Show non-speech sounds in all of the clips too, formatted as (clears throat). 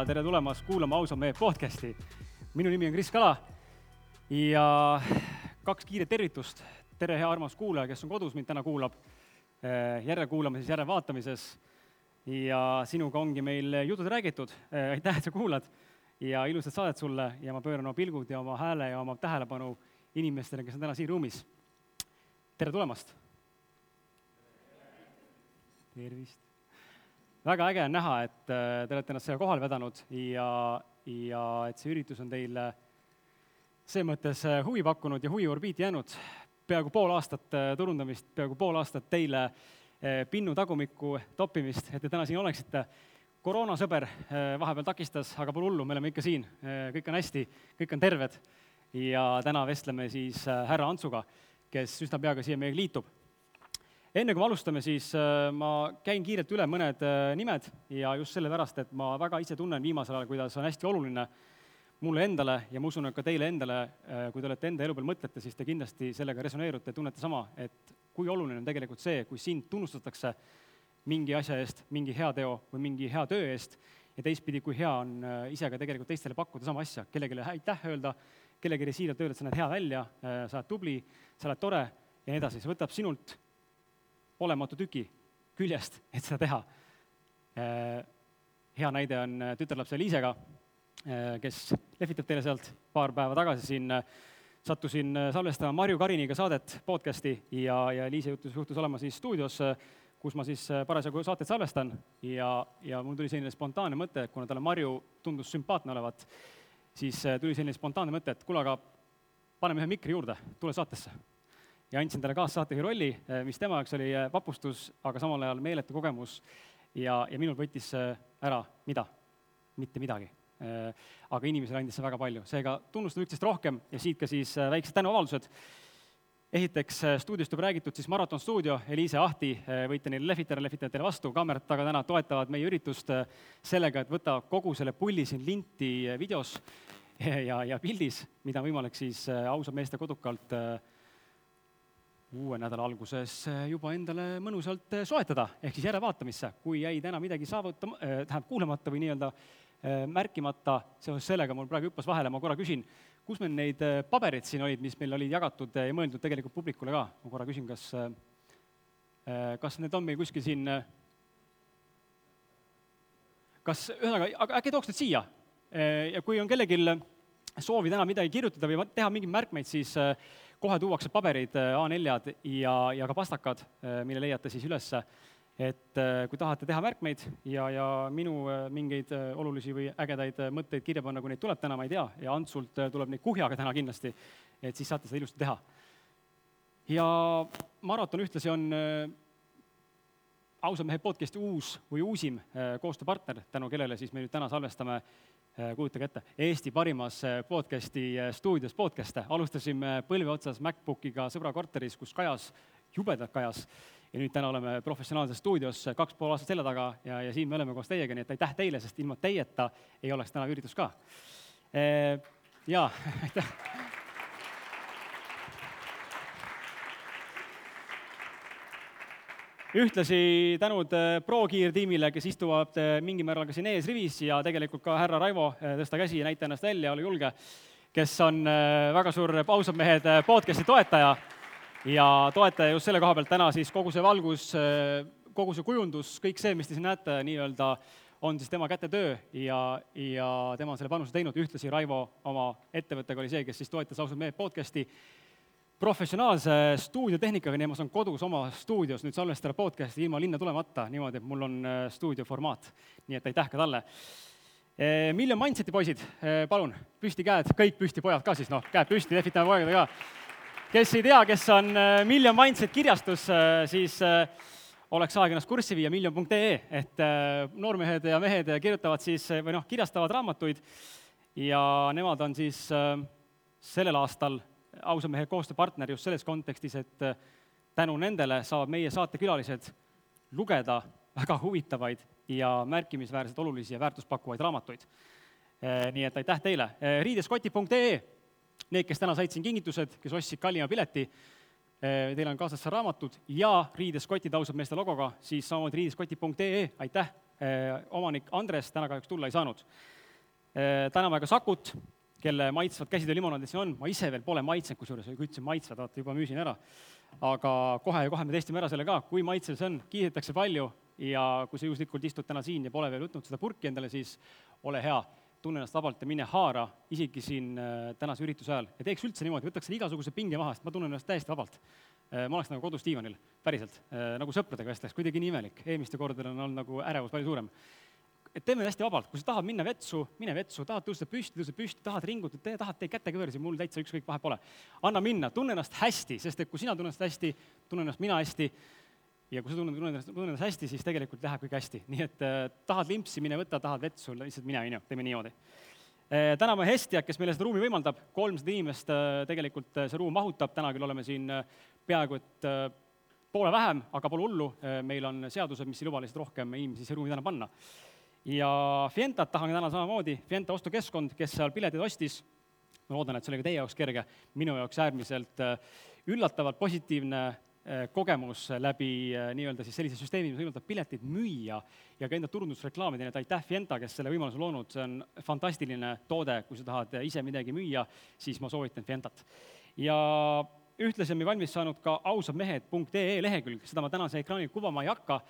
ja tere tulemast kuulama Ausa mehe podcasti. minu nimi on Kris Kala ja kaks kiiret tervitust. tere, hea armas kuulaja, kes on kodus mind täna kuulab, eh, järelkuulamises, järelvaatamises. ja sinuga ongi meil jutud räägitud. Eh, aitäh, et sa kuulad ja ilusat saadet sulle ja ma pööran oma pilgud ja oma hääle ja oma tähelepanu inimestele, kes on täna siin ruumis. tere tulemast! tervist! Väga äge on näha, et äh, te olete ennast siia kohale vedanud ja, ja et see üritus on teile selles mõttes äh, huvi pakkunud ja huviorbiiti jäänud. peaaegu pool aastat äh, turundamist, peaaegu pool aastat teile pinnu tagumikku toppimist, et te täna siin oleksite. koroonasõber vahepeal takistas, aga pole hullu, me oleme ikka siin, kõik on hästi, kõik on terved. ja täna vestleme siis härra Antsuga, kes üsna peaga siia meiega liitub enne kui me alustame, siis äh, ma käin kiirelt üle mõned äh, nimed ja just sellepärast, et ma väga ise tunnen viimasel ajal, kuidas on hästi oluline mulle endale ja ma usun, et ka teile endale, äh, kui te olete enda elu peal mõtlete, siis te kindlasti sellega resoneerute, tunnete sama, et kui oluline on tegelikult see, kui sind tunnustatakse mingi asja eest, mingi heateo või mingi hea töö eest ja teistpidi, kui hea on ise ka tegelikult teistele pakkuda sama asja, kellelegi aitäh öelda, kellelegi siiralt öelda, et sa näed hea välja, sa oled tubli, sa oled tore ja nii edasi, see võtab sinult olematu tüki küljest, (laughs) et seda teha. Äh, hea näide on äh, tütarlapse Liisega, äh, kes lehvitab teile sealt paar päeva tagasi siin, sattusin salvestama Marju Kariniga saadet, podcast'i ja, ja Liise juhtus, juhtus olema siis stuudios, kus ma siis parasjagu saateid salvestan ja, ja mul tuli selline spontaanne mõte, kuna talle Marju tundus sümpaatne olevat, siis tuli selline spontaanne mõte, et kuule, aga paneme ühe mikri juurde, tule saatesse ja andsin talle kaassaatejuhi rolli, eh, mis tema jaoks oli eh, vapustus, aga samal ajal meeletu kogemus ja, ja minul võttis ära mida? mitte midagi. Eh, aga inimesele andis see väga palju, seega tunnustada üksteist rohkem ja siit ka siis väiksed tänuavaldused. esiteks stuudiost juba räägitud, siis Maraton stuudio, Eliise Ahti, võite neile lehvitada, teile vastu, kaamerad taga täna toetavad meie üritust sellega, et võta kogu selle pulli siin linti videos ja, ja pildis, mida on võimalik siis ausa meeste kodukalt äh, uue nädala alguses eh, juba endale mõnusalt eh, soetada, ehk siis järelevaatamisse, kui jäi täna midagi saavutama äh,, tähendab kuulamata või nii-öelda märkimata, seoses sellega mul praegu hüppas vahele, ma korra küsin, kus meil neid pabereid siin olid, mis meil olid jagatud ja mõeldud tegelikult publikule ka, ma korra küsin, kas kas need on meil kuskil siin kas, ühesõnaga, aga äkki tooks need siia? Ja kui on kellelgi soovi täna midagi kirjutada või teha mingeid märkmeid, siis äh, kohe tuuakse paberid, äh, A4-d ja, ja ka pastakad, äh, mille leiate siis ülesse. et äh, kui tahate teha märkmeid ja, ja minu mingeid olulisi või ägedaid mõtteid kirja panna, kui neid tuleb täna, ma ei tea, ja Antsult tuleb neid kuhjaga täna kindlasti, et siis saate seda ilusti teha. ja maraton ühtlasi on ausa mehe podcasti uus või uusim koostööpartner, tänu kellele siis me nüüd täna salvestame kujutage ette, Eesti parimas äh, podcasti äh, stuudios podcast'e, alustasime põlve otsas MacBookiga sõbra korteris, kus kajas, jubedalt kajas, ja nüüd täna oleme professionaalses stuudios kaks pool aastat selja taga ja, ja siin me oleme koos teiega, nii et aitäh teile, sest ilma teieta ei oleks täna üritus ka. Jaa, (laughs) aitäh ühtlasi tänud äh, ProGear tiimile, kes istuvad äh, mingil määral ka siin eesrivis ja tegelikult ka härra Raivo, äh, tõsta käsi ja näita ennast välja, ole julge, kes on väga suur Ausad mehed podcast'i toetaja. Ja toetaja just selle koha pealt täna siis kogu see valgus, kogu see kujundus, kõik see, mis te siin näete, nii-öelda on siis tema kätetöö ja, ja tema on selle panuse teinud, ühtlasi Raivo oma ettevõttega oli see, kes siis toetas Ausad mehed podcast'i professionaalse stuudiotehnikaga, nii et ma saan kodus oma stuudios nüüd salvestada podcast'i ilma linna tulemata, niimoodi, et mul on äh, stuudioformaat. nii et aitäh ka talle. Äh, Million Mindseti poisid, äh, palun, püsti käed, kõik püsti, pojad ka siis, noh, käed püsti, lehvitame poegadega ka. kes ei tea, kes on Million Mindset kirjastus, siis oleks aeg ennast kurssi viia, miljon.ee, et noormehed ja mehed kirjutavad siis või noh, kirjastavad raamatuid ja nemad on siis sellel aastal ausa mehe koostööpartner just selles kontekstis, et äh, tänu nendele saavad meie saatekülalised lugeda väga huvitavaid ja märkimisväärselt olulisi ja väärtuspakkuvaid raamatuid. Äh, nii et aitäh teile. Äh, riideskoti.ee, need, kes täna said siin kingitused, kes ostsid kallima pileti, teil on kaasas raamatud ja riideskotid ausad meeste logoga, siis samamoodi riideskoti.ee, aitäh omanik Andres täna kahjuks tulla ei saanud. täname ka Sakut, kelle maitsvad käsitöö limonaadid siin on, ma ise veel pole maitsenud, kusjuures ütlesin maitsvad, vaata juba müüsin ära. aga kohe, kohe me testime ära selle ka, kui maitsev see on, kiidetakse palju ja kui sa juhuslikult istud täna siin ja pole veel võtnud seda purki endale, siis ole hea, tunne ennast vabalt ja mine haara, isegi siin äh, tänase ürituse ajal. ja teeks üldse niimoodi, võtaks selle igasuguse pinge maha, sest ma tunnen ennast täiesti vabalt. Äh, ma oleks nagu kodus diivanil, päriselt, äh, nagu sõpradega vestleks, kuidagi nii imelik. eelmistel kordadel on olnud nagu ärevus palju suurem et teeme hästi vabalt, kui sa tahad minna vetsu, mine vetsu, tahad tõusta püsti, tõuse püsti, tahad ringutada, tee, tahad, tee kätekõversi, mul täitsa ükskõik, vahet pole. anna minna, tunne ennast hästi, sest et kui sina tunned ennast hästi, tunnen ennast mina hästi. Ja kui sa tunned, tunned ennast, tunned ennast hästi, siis tegelikult läheb kõik hästi. nii et äh, tahad limpsi, mine võta, tahad vetsu, lihtsalt mine, on ju, teeme niimoodi. Äh,. täname Hestiat, kes meile seda ruumi võimaldab, kolmsada inimest äh, tegelikult äh, see ruum mahutab, täna küll oleme siin äh, peaaegu et äh, poole vähem, aga pole hullu, meil on seadused, mis ei luba lihtsalt rohkem inimesi siia ruumi täna panna ja Fientat tahan täna samamoodi, Fienta ostukeskkond, kes seal piletid ostis, ma loodan, et see oli ka teie jaoks kerge, minu jaoks äärmiselt äh, üllatavalt positiivne äh, kogemus läbi äh, nii-öelda siis sellise süsteemi, mis võimaldab piletit müüa ja ka enda turundusreklaamida, nii et aitäh, Fienta, kes selle võimaluse loonud, see on fantastiline toode, kui sa tahad ise midagi müüa, siis ma soovitan Fientat. ja ühtlasi on meil valmis saanud ka ausadmehed.ee lehekülg, seda ma tänase ekraanil kuvama ei hakka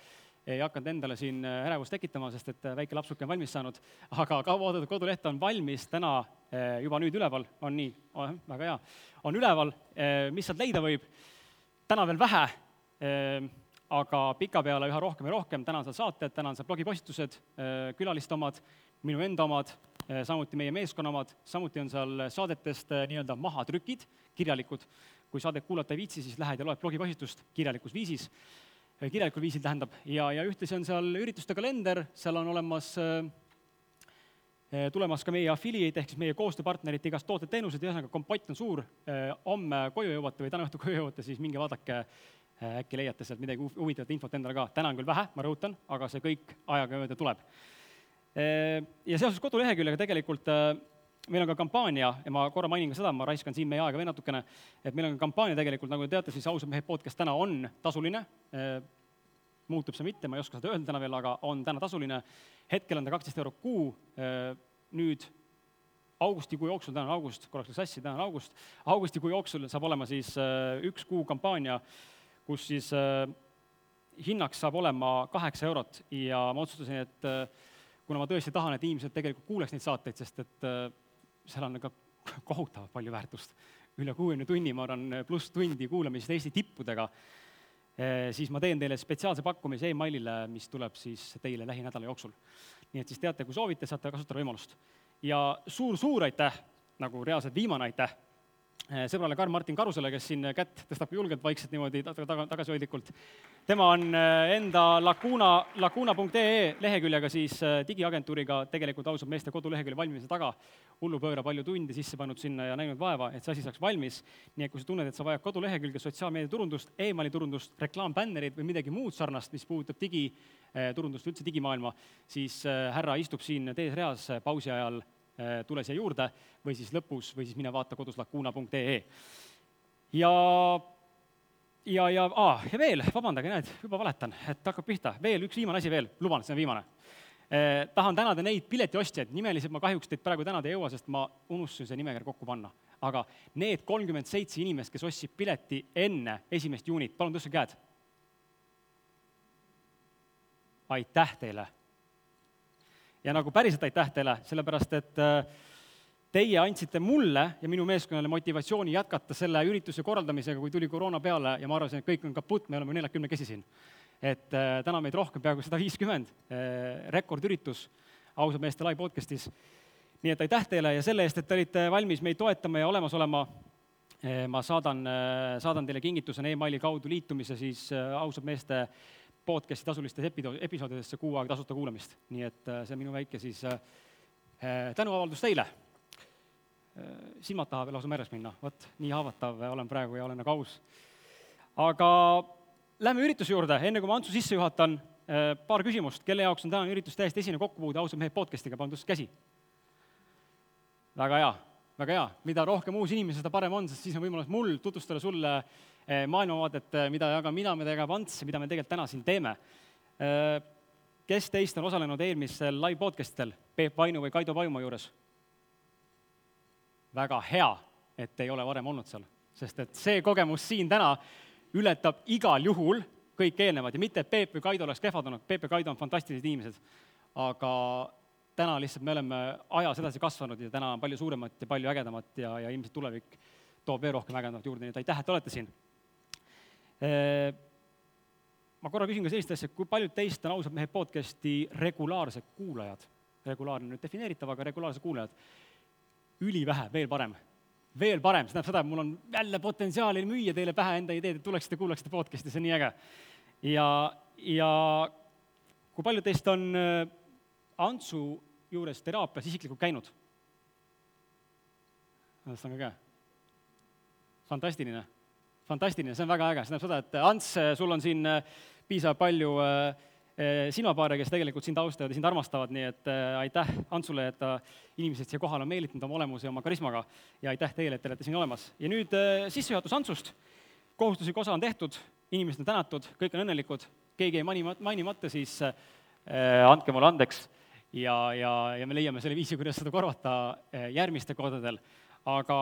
ei hakanud endale siin äh, ärevust tekitama, sest et äh, väike lapsuke on valmis saanud, (laughs) aga kauaoodatud koduleht on valmis täna äh, juba nüüd üleval, on nii? Väga hea, on üleval, mis sealt leida võib, täna veel vähe, aga pikapeale üha rohkem ja rohkem, täna on seal saated, täna on seal blogipostitused, külaliste omad, minu enda omad, samuti meie meeskonna omad, samuti on seal saadetest nii-öelda mahatrükid, kirjalikud, kui saadet kuulata ei viitsi, siis lähed ja loed blogipostitust kirjalikus viisis kirjalikul viisil tähendab, ja, ja ühtlasi on seal ürituste kalender, seal on olemas äh, äh, tulemas ka meie affiliate ehk siis meie koostööpartnerite igast tooted-teenused, ühesõnaga kompott on suur, homme koju jõuate või täna õhtul koju jõuate, siis minge vaadake, äkki leiate sealt midagi huvitavat infot endale ka, täna on küll vähe, ma rõhutan, aga see kõik ajaga mööda tuleb. Ja seoses koduleheküljega tegelikult meil on ka kampaania ja ma korra mainin ka seda, ma raiskan siin meie aega veel natukene, et meil on ka kampaania tegelikult, nagu te teate, siis ausad mehed podcast täna on tasuline, muutub see mitte, ma ei oska seda öelda täna veel, aga on täna tasuline. hetkel on ta kaksteist eurot kuu, nüüd augustikuu jooksul, täna on august, korraks läks sassi, täna on august, augustikuu jooksul saab olema siis üks kuu kampaania, kus siis hinnaks saab olema kaheksa eurot. Ja ma otsustasin, et kuna ma tõesti tahan, et inimesed tegelikult kuuleks neid saateid, sest et seal on ka kohutavalt palju väärtust. üle kuuekümne tunni, ma arvan, pluss tundi kuulamist Eesti tippudega, eh, siis ma teen teile spetsiaalse pakkumise emailile, mis tuleb siis teile lähinädala jooksul. nii et siis teate, kui soovite, saate kasutada võimalust. ja suur-suur aitäh, nagu reaalselt viimane aitäh sõbrale Karl-Martin Karusele, kes siin kätt tõstab julgelt vaikselt niimoodi taga, taga, tagasihoidlikult. tema on eh, enda Lacuna, lacuna.ee leheküljega siis eh, digiagentuuriga tegelikult ausalt meeste kodulehekülje valmimise taga hullupööra palju tunde sisse pannud sinna ja näinud vaeva, et see asi saaks valmis. nii et kui sa tunned, et sa vajad kodulehekülge, sotsiaalmeedia turundust e, emaili turundust, reklaampännerid või midagi muud sarnast, mis puudutab digiturundust, üldse digimaailma, siis härra istub siin teises reas pausi ajal tule siia juurde või siis lõpus või siis mine vaata kodus lacuna.ee. ja, ja, ja aa, ja veel, vabandage, näed, juba valetan, et hakkab pihta, veel üks viimane asi veel, luban, see on viimane eh,. tahan tänada neid piletiostjaid, nimeliselt ma kahjuks teid praegu tänada ei jõua, sest ma unustasin see nimekiri kokku panna. aga need kolmkümmend seitse inimest, kes ostsid pileti enne esimest juunit, palun tõstke käed. aitäh teile ja nagu päriselt aitäh teile, sellepärast et äh, teie andsite mulle ja minu meeskonnale motivatsiooni jätkata selle ürituse korraldamisega, kui tuli koroona peale ja ma arvasin, et kõik on kaputt, me oleme neljakümnekesi siin. et äh, täna meid rohkem, peaaegu sada viiskümmend, äh, rekordüritus ausad meeste live podcastis. nii et aitäh teile ja selle eest, et te olite valmis meid toetama ja olemas olema. ma saadan, saadan teile kingitusena emaili kaudu liitumise siis ausad meeste podcast'i tasulistesse epido-, episoodidesse kuu aega tasuta kuulamist. nii et äh, see on minu väike siis äh, äh, tänuavaldus teile. silmad tahavad lausa märjas minna, vot nii haavatav olen praegu ja olen nagu aus. aga lähme ürituse juurde, enne kui ma Antsu sisse juhatan, paar küsimust, kelle jaoks on tänane üritus täiesti esine kokkupuude ausad mehed podcast'iga, palun tõstke käsi. väga hea, väga hea, mida rohkem uusi inimesi, seda parem on, sest siis on võimalus mul tutvustada sulle Eh, maailmavaadet, eh, mida jagan mina, mida jagab Ants mida me tegelikult täna siin teeme. Eh, kes teist on osalenud eelmistel live podcast'idel Peep Vainu või Kaido Paiumaa juures? väga hea, et ei ole varem olnud seal, sest et see kogemus siin täna ületab igal juhul kõik eelnevad ja mitte, et Peep või Kaido oleks kehvad olnud, Peep ja Kaido on fantastilised inimesed, aga täna lihtsalt me oleme ajas edasi kasvanud ja täna on palju suuremat ja palju ägedamat ja, ja ilmselt tulevik toob veel rohkem ägedamat juurde, nii et aitäh, et olete siin. Ma korra küsin ka sellist asja, kui paljud teist on ausad mehed podcasti regulaarsed kuulajad? regulaarne nüüd defineeritav, aga regulaarsed kuulajad. ülivähe, veel parem. veel parem, see tähendab seda, et mul on jälle potentsiaali müüa teile pähe enda ideed, et tuleksite, kuulaksite podcast'i, see on nii äge. ja, ja kui paljud teist on äh, Antsu juures teraapias isiklikult käinud? on ka käe. fantastiline, fantastiline, see on väga äge, see tähendab seda, et Ants, sul on siin äh, piisavalt palju äh, silmapaare, kes tegelikult sind austavad ja sind armastavad, nii et äh, aitäh Antsule, et ta inimesed siia kohale on meelitanud oma olemuse ja oma karismaga ja aitäh teile, et te olete siin olemas. ja nüüd äh, sissejuhatus Antsust, kohustuslik osa on tehtud, inimesed on tänatud, kõik on õnnelikud, keegi jäi mani-, mainimata, siis äh, andke mulle andeks ja, ja, ja me leiame selle viisi, kuidas seda korvata äh, järgmistel kordadel. aga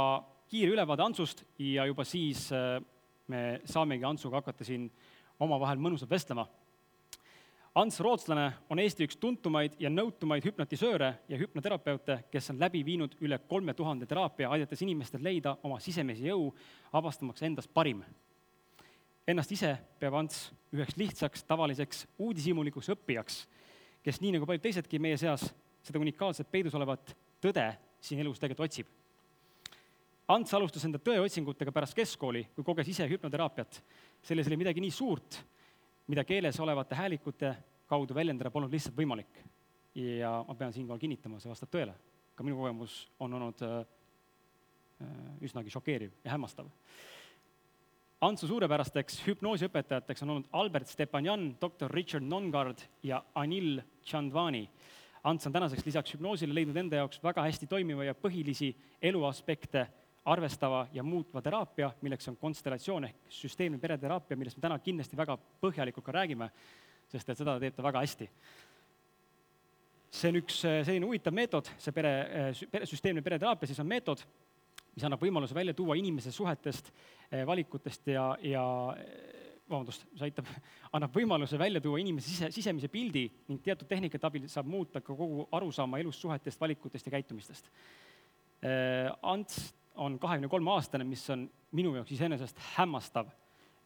kiire ülevaade Antsust ja juba siis äh, me saamegi Antsuga hakata siin omavahel mõnusalt vestlema Ants Rootslane on Eesti üks tuntumaid ja nõutumaid hüpnotisööre ja hüpnoterapeute, kes on läbi viinud üle kolme tuhande teraapia, aidates inimestel leida oma sisemisi jõu, avastamaks endast parim. Ennast ise peab Ants üheks lihtsaks tavaliseks uudishimulikuks õppijaks, kes nii nagu paljud teisedki meie seas seda unikaalset peidus olevat tõde siin elus tegelikult otsib. Ants alustas enda tõeotsingutega pärast keskkooli, kui koges ise hüpnoteraapiat. selles oli midagi nii suurt, mida keeles olevate häälikute kaudu väljendada polnud lihtsalt võimalik. ja ma pean siinkohal kinnitama, see vastab tõele. ka minu kogemus on olnud äh, äh, üsnagi šokeeriv ja hämmastav. Antsu suurepärasteks hüpnoosiõpetajateks on olnud Albert Stepanjan, doktor Richard Nongard ja Anil Chandvani. Ants on tänaseks lisaks hüpnoosile leidnud enda jaoks väga hästi toimiva ja põhilisi eluaspekte arvestava ja muutva teraapia, milleks on konstellatsioon ehk süsteemne pereteraapia, millest me täna kindlasti väga põhjalikult ka räägime, sest et seda teeb ta väga hästi. see on üks eh, selline huvitav meetod, see pere, eh, pere, süsteemne pereteraapia siis on meetod, mis annab võimaluse välja tuua inimese suhetest, eh, valikutest ja, ja vabandust, see aitab, (laughs) annab võimaluse välja tuua inimese sise, sisemise pildi ning teatud tehnikate abil saab muuta ka kogu arusaama elust, suhetest, valikutest ja käitumistest. Ants on kahekümne kolme aastane, mis on minu jaoks iseenesest hämmastav,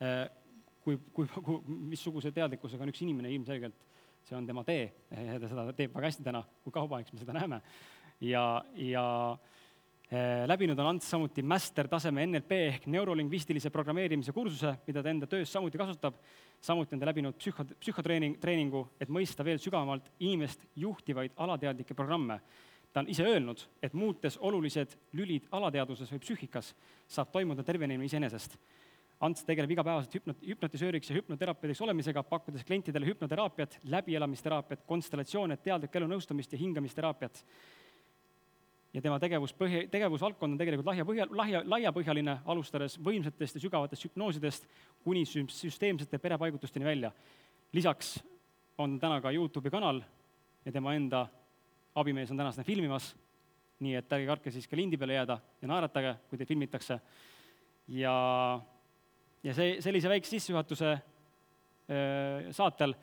äh, kui, kui, kui, missuguse teadlikkusega on üks inimene ilmselgelt, see on tema tee, ta seda teeb väga hästi täna, kui kauba aeg me seda näeme. ja, ja äh, läbinud on Ants samuti master-taseme NLP ehk neurolingvistilise programmeerimise kursuse, mida ta enda töös samuti kasutab. samuti on ta läbinud psühho, psühhotreening, treeningu, et mõista veel sügavamalt inimest juhtivaid alateadlikke programme ta on ise öelnud, et muutes olulised lülid alateadvuses või psüühikas, saab toimuda tervenemine iseenesest. Ants tegeleb igapäevaselt hüpnot-, hüpnotisööriks ja hüpnoterapeudiks olemisega, pakkudes klientidele hüpnoteraapiat, läbielamisteraapiat, konstellatsioone, teadlikku elunõustamist ja hingamisteraapiat. ja tema tegevus põhi, tegevusvaldkond on tegelikult lahja põhja, lahja, laiapõhjaline, alustades võimsatest ja sügavatest hüpnoosidest kuni süsteemsete perepaigutusteni välja. lisaks on täna ka Youtube'i kanal ja tema enda abimees on täna seda filmimas, nii et ärge kartke siis ka lindi peale jääda ja naeratage, kui teid filmitakse. ja, ja see, sellise väikse sissejuhatuse saatel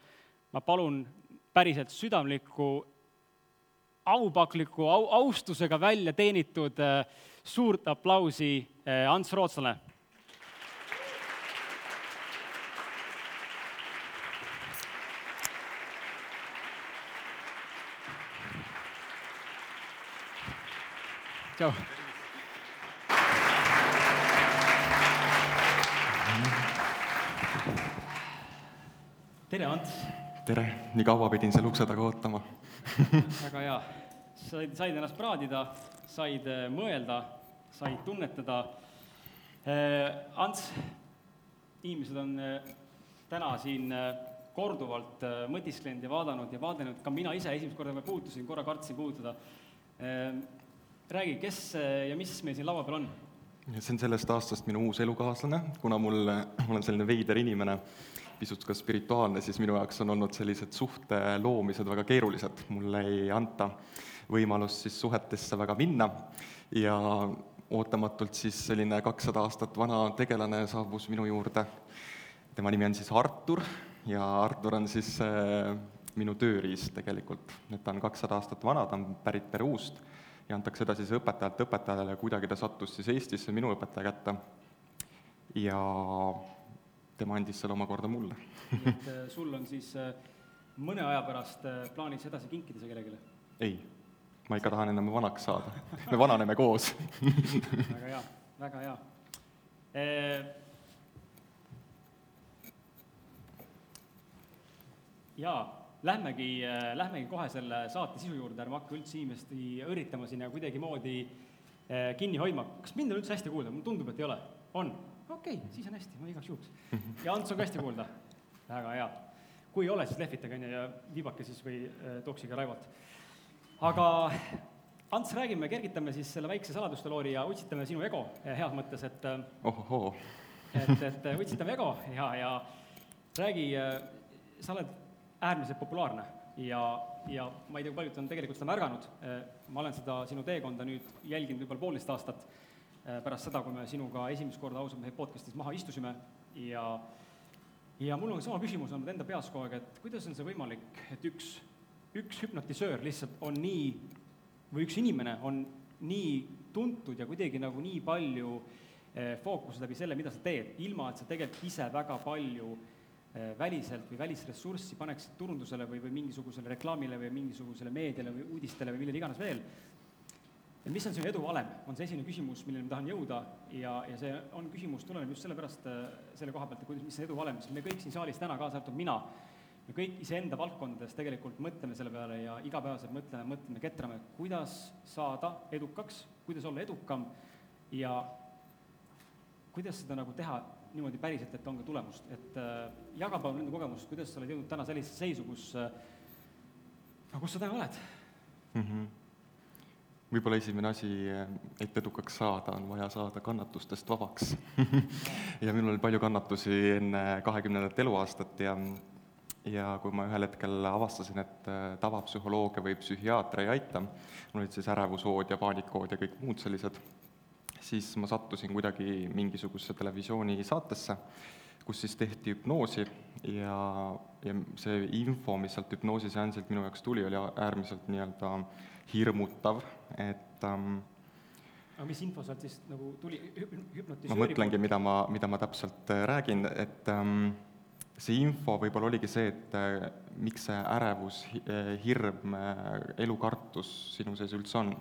ma palun päriselt südamlikku, aupakliku au, austusega välja teenitud suurt aplausi Ants Rootslane tšau. tere, Ants! tere, nii kaua pidin seal ukse taga ootama (laughs) väga hea, said, said ennast praadida, said äh, mõelda, said tunnetada. Äh, Ants, inimesed on äh, täna siin korduvalt mõtisklenud ja vaadanud ja vaadanud, ka mina ise esimest korda puutusin, korra kartsin puutuda räägi, kes ja mis meil siin laua peal on? see on sellest aastast minu uus elukaaslane, kuna mul, ma olen selline veider inimene, pisut ka spirituaalne, siis minu jaoks on olnud sellised suhte loomised väga keerulised, mulle ei anta võimalust siis suhetesse väga minna. Ja ootamatult siis selline kakssada aastat vana tegelane saabus minu juurde. tema nimi on siis Artur ja Artur on siis äh, minu tööriist tegelikult, et ta on kakssada aastat vana, ta on pärit Peruust ja antakse edasi siis õpetajalt õpetajale ja kuidagi ta sattus siis Eestisse minu õpetaja kätte. Ja tema andis selle omakorda mulle. Nii et äh, sul on siis äh, mõne aja pärast äh, plaanis edasi kinkida see kellelegi? ei, ma ikka tahan enam vanaks saada, me vananeme koos. (laughs) Väga hea, väga hea. E jaa, lähmegi, lähmegi kohe selle saate sisu juurde, ärme hakka üldse inimest üritama sinna kuidagimoodi kinni hoidma. kas mind on üldse hästi kuulda? mulle tundub, et ei ole. on? okei okay,, siis on hästi, ma igaks juhuks. (laughs) ja Ants on ka hästi kuulda? väga hea. kui ei ole, siis lehvitage, on ju, ja viibake siis või äh, toksige Raivot. aga Ants, räägime, kergitame siis selle väikse saladuste loori ja utsitame sinu ego äh, heas mõttes, et äh, ohohoo. et, et utsitame ego ja, ja räägi, sa oled äärmiselt populaarne ja, ja ma ei tea, kui paljud on tegelikult seda märganud, ma olen seda sinu teekonda nüüd jälginud võib-olla poolteist aastat Äh, pärast seda, kui me sinuga esimest korda ausalt mehe podcast'is maha istusime. Ja ja mul on sama küsimus olnud enda peas kogu aeg, et kuidas on see võimalik, et üks, üks hüpnotisöör lihtsalt on nii, või üks inimene on nii tuntud ja kuidagi nagu nii palju eh, fookust läbi selle, mida sa teed, ilma et sa tegelikult ise väga palju eh, väliselt või välisressurssi paneksid turundusele või, või mingisugusele reklaamile või mingisugusele meediale või uudistele või millele iganes veel. Et mis on sinu edu valem, on see esimene küsimus, milleni ma tahan jõuda ja, ja see on küsimus, tuleneb just sellepärast äh, selle koha pealt, et kuidas, mis on edu valem, sest me kõik siin saalis täna, kaasa arvatud mina, me kõik iseenda valdkondades tegelikult mõtleme selle peale ja igapäevaselt mõtleme, mõtleme, ketrame, kuidas saada edukaks, kuidas olla edukam ja kuidas seda nagu teha niimoodi päriselt, et on ka tulemust, et äh, jaga palun enda kogemust, kuidas sa oled jõudnud täna sellisesse seisu, kus äh,, no kus sa täna oled? Mm? -hmm võib-olla esimene asi, et edukaks saada, on vaja saada kannatustest vabaks. (laughs) Ja minul oli palju kannatusi enne kahekümnendat eluaastat ja ja kui ma ühel hetkel avastasin, et äh, tavapsühholoogia või psühhiaater ei aita, mul olid siis ärevushood ja paanikahood ja kõik muud sellised, siis ma sattusin kuidagi mingisugusesse televisioonisaatesse, kus siis tehti hüpnoosi ja, ja see info, mis sealt hüpnoosiseansilt minu jaoks tuli, oli äärmiselt nii-öelda hirmutav, et ähm, aga mis info sealt siis nagu tuli hüpnotisööri ma mõtlengi, mida ma, mida ma täpselt äh, räägin, et ähm, see info võib-olla oligi see, et äh, miks see ärevus, äh, hirm, elukartus sinu sees üldse on.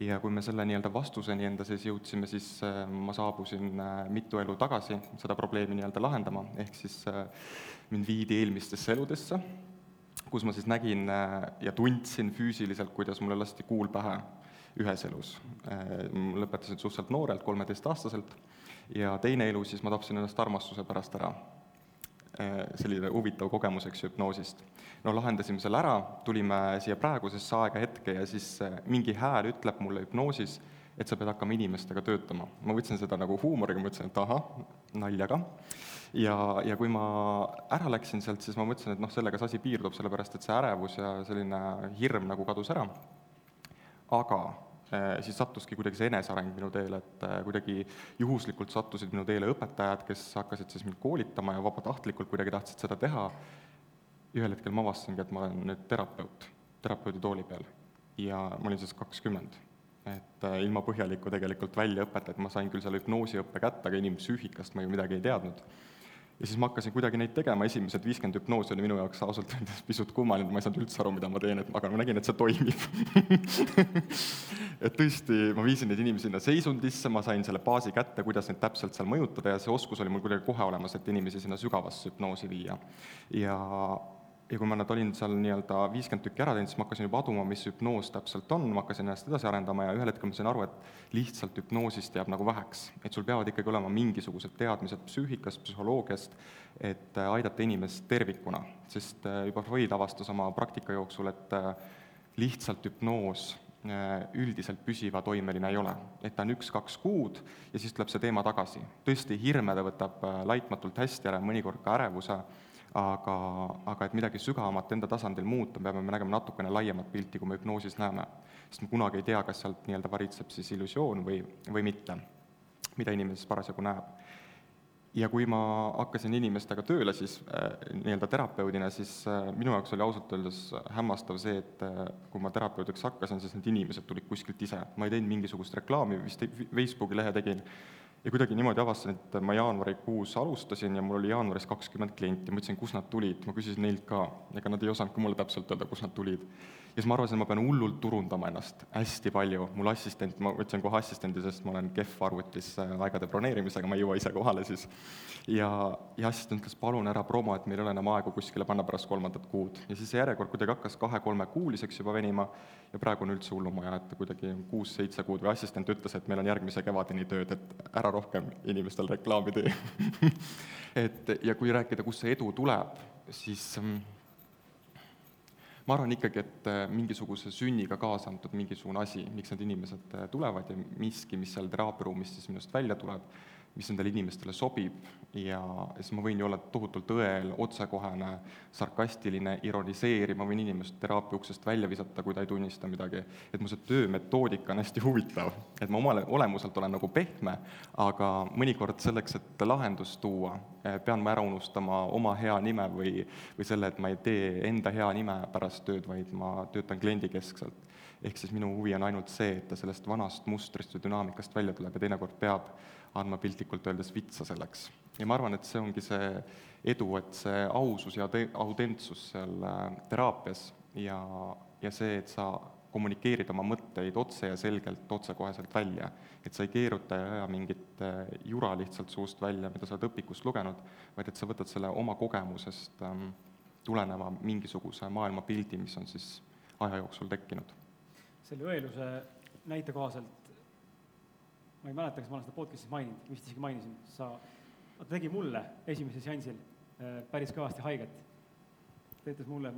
Ja kui me selle nii-öelda vastuseni enda sees jõudsime, siis ma saabusin mitu elu tagasi seda probleemi nii-öelda lahendama, ehk siis mind viidi eelmistesse eludesse kus ma siis nägin äh, ja tundsin füüsiliselt, kuidas mulle lasti kuul pähe ühes elus. Äh, lõpetasin suhteliselt noorelt, kolmeteistaastaselt, ja teine elu siis ma tapsin ennast armastuse pärast ära. Äh, selline huvitav kogemus, eks ju, hüpnoosist. no lahendasime selle ära, tulime siia praegusesse aega hetke ja siis mingi hääl ütleb mulle hüpnoosis, et sa pead hakkama inimestega töötama. ma võtsin seda nagu huumoriga, mõtlesin, et ahah, naljaga ja, ja kui ma ära läksin sealt, siis ma mõtlesin, et noh, sellega see asi piirdub, sellepärast et see ärevus ja selline hirm nagu kadus ära. aga siis sattuski kuidagi see eneseareng minu teele, et eh, kuidagi juhuslikult sattusid minu teele õpetajad, kes hakkasid siis mind koolitama ja vabatahtlikult kuidagi tahtsid seda teha, ühel hetkel ma avastasingi, et ma olen nüüd terapeut, terapeudi tooli peal. ja ma olin siis kakskümmend. Et eh, ilma põhjaliku tegelikult väljaõpet, et ma sain küll selle hüpnoosiõppe kätte, aga inimpsüühikast ma ju midagi ei teadnud ja siis ma hakkasin kuidagi neid tegema, esimesed viiskümmend hüpnoosi oli minu jaoks ausalt öeldes pisut kummaline, ma ei saanud üldse aru, mida ma teen, et aga ma nägin, et see toimib (laughs) et tõesti, ma viisin neid inimesi sinna seisundisse, ma sain selle baasi kätte, kuidas neid täpselt seal mõjutada ja see oskus oli mul kuidagi kohe olemas, et inimesi sinna sügavasse hüpnoosi viia. ja ja kui ma nad olin seal nii-öelda viiskümmend tükki ära teinud, siis ma hakkasin juba aduma, mis hüpnoos täpselt on, ma hakkasin ennast edasi arendama ja ühel hetkel ma sain aru, et lihtsalt hüpnoosist jääb nagu väheks. et sul peavad ikkagi olema mingisugused teadmised psüühikast, psühholoogiast, et äh, aidata inimest tervikuna, sest äh, juba Freud avastas oma praktika jooksul, et äh, lihtsalt hüpnoos üldiselt püsivatoimeline ei ole. et ta on üks-kaks kuud ja siis tuleb see teema tagasi. tõesti, hirme ta võtab laitmatult hästi ära, mõnikord ka ärevuse, aga, aga et midagi sügavamat enda tasandil muuta, peame me nägema natukene laiemat pilti, kui me hüpnoosis näeme. sest me kunagi ei tea, kas sealt nii-öelda varitseb siis illusioon või, või mitte, mida inimene siis parasjagu näeb. Ja kui ma hakkasin inimestega tööle siis äh, nii-öelda terapeudina, siis äh, minu jaoks oli ausalt öeldes hämmastav see, et äh, kui ma terapeudiks hakkasin, siis need inimesed tulid kuskilt ise, ma ei teinud mingisugust reklaami, vist Facebooki lehe tegin, ja kuidagi niimoodi avastasin, et ma jaanuarikuus alustasin ja mul oli jaanuaris kakskümmend klienti, ma ütlesin, kust nad tulid, ma küsisin neilt ka, ega nad ei osanud ka mulle täpselt öelda, kust nad tulid ja siis ma arvasin, et ma pean hullult turundama ennast hästi palju, mul assistent, ma võtsin kohe assistendi, sest ma olen kehv arvutis äh, aegade broneerimisega, ma ei jõua ise kohale siis. ja, ja assistent ütles, palun ära promo, et meil ei ole enam aega kuskile panna pärast kolmandat kuud. ja siis see järjekord kuidagi hakkas kahe-kolmekuuliseks juba venima ja praegu on üldse hullumaja, et kuidagi kuus-seitse kuud või assistent ütles, et meil on järgmise kevadeni tööd, et ära rohkem inimestel reklaami tee (laughs) et ja kui rääkida, kust see edu tuleb, siis mm, ma arvan ikkagi, et äh, mingisuguse sünniga kaasa antud mingisugune asi, miks need inimesed äh, tulevad ja miski, mis seal teraapiaruumis siis minust välja tuleb, mis nendele inimestele sobib. Ja siis ma võin ju olla tohutult õel, otsekohene, sarkastiline, ironiseeriv, ma võin inimest teraapia uksest välja visata, kui ta ei tunnista midagi. et mu see töömetoodika on hästi huvitav, et ma omale olemuselt olen nagu pehme, aga mõnikord selleks, et lahendust tuua, eh, pean ma ära unustama oma hea nime või, või selle, et ma ei tee enda hea nime pärast tööd, vaid ma töötan kliendikeskselt ehk siis minu huvi on ainult see, et ta sellest vanast mustrist või dünaamikast välja tuleb ja teinekord peab andma piltlikult öeldes vitsa selleks. ja ma arvan, et see ongi see edu, et see ausus ja te-, autentsus seal äh, teraapias ja, ja see, et sa kommunikeerid oma mõtteid otse ja selgelt, otsekoheselt välja. et sa ei keeruta ja aja mingit äh, jura lihtsalt suust välja, mida sa oled õpikust lugenud, vaid et sa võtad selle oma kogemusest ähm, tuleneva mingisuguse maailmapildi, mis on siis aja jooksul tekkinud selle õeluse näite kohaselt, ma ei mäleta, kas ma olen seda podcast'is maininud, vist isegi mainisin, sa, ta tegi mulle esimesel seansil äh, päris kõvasti haiget. ta ütles mulle,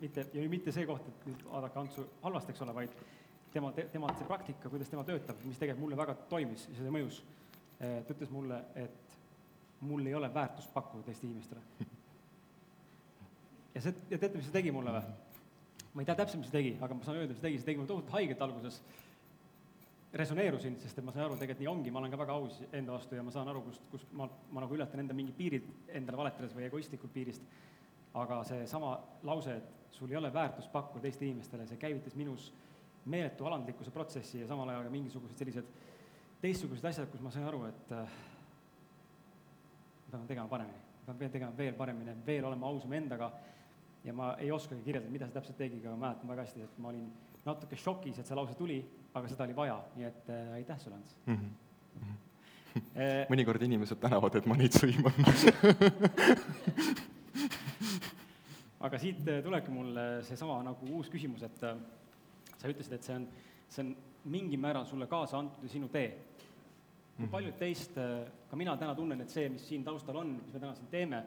mitte, ja mitte see koht, et nüüd vaadake Antsu halvasti, eks ole, vaid tema, tema see praktika, kuidas tema töötab, mis tegelikult mulle väga toimis ja see mõjus. Äh, ta ütles mulle, et mul ei ole väärtust pakkuda teistele inimestele. ja see, ja teate, mis see tegi mulle või? ma ei tea täpselt, mis ta tegi, aga ma saan öelda, mis ta tegi, see tegi mulle tohutult haiget alguses. Resoneerusin, sest et ma sain aru, tegelikult nii ongi, ma olen ka väga aus enda vastu ja ma saan aru, kust, kust ma, ma nagu ületan enda mingid piirid endale valetades või egoistlikult piirist. aga seesama lause, et sul ei ole väärtust pakkuda teistele inimestele, see käivitas minus meeletu alandlikkuse protsessi ja samal ajal ka mingisugused sellised teistsugused asjad, kus ma sain aru, et äh, ma pean tegema paremini, ma pean tegema veel paremini, veel olema ausam endaga. Ja ma ei oskagi kirjeldada, mida see täpselt tegi, aga ma mäletan väga hästi, et ma olin natuke šokis, et see lause tuli, aga seda oli vaja, nii et äh, aitäh sulle, Ants mm. -hmm. Eh, mõnikord inimesed tänavad, et ma neid sõiman (laughs) aga siit äh, tulebki mul seesama nagu uus küsimus, et äh, sa ütlesid, et see on, see on mingil määral sulle kaasa antud ja sinu tee. kui mhm. paljud teist, äh, ka mina täna tunnen, et see, mis siin taustal on, mis me täna siin teeme,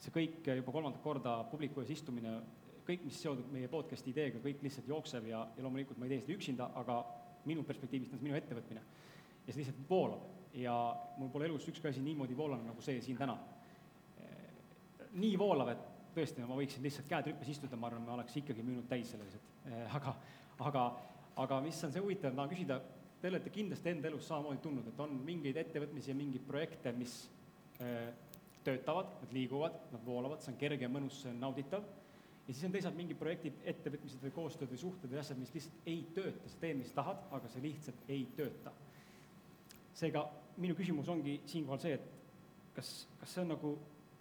see kõik juba kolmandat korda publiku ees istumine, kõik, mis seondub meie podcast'i ideega, kõik lihtsalt jookseb ja, ja loomulikult ma ei tee seda üksinda, aga minu perspektiivist on see minu ettevõtmine. ja see lihtsalt voolab ja mul pole elus ükski asi niimoodi voolanud, nagu see siin täna. nii voolav, et tõesti, ma võiksin lihtsalt käed rüppes istuda, ma arvan, ma oleks ikkagi müünud täis selle lihtsalt, aga, aga, aga mis on see huvitav, ma tahan küsida, te olete kindlasti enda elus samamoodi tundnud, et on mingeid ettevõtmisi ja mingeid projekte, mis töötavad, nad liiguvad, nad voolavad, see on kerge, mõnus, see on nauditav, ja siis on teisalt mingid projektid, ettevõtmised või koostööd või suhted või asjad, mis lihtsalt ei tööta, sa teed, mis tahad, aga see lihtsalt ei tööta. seega minu küsimus ongi siinkohal see, et kas, kas see on nagu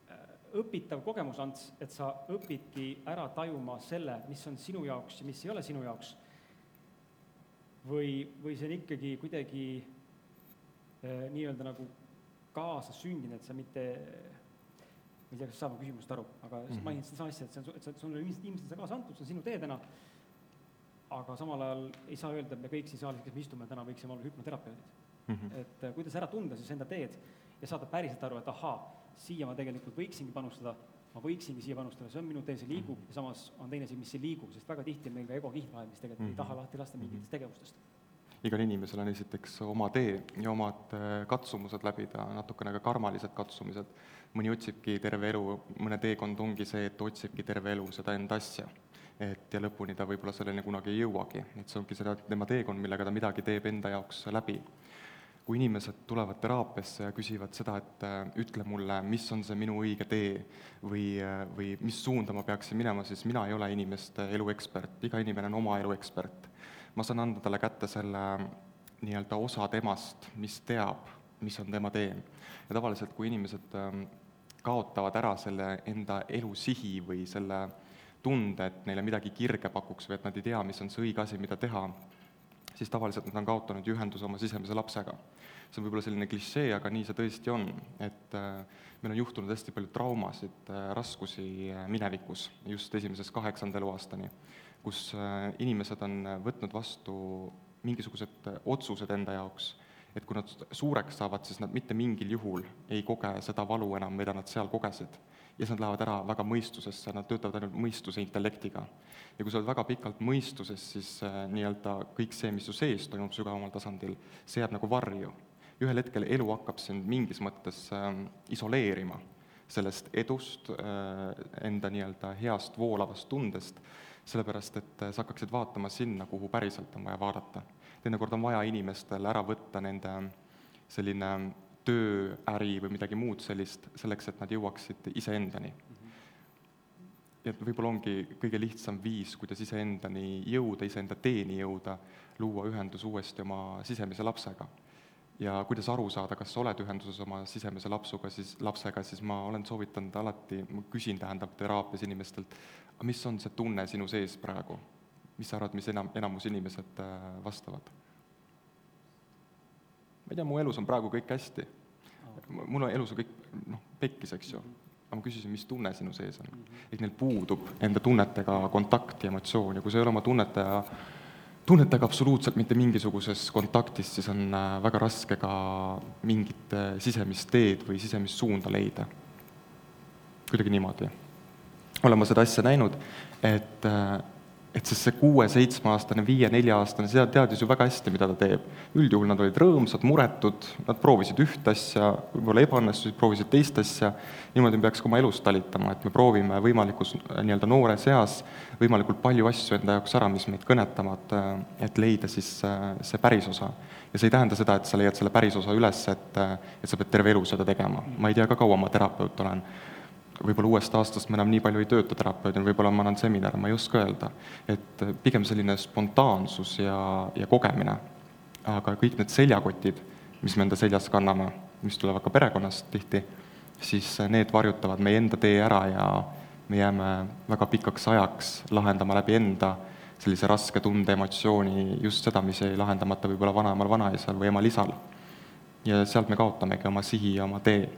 äh, õpitav kogemus, Ants, et sa õpidki ära tajuma selle, mis on sinu jaoks ja mis ei ole sinu jaoks, või, või see on ikkagi kuidagi eh, nii-öelda nagu kaasasündinud, et sa mitte ei tea, kas saab mu küsimusest aru, aga mm -hmm. mainisid sedasama asja, et see on, et sul on ilmselt, ilmselt see kaasa antud, see on sinu tee täna, aga samal ajal ei saa öelda, et me kõik siin saalis, kes me istume täna, võiksime olla hüpnoterapeudid mm. -hmm. et kuidas ära tunda siis enda teed ja saada päriselt aru, et ahaa, siia ma tegelikult võiksingi panustada ma võiksingi siia panustada, see on minu tee, see liigub ja samas on teine asi, mis ei liigu, sest väga tihti on meil ka egokiht vahel, mis tegelikult mm -hmm. ei taha lahti lasta mingitest tegevustest. Igal inimesel on esiteks oma tee ja omad äh, katsumused läbida, natukene ka karmalised katsumised. mõni otsibki terve elu, mõne teekond ongi see, et otsibki terve elu seda enda asja et ja lõpuni ta võib-olla selleni kunagi ei jõuagi, et see ongi seda, tema teekond, millega ta midagi teeb enda jaoks läbi kui inimesed tulevad teraapiasse ja küsivad seda, et äh, ütle mulle, mis on see minu õige tee või, äh, või mis suunda ma peaksin minema, siis mina ei ole inimeste elu ekspert, iga inimene on oma elu ekspert. Ma saan anda talle kätte selle nii-öelda osa temast, mis teab, mis on tema tee. ja tavaliselt, kui inimesed ähm, kaotavad ära selle enda elusihi või selle tunde, et neile midagi kirge pakuks või et nad ei tea, mis on see õige asi, mida teha, siis tavaliselt nad on kaotanud ju ühenduse oma sisemise lapsega see on võib-olla selline klišee, aga nii see tõesti on, et äh, meil on juhtunud hästi palju traumasid, äh, raskusi äh, minevikus, just esimesest kaheksanda eluaastani, kus inimesed on võtnud vastu mingisugused otsused enda jaoks, et kui nad suureks saavad, siis nad mitte mingil juhul ei koge seda valu enam, mida nad seal kogesid. ja siis nad lähevad ära väga mõistusesse, nad töötavad ainult mõistuse intellektiga. ja kui sa oled väga pikalt mõistuses, siis nii-öelda kõik see, mis su sees toimub sügavamal tasandil, see jääb nagu varju ühel hetkel elu hakkab sind mingis mõttes äh, isoleerima sellest edust äh,, enda nii-öelda heast voolavast tundest, sellepärast et äh, sa hakkaksid vaatama sinna, kuhu päriselt on vaja vaadata. teinekord on vaja inimestel ära võtta nende selline töö, äri või midagi muud sellist, selleks et nad jõuaksid iseendani. ja et võib-olla ongi kõige lihtsam viis, kuidas iseendani jõuda, iseenda teeni jõuda, luua ühendus uuesti oma sisemise lapsega ja kuidas aru saada, kas sa oled ühenduses oma sisemise lapsuga, siis, lapsega, siis ma olen soovitanud alati, ma küsin, tähendab, teraapias inimestelt, aga mis on see tunne sinu sees praegu? mis sa arvad, mis enam, enamus inimesed äh, vastavad? ma ei tea, mu elus on praegu kõik hästi. mul on elus on kõik noh, pekkis, eks ju. aga ma küsisin, mis tunne sinu sees on. et neil puudub enda tunnetega kontakt ja emotsioon ja kui sa ei ole oma tunnetaja tunnetage absoluutselt mitte mingisuguses kontaktis, siis on äh, väga raske ka mingit äh, sisemist teed või sisemist suunda leida. kuidagi niimoodi. Olen ma seda asja näinud, et äh, et sest see kuue-seitsmeaastane, viie-nelja-aastane, see teadis ju väga hästi, mida ta teeb. üldjuhul nad olid rõõmsad, muretud, nad proovisid ühte asja, võib-olla ebaõnnestusid, proovisid teist asja, niimoodi me peaks ka oma elus talitama, et me proovime võimalikus nii-öelda noores eas võimalikult palju asju enda jaoks ära, mis meid kõnetavad, et leida siis see päris osa. ja see ei tähenda seda, et sa leiad selle päris osa üles, et, et sa pead terve elu seda tegema. ma ei tea ka, kaua ma terapeut olen võib-olla uuest aastast ma enam nii palju ei tööta terapeudina, võib-olla ma annan seminare, ma ei oska öelda. et pigem selline spontaansus ja, ja kogemine. aga kõik need seljakotid, mis me enda seljas kanname, mis tulevad ka perekonnast tihti, siis need varjutavad meie enda tee ära ja me jääme väga pikaks ajaks lahendama läbi enda sellise raske tunde, emotsiooni, just seda, mis jäi lahendamata võib-olla vanaemal, vanaisal või emal-isal. ja sealt me kaotamegi oma sihi ja oma tee,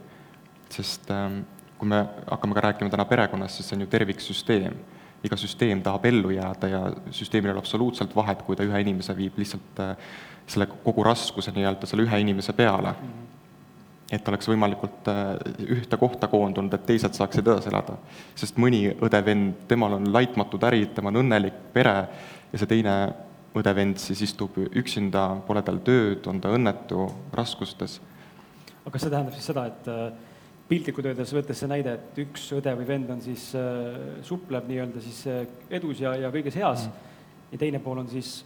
sest ähm, kui me hakkame ka rääkima täna perekonnast, siis see on ju terviksüsteem. iga süsteem tahab ellu jääda ja süsteemil ei ole absoluutselt vahet, kui ta ühe inimese viib lihtsalt äh, selle kogu raskuse nii-öelda selle ühe inimese peale. et oleks võimalikult äh, ühte kohta koondunud, et teised saaksid edasi elada. sest mõni õde-vend, temal on laitmatud ärid, tema on õnnelik pere ja see teine õde-vend siis istub üksinda, pole tal tööd, on ta õnnetu, raskustes. aga kas see tähendab siis seda, et äh, piltlikult öeldes, võttes see näide, et üks õde või vend on siis äh,, supleb nii-öelda siis äh, edus ja, ja kõiges heas mm. ja teine pool on siis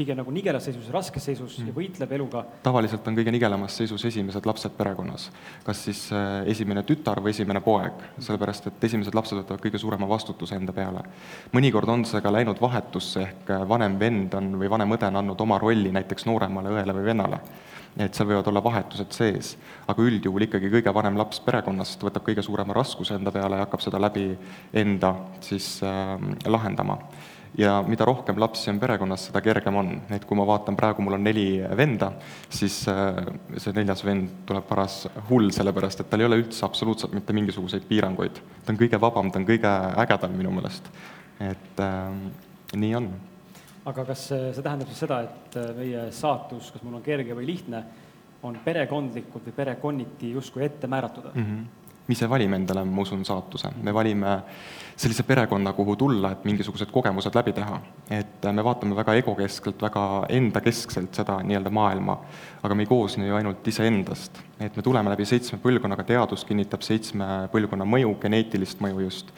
pigem nagu nigelas seisus, raskes seisus mm. ja võitleb eluga. tavaliselt on kõige nigelamas seisus esimesed lapsed perekonnas. kas siis äh, esimene tütar või esimene poeg, sellepärast et esimesed lapsed võtavad kõige suurema vastutuse enda peale. mõnikord on see ka läinud vahetusse, ehk äh, vanem vend on või vanem õde on andnud oma rolli näiteks nooremale õele või vennale et seal võivad olla vahetused sees. aga üldjuhul ikkagi kõige vanem laps perekonnast võtab kõige suurema raskuse enda peale ja hakkab seda läbi enda siis äh, lahendama. Ja mida rohkem lapsi on perekonnas, seda kergem on, et kui ma vaatan praegu, mul on neli venda, siis äh, see neljas vend tuleb paras hull, sellepärast et tal ei ole üldse absoluutselt mitte mingisuguseid piiranguid. ta on kõige vabam, ta on kõige ägedam minu meelest. et äh, nii on aga kas see tähendab siis seda, et äh, meie saatus, kas mul on kerge või lihtne, on perekondlikult või perekonniti justkui ette määratud mm? -hmm me ise valime endale, ma usun, saatuse, me valime sellise perekonna, kuhu tulla, et mingisugused kogemused läbi teha. et me vaatame väga egokeskselt, väga endakeskselt seda nii-öelda maailma, aga me ei koosne ju ainult iseendast. et me tuleme läbi seitsme põlvkonnaga, teadus kinnitab seitsme põlvkonna mõju, geneetilist mõju just,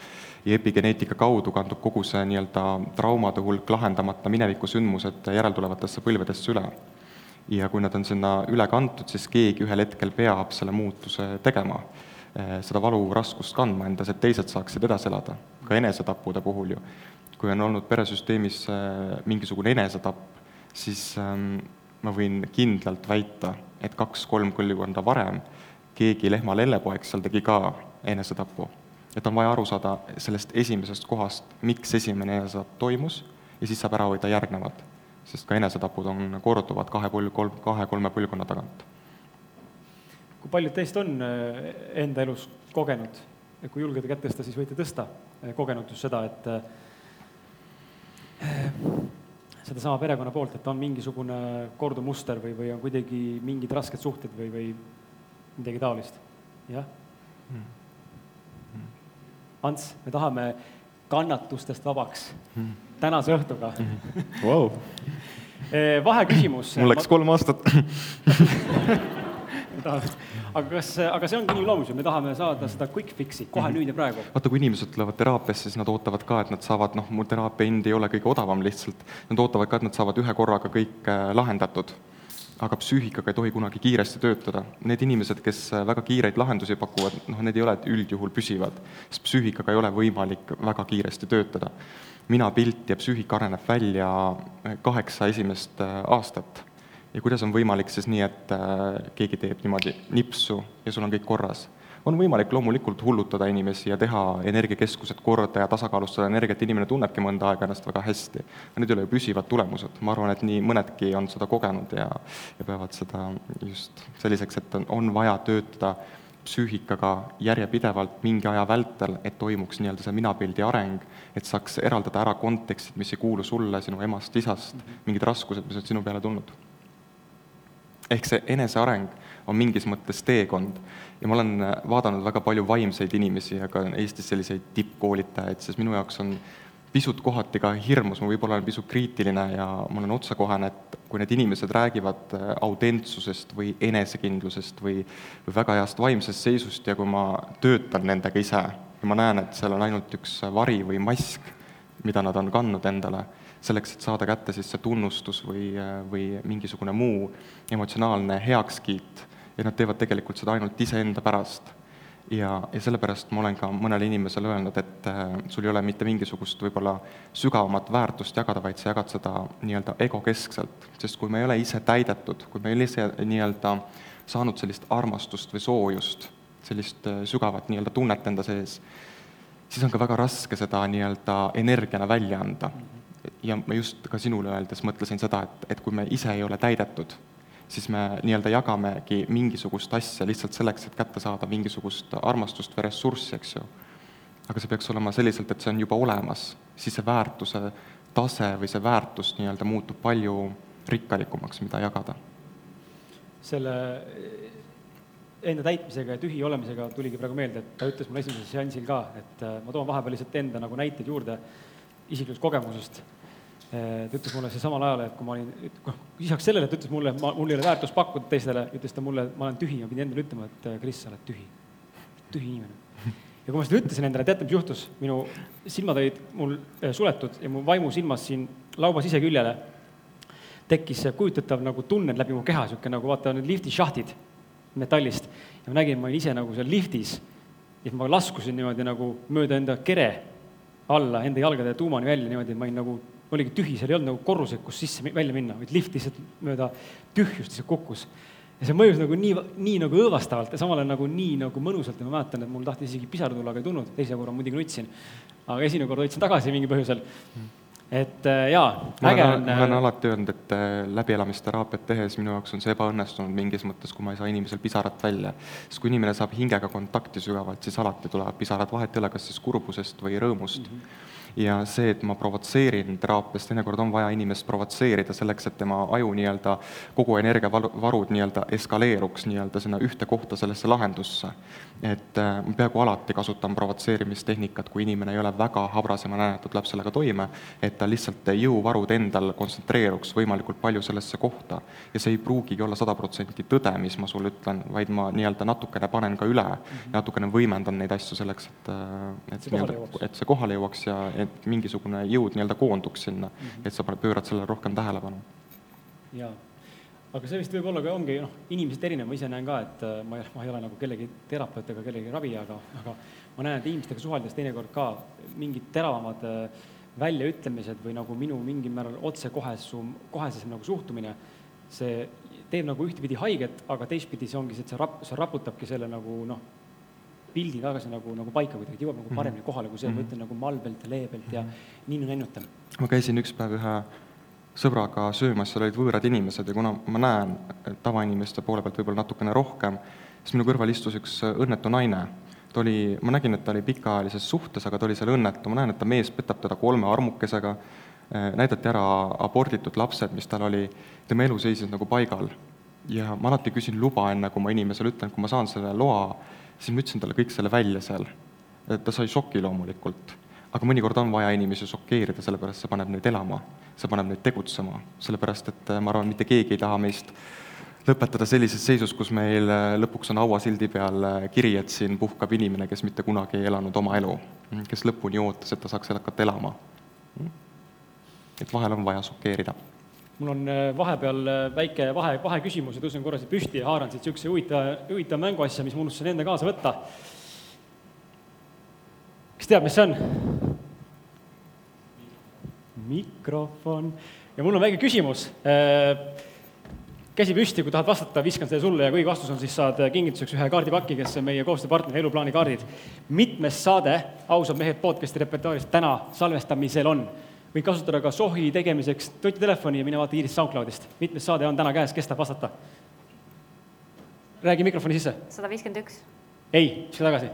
ja epigeneetika kaudu kandub kogu see nii-öelda traumade hulk, lahendamata minevikusündmused järeltulevatesse põlvedesse üle ja kui nad on sinna üle kantud, siis keegi ühel hetkel peab selle muutuse tegema seda valu raskust kandma endas, et teised saaksid edasi elada, ka enesetappude puhul ju. kui on olnud peresüsteemis eh, mingisugune enesetapp, siis ehm, ma võin kindlalt väita, et kaks-kolm põlvkonda varem keegi lehma lellepoeg seal tegi ka enesetapu. et on vaja aru saada sellest esimesest kohast, miks esimene enesetapp toimus ja siis saab ära hoida järgnevad. sest ka enesetapud on korduvad kahe põlv, kolm, kahe-kolme põlvkonna tagant kui paljud teist on äh, enda elus kogenud, kui julgeda kätt tõsta, siis võite tõsta, äh, kogenud just seda, et äh, sedasama perekonna poolt, et on mingisugune korduv muster või, või on kuidagi mingid rasked suhted või, või midagi taolist, jah mm.? Ants, me tahame kannatustest vabaks mm. tänase õhtuga mm. wow. vaheküsimus mul läks kolm aastat (laughs) aga kas, aga see ongi inimloomus ju, me tahame saada seda quick fix'i kohe mm -hmm. nüüd ja praegu. vaata, kui inimesed tulevad teraapiasse, siis nad ootavad ka, et nad saavad, noh, mul teraapia hind ei ole kõige odavam lihtsalt, nad ootavad ka, et nad saavad ühe korraga kõik äh, lahendatud. aga psüühikaga ei tohi kunagi kiiresti töötada. Need inimesed, kes äh, väga kiireid lahendusi pakuvad, noh, need ei ole üldjuhul püsivad, sest psüühikaga ei ole võimalik väga kiiresti töötada. minapilt ja psüühika areneb välja äh, kaheksa esimest aastat ja kuidas on võimalik siis nii, et äh, keegi teeb niimoodi nipsu ja sul on kõik korras? on võimalik loomulikult hullutada inimesi ja teha energiakeskused korda ja tasakaalustada energiat, inimene tunnebki mõnda aega ennast väga hästi. Need ei ole ju püsivad tulemused, ma arvan, et nii mõnedki on seda kogenud ja, ja peavad seda just selliseks, et on, on vaja töötada psüühikaga järjepidevalt mingi aja vältel, et toimuks nii-öelda see minapildi areng, et saaks eraldada ära kontekstid, mis ei kuulu sulle, sinu emast, isast, mingid raskused, mis on sinu peale tulnud ehk see eneseareng on mingis mõttes teekond. Ja ma olen äh, vaadanud väga palju vaimseid inimesi ja ka Eestis selliseid tippkoolitajaid, sest minu jaoks on pisut kohati ka hirmus, ma võib-olla olen pisut kriitiline ja ma olen otsekohene, et kui need inimesed räägivad äh, autentsusest või enesekindlusest või, või väga heast vaimsest seisust ja kui ma töötan nendega ise ja ma näen, et seal on ainult üks vari või mask, mida nad on kandnud endale selleks, et saada kätte siis see tunnustus või, või mingisugune muu emotsionaalne heakskiit. Ja nad teevad tegelikult seda ainult iseenda pärast. ja, ja sellepärast ma olen ka mõnele inimesele öelnud, et äh, sul ei ole mitte mingisugust võib-olla sügavamat väärtust jagada, vaid sa jagad seda nii-öelda egokeskselt, sest kui me ei ole ise täidetud, kui me ei ole ise nii-öelda saanud sellist armastust või soojust, sellist äh, sügavat nii-öelda tunnet enda sees, siis on ka väga raske seda nii-öelda energiana välja anda ja ma just ka sinule öeldes mõtlesin seda, et, et kui me ise ei ole täidetud, siis me nii-öelda jagamegi mingisugust asja lihtsalt selleks, et kätte saada mingisugust armastust või ressurssi, eks ju. aga see peaks olema selliselt, et see on juba olemas, siis see väärtuse tase või see väärtus nii-öelda muutub palju rikkalikumaks, mida jagada. selle enda täitmisega ja tühi olemisega tuligi praegu meelde, et ta ütles mulle esimesel seansil ka, et äh, ma toon vahepeal lihtsalt enda nagu näiteid juurde isiklikust kogemusest. Eh, ta ütles mulle see samal ajal, et kui ma olin, lisaks sellele, et ta ütles mulle, ma, mul ei ole väärtust pakkuda teistele, ütles ta mulle, ma olen tühi ja pidin endale ütlema, et eh, Kris, sa oled tühi. tühi inimene. ja kui ma seda ütlesin endale, teate, mis juhtus? minu silmad olid mul eh, suletud ja mu vaimusilmas siin laua siseküljele tekkis kujutatav nagu tunne läbi mu keha, niisugune nagu vaata, need lifti šahtid metallist. ja ma nägin, ma olin ise nagu seal liftis ja ma laskusin niimoodi nagu mööda enda kere alla enda jalgade tuumani välja niimoodi, et ma olin nagu, oligi tühi, seal ei olnud nagu korruseid, kus sisse, välja minna, vaid lift lihtsalt mööda tühjust lihtsalt kukkus. ja see mõjus nagu nii, nii nagu õõvastavalt ja samal ajal nagu nii nagu mõnusalt ja ma mäletan, et mul tahtis isegi pisar tulla, aga ei tulnud, teise korra muidugi nutsin. aga esimene kord võtsin tagasi mingil põhjusel mm et äh, jaa, äge on. ma olen äh, alati öelnud, et äh, läbielamisteraapiat tehes minu jaoks on see ebaõnnestunud mingis mõttes, kui ma ei saa inimesel pisarat välja. sest kui inimene saab hingega kontakti sügavalt, siis alati tulevad pisarad, vahet ei ole, kas siis kurbusest või rõõmust mm. -hmm ja see, et ma provotseerin teraapias, teinekord on vaja inimest provotseerida selleks, et tema aju nii-öelda, kogu energiavarud nii-öelda eskaleeruks nii-öelda sinna ühte kohta, sellesse lahendusse. Et äh, ma peaaegu alati kasutan provotseerimistehnikat, kui inimene ei ole väga habras ja ma näen, et ta tuleb sellega toime, et ta lihtsalt jõuvarud endal kontsentreeruks võimalikult palju sellesse kohta. ja see ei pruugigi olla sada protsenti tõde, mis ma sulle ütlen, vaid ma nii-öelda natukene panen ka üle mm, -hmm. natukene võimendan neid asju selleks, et, äh, et nii-öelda, et see kohale jõuaks ja et mingisugune jõud nii-öelda koonduks sinna mm, -hmm. et sa pöörad sellele rohkem tähelepanu. jaa, aga see vist võib-olla ka ongi noh, inimesed erinev, ma ise näen ka, et äh, ma ei, ma ei ole nagu kellegi terapeut ega kellegi ravija, aga, aga ma näen, et inimestega suheldes teinekord ka mingid teravamad äh, väljaütlemised või nagu minu mingil määral otsekohesum, kohesem nagu suhtumine, see teeb nagu ühtepidi haiget, aga teistpidi see ongi see, et see rap-, see raputabki selle nagu noh, pildi tagasi nagu, nagu paika kuidagi, jõuab nagu mhm. paremini kohale, kui see mm, -hmm. ma ütlen nagu malbelt ja leebelt ja mm -hmm. nii-nännutan. ma käisin üks päev ühe sõbraga söömas, seal olid võõrad inimesed ja kuna ma näen tavainimeste poole pealt võib-olla natukene rohkem, siis minu kõrval istus üks õnnetu naine. ta oli, ma nägin, et ta oli pikaajalises suhtes, aga ta oli seal õnnetu, ma näen, et ta mees petab teda kolme armukesega, näidati ära aborditud lapsed, mis tal oli, tema elu seisis nagu paigal. ja ma alati küsin luba, enne kui ma inimesele ütlen, kui ma saan selle loa, siis ma ütlesin talle kõik selle välja seal. ta sai šoki loomulikult, aga mõnikord on vaja inimesi šokeerida, sellepärast see paneb neid elama, see paneb neid tegutsema, sellepärast et äh, ma arvan, mitte keegi ei taha meist lõpetada sellises seisus, kus meil äh, lõpuks on hauasildi peal äh, kiri, et siin puhkab inimene, kes mitte kunagi ei elanud oma elu, kes lõpuni ootas, et ta saaks hakata elama. et vahel on vaja šokeerida mul on vahepeal väike vahe, vaheküsimus ja tõusen korra siit püsti ja haaran siit niisuguse huvitava, huvitava mänguasja, mis ma unustasin enda kaasa võtta kes teab, mis see on? Mikrofon. ja mul on väike küsimus. Äh, käsi püsti, kui tahad vastata, viskan selle sulle ja kui vastus on, siis saad kingituseks ühe kaardipaki, kes on meie koostööpartner Eluplaani kaardid. mitmes saade Ausad mehed podcasti repertuaaris täna salvestamisel on? võid kasutada ka sohi tegemiseks nutitelefoni ja mine vaata Iiris SoundCloudist. mitmes saade on täna käes, kes tahab vastata? räägi mikrofoni sisse. sada viiskümmend üks. ei, viska tagasi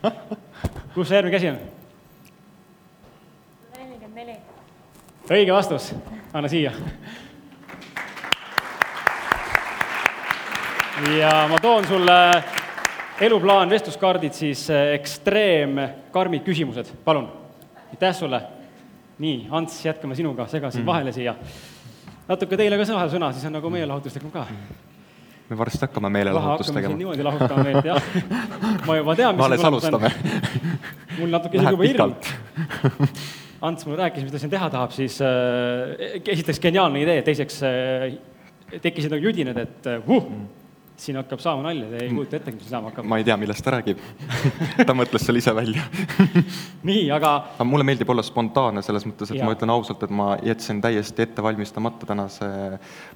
(laughs) kus see järgmine käsi on? nelikümmend neli. Õige vastus, anna siia. ja ma toon sulle eluplaan, vestluskaardid siis ekstreem karmid küsimused, palun. aitäh sulle. nii, Ants, jätkame sinuga, segasin mm. vahele siia. natuke teile ka sõna, sõna, siis on nagu meelelahutuslikum ka me varsti hakkame meelelahutust tegema. niimoodi lahutama meelt, jah. ma juba tean, mis alles alustame. mul natuke isegi juba hirm. Ants mulle rääkis, mis ta siin teha tahab, siis äh, esiteks geniaalne idee, teiseks äh, tekkisid nagu judinad, et uh, siin hakkab saama nalja, te ei kujuta ette, mis saama hakkab. ma ei tea, millest ta räägib (laughs) ta mõtles selle ise välja (laughs) nii, aga aga mulle meeldib olla spontaanne selles mõttes, et ja. ma ütlen ausalt, et ma jätsin täiesti ette valmistamata tänase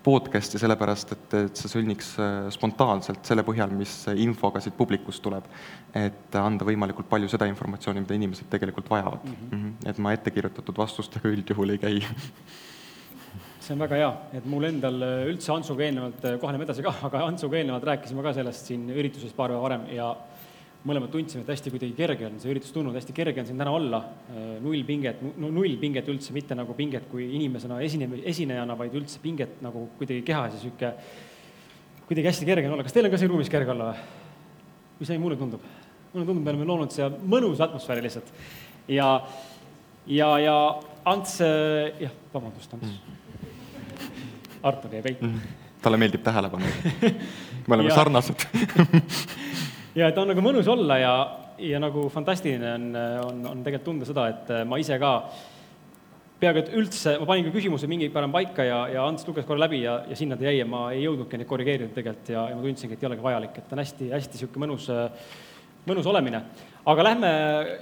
podcast'i, sellepärast et, et see sünniks äh, spontaanselt selle põhjal, mis infoga siit publikust tuleb. et anda võimalikult palju seda informatsiooni, mida inimesed tegelikult vajavad mm. -hmm. et ma ettekirjutatud vastustega üldjuhul ei käi (laughs) see on väga hea, et mul endal üldse Antsuga eelnevalt, äh, kohaneme edasi ka, (laughs) aga Antsuga eelnevalt rääkisime ka sellest siin ürituses paar päeva varem ja mõlemad tundsime, et hästi kuidagi kerge on see üritus tulnud, hästi kerge on siin täna olla, äh, null pinget, null pinget üldse, mitte nagu pinget kui inimesena, esine-, esinejana, vaid üldse pinget nagu kuidagi kehas ja niisugune kuidagi hästi kerge on olla. kas teil on ka siin ruumis kerge olla või? mis see mulle tundub? mulle tundub, me oleme loonud siia mõnusa atmosfääri lihtsalt. ja, ja, ja Ants, jah, vabandust, Ants mm Artur jäi peitu mm. -hmm. talle meeldib tähelepanu (laughs) me oleme ja, sarnased (laughs) ja et on nagu mõnus olla ja, ja nagu fantastiline on, on, on tegelikult tunda seda, et ma ise ka peaaegu et üldse, ma panin ka küsimuse mingi päev paika ja, ja Ants luges korra läbi ja, ja sinna ta jäi ja ma ei jõudnudki neid korrigeerida tegelikult ja, ja ma tundsingi, et ei olegi vajalik, et on hästi, hästi niisugune mõnus, mõnus olemine. aga lähme,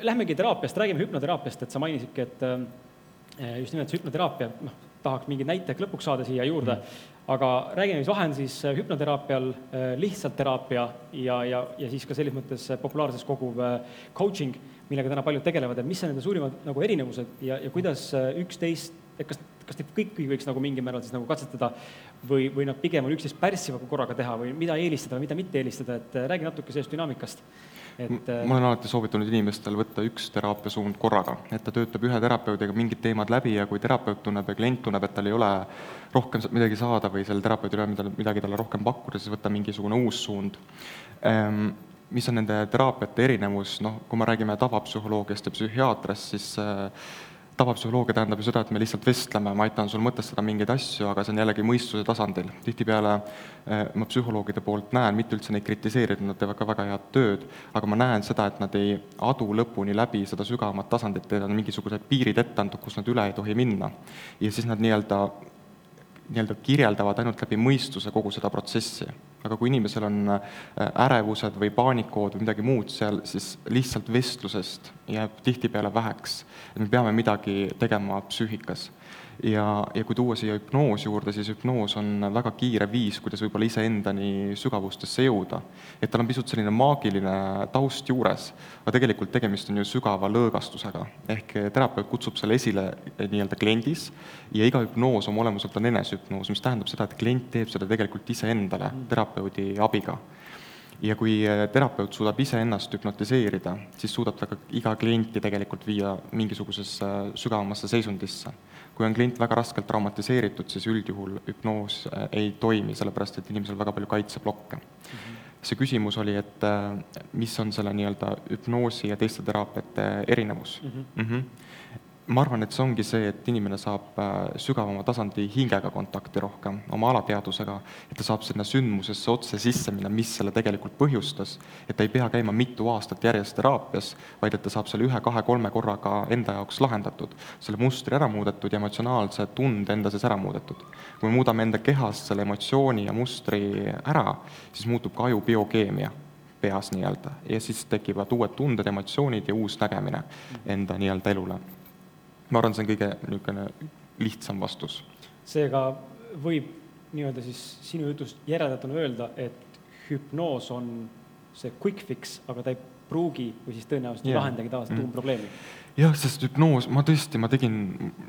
lähmegi teraapiast, räägime hüpnoteraapiast, et sa mainisidki, et eh, just nimelt see hüpnoteraapia, noh, tahaks mingeid näiteid lõpuks saada siia juurde mm., aga räägime, mis vahe on siis äh, hüpnoteraapial, äh, lihtsalt teraapia ja, ja, ja siis ka selles mõttes äh, populaarses koguv coaching, millega täna paljud tegelevad, et mis on nende suurimad nagu erinevused ja, ja kuidas üksteist, kas, kas neid kõiki võiks nagu mingil määral siis nagu katsetada või, või nad pigem on üksteist pärssiva korraga teha või mida eelistada või mida mitte eelistada, et räägi natuke sellest dünaamikast et äh, ma olen alati soovitanud inimestel võtta üks teraapiasuund korraga, et ta töötab ühe terapeudiga mingid teemad läbi ja kui terapeut tunneb ja klient tunneb, et tal ei ole rohkem midagi saada või sellel terapeudil ei ole mida- midagi talle rohkem pakkuda, siis võtta mingisugune uus suund. Ehm, Mis on nende teraapiate erinevus, noh, kui me räägime tavapsühholoogiast ja psühhiaatriast, siis äh, tavapsühholoogia tähendab ju seda, et me lihtsalt vestleme, ma aitan sul mõtestada mingeid asju, aga see on jällegi mõistuse tasandil. tihtipeale eh, ma psühholoogide poolt näen, mitte üldse neid kritiseerida, nad teevad ka väga head tööd, aga ma näen seda, et nad ei adu lõpuni läbi seda sügavamat tasandit, teil on mingisugused piirid ette antud, kus nad üle ei tohi minna. ja siis nad nii-öelda nii-öelda kirjeldavad ainult läbi mõistuse kogu seda protsessi. Aga kui inimesel on äh, ärevused või paanikood või midagi muud seal, siis lihtsalt vestlusest jääb tihtipeale väheks. me peame midagi tegema psüühikas ja, ja kui tuua siia hüpnoos juurde, siis hüpnoos on väga kiire viis, kuidas võib-olla iseendani sügavustesse jõuda. et tal on pisut selline maagiline taust juures, aga tegelikult tegemist on ju sügava lõõgastusega. ehk terapeut kutsub selle esile eh, nii-öelda kliendis ja iga hüpnoos oma olemuselt on enesehüpnoos, mis tähendab seda, et klient teeb seda tegelikult iseendale terapeudi abiga ja kui eh, terapeut suudab iseennast hüpnotiseerida, siis suudab ta ka iga klienti tegelikult viia mingisugusesse sügavamasse seisundisse. Kui on klient väga raskelt traumatiseeritud, siis üldjuhul hüpnoos eh, ei toimi, sellepärast et inimesel väga palju kaitseblokke mm. -hmm. see küsimus oli, et eh, mis on selle nii-öelda hüpnoosi ja teiste teraapiate erinevus mm. -hmm. Mm -hmm ma arvan, et see ongi see, et inimene saab äh, sügavama tasandi hingega kontakti rohkem, oma alateadusega, et ta saab sinna sündmusesse otse sisse minna, mis selle tegelikult põhjustas, et ta ei pea käima mitu aastat järjest teraapias, vaid et ta saab selle ühe-kahe-kolme korraga enda jaoks lahendatud, selle mustri ära muudetud ja emotsionaalse tunde enda sees ära muudetud. kui me muudame enda kehas selle emotsiooni ja mustri ära, siis muutub ka aju biokeemia peas nii-öelda. Ja siis tekivad uued tunded, emotsioonid ja uus nägemine enda nii-öelda elule ma arvan, see on kõige niisugune lihtsam vastus. seega võib nii-öelda siis sinu jutust järeldatuna öelda, et hüpnoos on see quick fix, aga ta ei pruugi või siis tõenäoliselt yeah. ei lahendagi taas mm. tuumprobleemi jah, sest hüpnoos, ma tõesti, ma tegin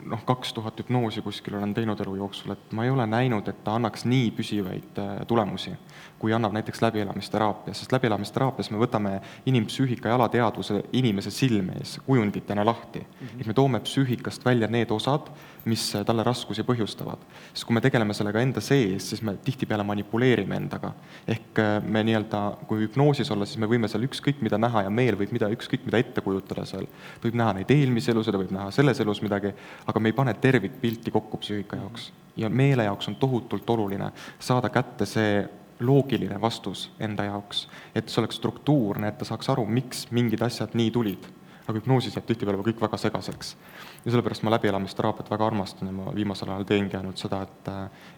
noh, kaks tuhat hüpnoosi kuskil olen teinud elu jooksul, et ma ei ole näinud, et ta annaks nii püsivaid äh, tulemusi, kui annab näiteks läbielamisteraapia, sest läbielamisteraapia me võtame inimpsüühika ja alateadvuse inimese silme ees kujunditena lahti mm. -hmm. et me toome psüühikast välja need osad, mis talle raskusi põhjustavad. sest kui me tegeleme sellega enda sees, siis me tihtipeale manipuleerime endaga. ehk äh, me nii-öelda, kui hüpnoosis olla, siis me võime seal ükskõik mida näha ja meel võib mida, ükskõik mida ette kujutada seal, võib näha neid eelmisi elusid, võib näha selles elus midagi, aga me ei pane tervikpilti kokku psüühika jaoks. ja meele jaoks on tohutult oluline saada kätte see loogiline vastus enda jaoks, et see oleks struktuurne, et ta saaks aru, miks mingid asjad nii tulid. aga hüpnoosis jääb tihtipeale kõik väga segaseks ja sellepärast ma läbielamisterapiat väga armastan ja ma viimasel ajal teengi ainult seda, et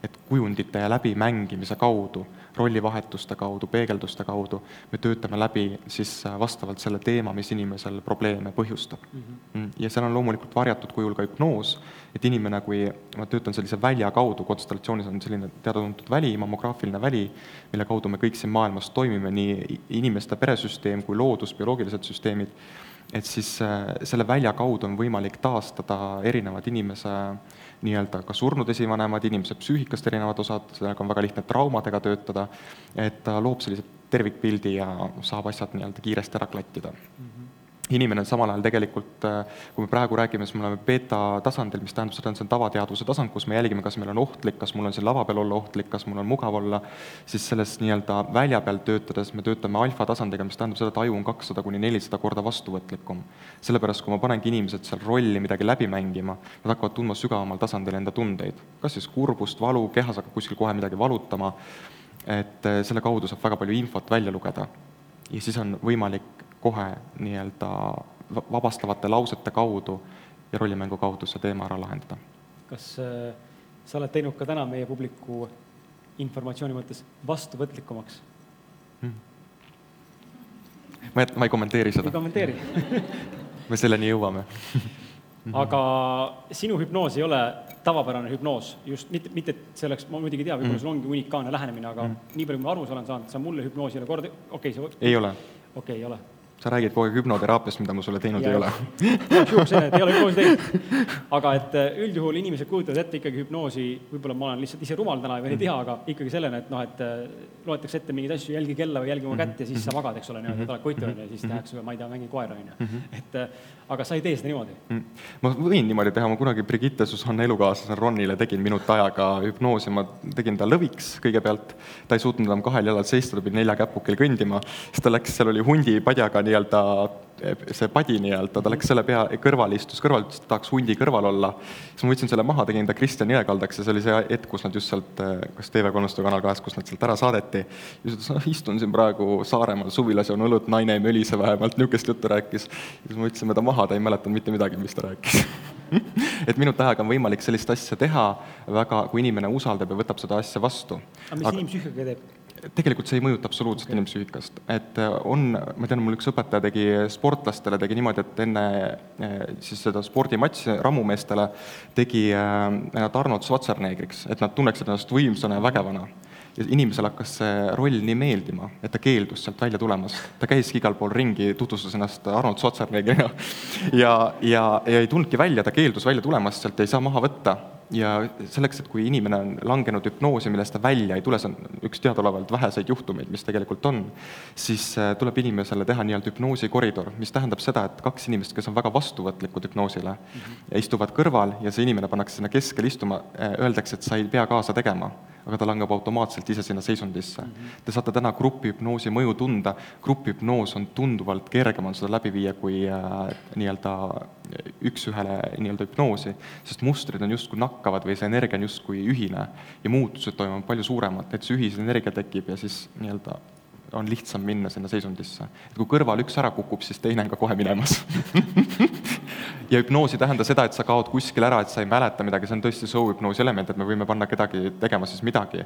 et kujundite ja läbimängimise kaudu, rollivahetuste kaudu, peegelduste kaudu, me töötame läbi siis vastavalt selle teema, mis inimesel probleeme põhjustab mm. -hmm. ja seal on loomulikult varjatud kujul ka hüpnoos, et inimene, kui ma töötan sellise välja kaudu, konstellatsioonis on selline teada-tuntud väli, mammograafiline väli, mille kaudu me kõik siin maailmas toimime, nii inimeste peresüsteem kui loodus, bioloogilised süsteemid, et siis äh, selle välja kaudu on võimalik taastada erinevad inimese nii-öelda ka surnud esivanemad, inimese psüühikast erinevad osad, sellega on väga lihtne traumadega töötada, et ta loob sellise tervikpildi ja saab asjad nii-öelda kiiresti ära klattida mm. -hmm inimene on samal ajal tegelikult, äh, kui me praegu räägime, siis me oleme beeta tasandil, mis tähendab seda, et see on tavateadvuse tasand, kus me jälgime, kas meil on ohtlik, kas mul on siin lava peal olla ohtlik, kas mul on mugav olla, siis selles nii-öelda välja peal töötades me töötame alfa tasandiga, mis tähendab seda, et aju on kakssada kuni nelisada korda vastuvõtlikum. sellepärast, kui ma panengi inimesed seal rolli midagi läbi mängima, nad hakkavad tundma sügavamal tasandil enda tundeid, kas siis kurbust, valu, kehas hakkab kuskil kohe midagi valutama, et äh, selle kaudu saab väga palju infot välja lugeda. ja siis on võimalik kohe nii-öelda vabastavate lausete kaudu ja rollimängu kaudu see teema ära lahendada. kas äh, sa oled teinud ka täna meie publiku informatsiooni mõttes vastuvõtlikumaks hmm.? ma, ma ei kommenteeri seda. ei kommenteeri (laughs) me selleni jõuame (laughs) aga sinu hüpnoos ei ole tavapärane hüpnoos, just mitte, mitte et see oleks, ma muidugi ei tea, võib-olla mm. sul ongi unikaalne lähenemine, aga mm. nii palju, kui ma aru olen saanud, sa mulle hüpnoosi ei ole kord, okei okay,, see ei ole. okei okay,, ei ole sa räägid kogu aeg hüpnoteraapiast, mida ma sulle teinud Ja- ei ole. ei ole hüpnoosi teinud. (laughs) aga et äh, üldjuhul inimesed kujutavad ette ikkagi hüpnoosi, võib-olla ma olen lihtsalt ise rumal täna või ei tea, aga ikkagi sellena, et noh, et äh, loetakse ette mingeid asju, jälgi kella või jälgi oma kätt ja siis sa magad, eks ole, niimoodi, et oled koitu on ju, ja siis tehakse, ma ei tea, mängi koera on ju. et äh, aga sa ei tee seda niimoodi. Mm. ma võin niimoodi teha, ma kunagi Brigitte Susanne elukaaslasele Ronile tegin. Minut ajaga hüpnoosi, ma tegin ta lõviks kõigepealt, ta ei suutnud enam kahel jalal seista, ta pidi nelja käpukil kõndima, siis ta läks, seal oli hundi padjaga nii-öelda see padi nii-öelda, ta läks selle pea, kõrvale istus kõrval, ütles, et tahaks hundi kõrval olla. siis ma võtsin selle maha, tegin ta Kristjan Jõekaldaks ja see oli see hetk, kus nad just sealt, kas TV3-st või Kanal kahest, kus nad sealt ära saadeti. ja siis ütles, noh, istun siin praegu Saaremaal suvilas, joon õlut, naine ei mölise vähemalt, niisugust juttu rääkis. siis me võtsime ta maha, ta ei mäletanud mitte midagi, mis ta rääkis (laughs) et minut ajaga on võimalik sellist asja teha väga, kui inimene usaldab ja võtab seda asja vastu. aga mis inimpsüühika teeb? Tegelikult see ei mõjuta absoluutselt okay. inimpsüühikast, et äh, on, ma tean, mul üks õpetaja tegi sportlastele, tegi niimoodi, et enne äh, siis seda spordimatši rammumeestele tegi nad Arnold Schwarzeneggeriks, et nad tunneksid ennast võimsana ja vägevana. ja inimesele hakkas see roll nii meeldima, et ta keeldus sealt välja tulemast. ta käiski igal pool ringi, tutvustas ennast Arnold Schwarzeneggerina ja, ja, ja ei tulnudki välja, ta keeldus välja tulemast sealt ei saa maha võtta ja selleks, et kui inimene on langenud hüpnoosi, millest ta välja ei tule, see on üks teadaolevalt väheseid juhtumeid, mis tegelikult on, siis tuleb inimesele teha nii-öelda hüpnoosikoridor, mis tähendab seda, et kaks inimest, kes on väga vastuvõtlikud hüpnoosile mm, -hmm. istuvad kõrval ja see inimene pannakse sinna keskele istuma, öeldakse, et sa ei pea kaasa tegema, aga ta langeb automaatselt ise sinna seisundisse mm. -hmm. Te saate täna grupihüpnoosi mõju tunda, grupihüpnoos on tunduvalt kergem on seda läbi viia kui äh, nii-öelda üks-ühele nii-öelda hüpnoosi, sest mustrid on justkui nakkavad või see energia on justkui ühine ja muutused toimuvad palju suuremad, et see ühisenergia tekib ja siis nii-öelda on lihtsam minna sinna seisundisse. et kui kõrval üks ära kukub, siis teine on ka kohe minemas (laughs) ja hüpnoos ei tähenda seda, et sa kaod kuskil ära, et sa ei mäleta midagi, see on tõesti show-hüpnoosi element, et me võime panna kedagi tegema siis midagi,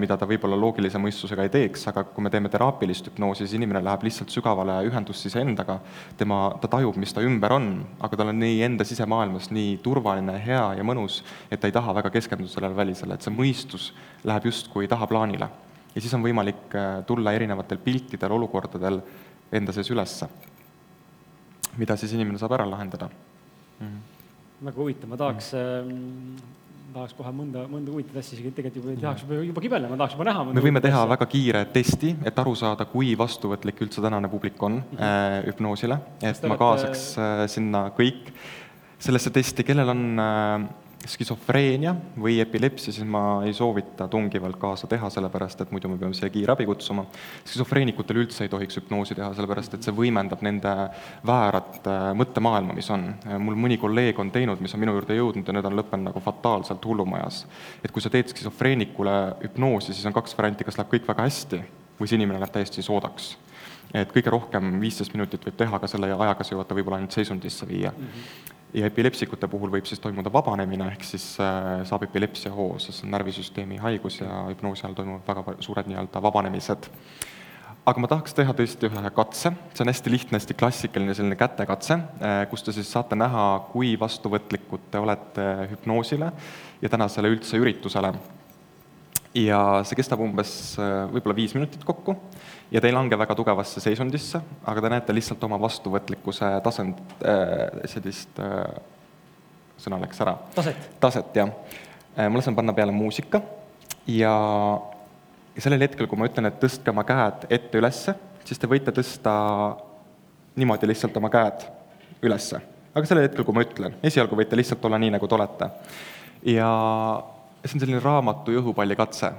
mida ta võib-olla loogilise mõistusega ei teeks, aga kui me teeme teraapilist hüpnoosi, siis inimene läheb lihtsalt sügavale ühendusse iseendaga, tema, ta tajub, mis ta ümber on, aga tal on nii enda sisemaailmas nii turvaline, hea ja mõnus, et ta ei taha väga keskenduda sellele välisele, et see mõistus läheb justkui tahaplaanile ja siis on võimalik tulla erinevatel piltidel, olukordadel enda sees ülesse, mida siis inimene saab ära lahendada mm. -hmm. väga huvitav, ma tahaks mm., tahaks kohe mõnda, mõnda huvitavat asja isegi tegelikult juba tehakse juba, juba kibelema, tahaks juba näha. me võime teha asja. väga kiire testi, et aru saada, kui vastuvõtlik üldse tänane publik on mm -hmm. äh, hüpnoosile, et ma kaasaks äh, sinna kõik sellesse testi, kellel on äh, skisofreenia või epilepsia, siis ma ei soovita tungivalt kaasa teha, sellepärast et muidu me peame siia kiirabi kutsuma. skisofreenikutel üldse ei tohiks hüpnoosi teha, sellepärast et see võimendab nende väärat mõttemaailma, mis on. mul mõni kolleeg on teinud, mis on minu juurde jõudnud ja need on lõppenud nagu fataalselt hullumajas. et kui sa teed skisofreenikule hüpnoosi, siis on kaks varianti, kas läheb kõik väga hästi või see inimene läheb täiesti soodaks et kõige rohkem viisteist minutit võib teha, aga selle ajaga sa jõuad ta võib-olla ainult seisundisse viia mm. -hmm ja epilepsikute puhul võib siis toimuda vabanemine, ehk siis äh, saab epilepsiahoo, sest see on närvisüsteemi haigus ja hüpnoosi all toimuvad väga suured nii-öelda vabanemised. aga ma tahaks teha tõesti ühe katse, see on hästi lihtne, hästi klassikaline selline kätekatse, äh, kus te siis saate näha, kui vastuvõtlikud te olete hüpnoosile ja tänasele üldse üritusele. ja see kestab umbes äh, võib-olla viis minutit kokku ja te ei lange väga tugevasse seisundisse, aga te näete lihtsalt oma vastuvõtlikkuse tasand äh,, sellist äh,, sõna läks ära. taset? taset, jah äh,. ma lasen panna peale muusika ja, ja sellel hetkel, kui ma ütlen, et tõstke oma käed ette ülesse, siis te võite tõsta niimoodi lihtsalt oma käed ülesse. aga sellel hetkel, kui ma ütlen, esialgu võite lihtsalt olla nii, nagu te olete. ja see on selline raamatu õhupalli katse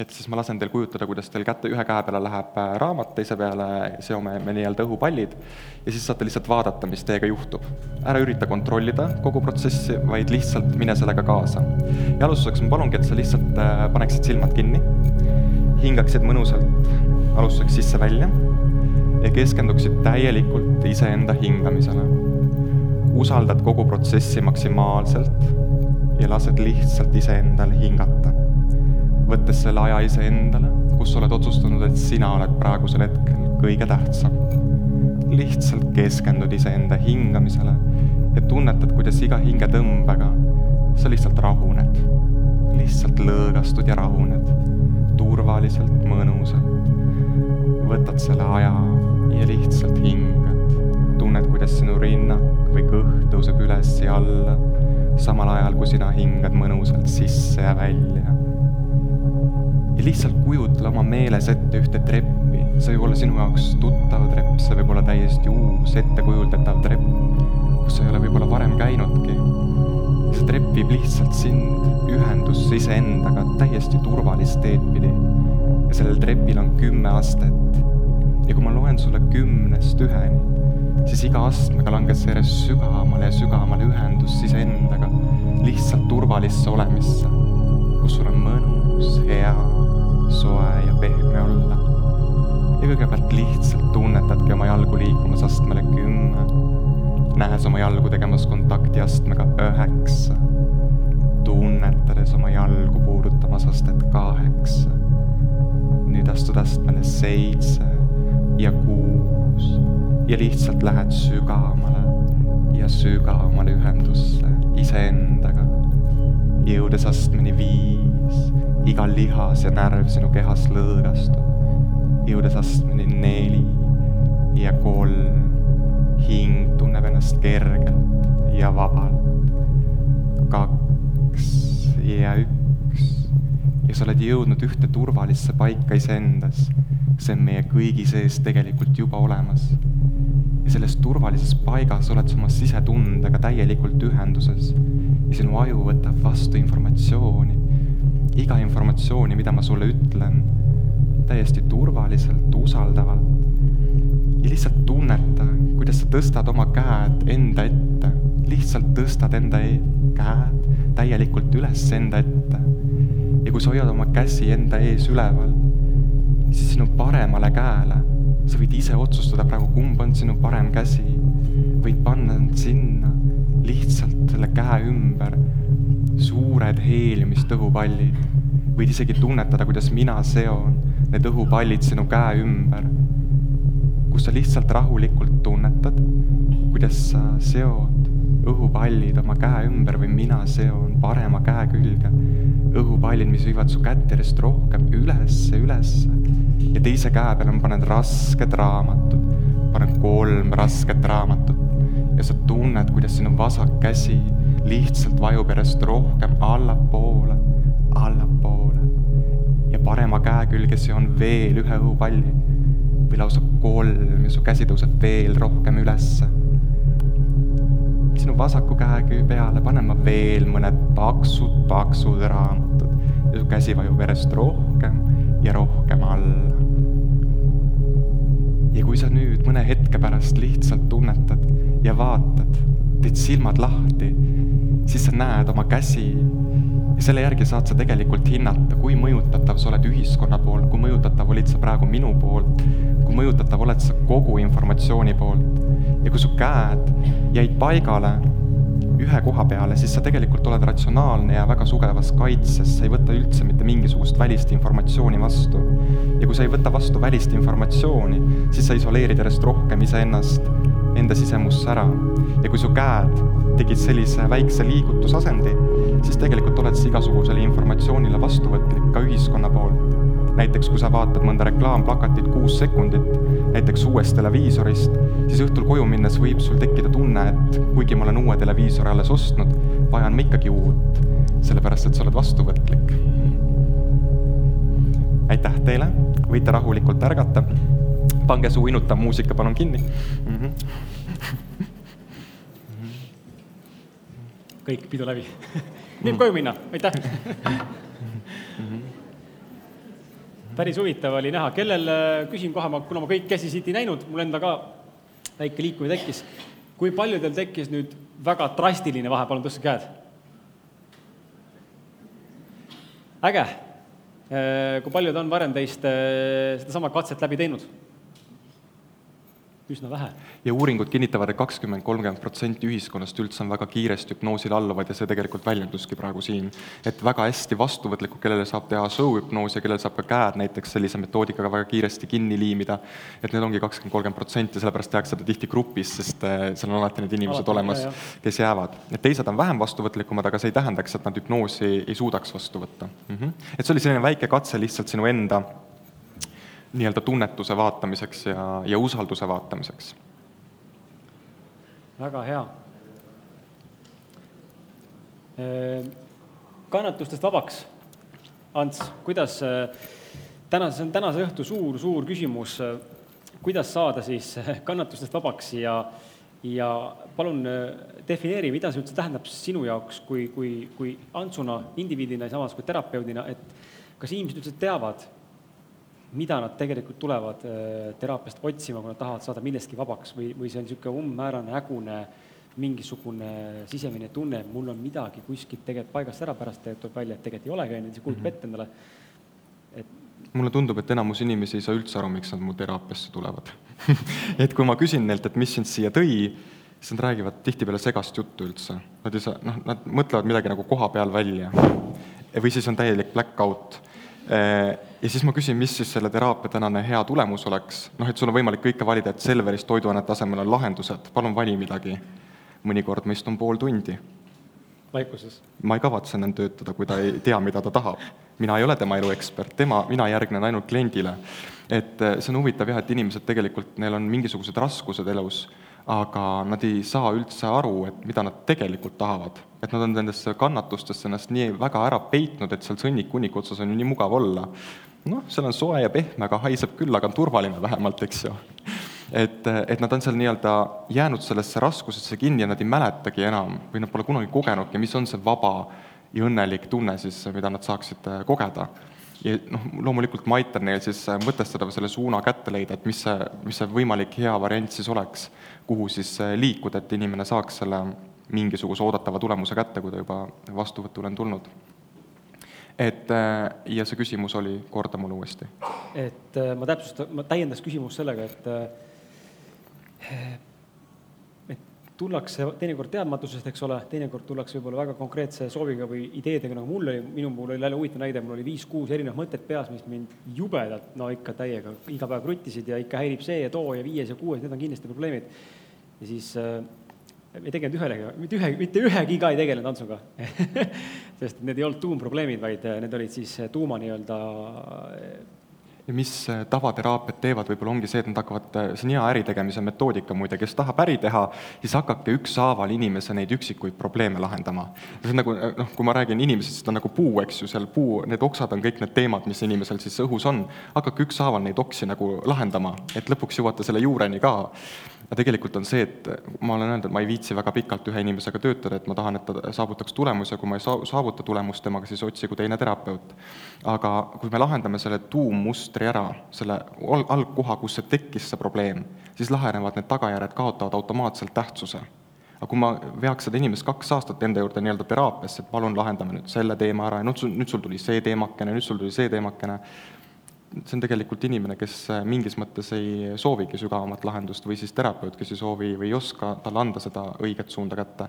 et siis ma lasen teil kujutada, kuidas teil kätte ühe käe peale läheb äh, raamat, teise peale seome me nii-öelda õhupallid ja siis saate lihtsalt vaadata, mis teiega juhtub. ära ürita kontrollida kogu protsessi, vaid lihtsalt mine sellega kaasa. ja alustuseks ma palungi, et sa lihtsalt äh, paneksid silmad kinni, hingaksid mõnusalt alustuseks sisse-välja ja keskenduksid täielikult iseenda hingamisele. usaldad kogu protsessi maksimaalselt ja lased lihtsalt iseendal hingata võttes selle aja iseendale, kus oled otsustanud, et sina oled praegusel hetkel kõige tähtsam. lihtsalt keskendud iseenda hingamisele ja tunnetad, kuidas iga hingetõmbega sa lihtsalt rahuned. lihtsalt lõõgastud ja rahuned turvaliselt, mõnusalt. võtad selle aja ja lihtsalt hingad. tunned, kuidas sinu rinnak või kõht tõuseb üles ja alla, samal ajal kui sina hingad mõnusalt sisse ja välja. Ja lihtsalt kujutle oma meeles ette ühte treppi, see võib olla sinu jaoks tuttav trepp, see võib olla täiesti uus ettekujutatav trepp, kus sa ei ole võib-olla varem käinudki. see trepp viib lihtsalt sind ühendusse iseendaga täiesti turvalist teed pidi. ja sellel trepil on kümme astet. ja kui ma loen sulle kümnest üheni, siis iga astmega langed sa järjest sügavamale ja sügavamale ühendusse iseendaga, lihtsalt turvalisse olemisse, kus sul on mõnus, hea, soe ja pehme olla. ja kõigepealt lihtsalt tunnetadki oma jalgu liikumas astmele kümme, nähes oma jalgu tegemas kontakti astmega üheksa tunnetades oma jalgu puudutamas astet kaheksa. nüüd astud astmele seitse ja kuus ja lihtsalt lähed sügavamale ja sügavamale ühendusse iseendaga. Jõudes astmeni viis, iga lihas ja närv sinu kehas lõõgastub. jõudes astmeni neli ja kolm, hing tunneb ennast kergelt ja vabalt. kaks ja üks ja sa oled jõudnud ühte turvalisse paika iseendas. see on meie kõigi sees tegelikult juba olemas. ja selles turvalises paigas oled sa oma sisetundega täielikult ühenduses ja sinu aju võtab vastu informatsiooni, iga informatsiooni, mida ma sulle ütlen, täiesti turvaliselt, usaldavalt. Ja lihtsalt tunneta, kuidas sa tõstad oma käed enda ette, lihtsalt tõstad enda e käed täielikult üles enda ette. ja kui sa hoiad oma käsi enda ees üleval, siis sinu paremale käele, sa võid ise otsustada praegu, kumb on sinu parem käsi, võid panna end sinna lihtsalt selle käe ümber suured heeliumist õhupallid. võid isegi tunnetada, kuidas mina seon need õhupallid sinu käe ümber, kus sa lihtsalt rahulikult tunnetad, kuidas sa seod õhupallid oma käe ümber või mina seon parema käe külge õhupallid, mis viivad su kätt järjest rohkem ülesse, ülesse. ja teise käe peale ma panen rasked raamatud, panen kolm rasket raamatut ja sa tunned, kuidas sinu vasak käsi lihtsalt vajub järjest rohkem allapoole, allapoole. ja parema käe külge seon veel ühe õhupalli või lausa kolm ja su käsi tõuseb veel rohkem ülesse sinu vasaku käe peale panen ma veel mõned paksud-paksud raamatud ja su käsi vajub järjest rohkem ja rohkem alla. ja kui sa nüüd mõne hetke pärast lihtsalt tunnetad ja vaatad, teed silmad lahti, siis sa näed oma käsi ja selle järgi saad sa tegelikult hinnata, kui mõjutatav sa oled ühiskonna poolt, kui mõjutatav olid sa praegu minu poolt, kui mõjutatav oled sa kogu informatsiooni poolt. ja kui su käed jäid paigale ühe koha peale, siis sa tegelikult oled ratsionaalne ja väga sugevas kaitses, sa ei võta üldse mitte mingisugust välist informatsiooni vastu. ja kui sa ei võta vastu välist informatsiooni, siis sa isoleerid järjest rohkem iseennast enda sisemusse ära. ja kui su käed tegid sellise väikse liigutusasendi, siis tegelikult oled sa igasugusele informatsioonile vastuvõtlik ka ühiskonna poolt. näiteks kui sa vaatad mõnda reklaamplakatit kuus sekundit, näiteks uuest televiisorist, siis õhtul koju minnes võib sul tekkida tunne, et kuigi ma olen uue televiisori alles ostnud, vajan ma ikkagi uut, sellepärast et sa oled vastuvõtlik. aitäh teile, võite rahulikult ärgata pange suu inutav muusika palun kinni mm. -hmm. (laughs) kõik, pidu läbi võib koju minna, aitäh päris huvitav oli näha, kellel, küsin kohe, ma, kuna ma kõik käsi siit ei näinud, mul enda ka väike liikumine tekkis. kui paljudel tekkis nüüd väga drastiline vahe, palun tõstke käed. äge. kui paljud on varem teist sedasama katset läbi teinud? Üsna vähe. ja uuringud kinnitavad et, et kakskümmend, kolmkümmend protsenti ühiskonnast üldse on väga kiiresti hüpnoosile alluvad ja see tegelikult väljenduski praegu siin. et väga hästi vastuvõtlikud, kellele saab teha show-hüpnoosi ja kellel saab ka käed näiteks sellise metoodikaga väga kiiresti kinni liimida, et need ongi kakskümmend, kolmkümmend protsenti, sellepärast tehakse seda tihti grupis, sest äh, seal on alati need inimesed alati, olemas, kes jäävad. et teised on vähem vastuvõtlikumad, aga see ei tähendaks, et nad hüpnoosi ei suudaks vastu võtta mm. -hmm. et see oli selline väike katse lihtsalt sinu enda nii-öelda tunnetuse vaatamiseks ja, ja usalduse vaatamiseks. väga hea. Ehm, kannatustest vabaks, Ants, kuidas täna, see on tänase õhtu suur-suur küsimus, kuidas saada siis (laughs) kannatustest vabaks ja, ja palun defineeri, mida see üldse tähendab sinu jaoks kui, kui, kui Antsuna, indiviidina ja samas kui terapeudina, et kas inimesed üldse teavad, mida nad tegelikult tulevad äh, teraapiast otsima, kui nad tahavad saada millestki vabaks või, või see on niisugune umbmäärane hägune mingisugune sisemine tunne, et mul on midagi kuskilt tegelikult paigast ära, pärast tuleb välja, et tegelikult ei olegi, on ju, siis kujutab ette endale, et mulle tundub, et enamus inimesi ei saa üldse aru, miks nad mu teraapiasse tulevad (laughs) et kui ma küsin neilt, et mis sind siia tõi, siis nad räägivad tihtipeale segast juttu üldse. Nad ei saa, noh, nad mõtlevad midagi nagu koha peal välja. või siis on täielik black out ja siis ma küsin, mis siis selle teraapia tänane hea tulemus oleks, noh, et sul on võimalik kõike valida, et Selveris toiduainete asemel on lahendused, palun vali midagi. mõnikord ma istun pool tundi. vaikuses? ma ei kavatse enam töötada, kui ta ei tea, mida ta tahab. mina ei ole tema elu ekspert, tema, mina järgnen ainult kliendile. et eh, see on huvitav jah, et inimesed tegelikult, neil on mingisugused raskused elus aga nad ei saa üldse aru, et mida nad tegelikult tahavad. et nad on nendesse kannatustesse ennast nii väga ära peitnud, et seal sõnnik-hunniku otsas on ju nii mugav olla. Noh, seal on soe ja pehme, aga haiseb küll, aga on turvaline vähemalt, eks ju. et, et nad on seal nii-öelda jäänud sellesse raskusesse kinni ja nad ei mäletagi enam või nad pole kunagi kogenudki, mis on see vaba ja õnnelik tunne siis, mida nad saaksid kogeda ja noh, loomulikult ma aitan neil siis mõtestada või selle suuna kätte leida, et mis see, mis see võimalik hea variant siis oleks kuhu siis äh, liikuda, et inimene saaks selle mingisuguse oodatava tulemuse kätte, kui ta juba vastuvõtule on tulnud. Et äh, ja see küsimus oli, korda mulle uuesti. et äh, ma täpsustan, ma täiendaks küsimust sellega, et tullakse teinekord teadmatusest, eks ole, teinekord tullakse võib-olla väga konkreetse sooviga või ideedega, nagu mul oli, minu puhul oli jälle huvitav näide, mul oli viis-kuus erinevat mõtet peas, mis mind jubedalt, no ikka täiega iga päev kruttisid ja ikka häirib see ja too ja viies ja kuues, need on kindlasti probleemid ja siis äh, ei tegelenud ühelegi, mitte ühe, mitte ühegi ka ei tegelenud Antsuga (laughs) sest need ei olnud tuumprobleemid, vaid äh, need olid siis äh, tuuma nii-öelda ja mis tavateraapiad teevad, võib-olla ongi see, et nad hakkavad, see on hea äritegemise metoodika muide, kes tahab äri teha, siis hakake ükshaaval inimese neid üksikuid probleeme lahendama. see on nagu noh, kui ma räägin inimesest, siis ta on nagu puu, eks ju, seal puu, need oksad on kõik need teemad, mis inimesel siis õhus on, hakake ükshaaval neid oksi nagu lahendama, et lõpuks jõuate selle juureni ka aga tegelikult on see, et ma olen öelnud, et ma ei viitsi väga pikalt ühe inimesega töötada, et ma tahan, et ta saavutaks tulemuse, kui ma ei saa-, saavuta tulemust temaga, siis otsigu teine terapeut. aga kui me lahendame selle tuummustri ära, selle al-, algkoha, kus see tekkis, see probleem, siis lahenevad need tagajärjed, kaotavad automaatselt tähtsuse aga kui ma veaks seda inimest kaks aastat enda juurde nii-öelda teraapiasse, et palun lahendame nüüd selle teema ära ja nüüd sul, nüüd sul tuli see teemakene, nüüd sul tuli see teemakene, see on tegelikult inimene, kes äh, mingis mõttes ei soovigi sügavamat lahendust või siis terapeut, kes ei soovi või ei oska talle anda seda õiget suunda kätte.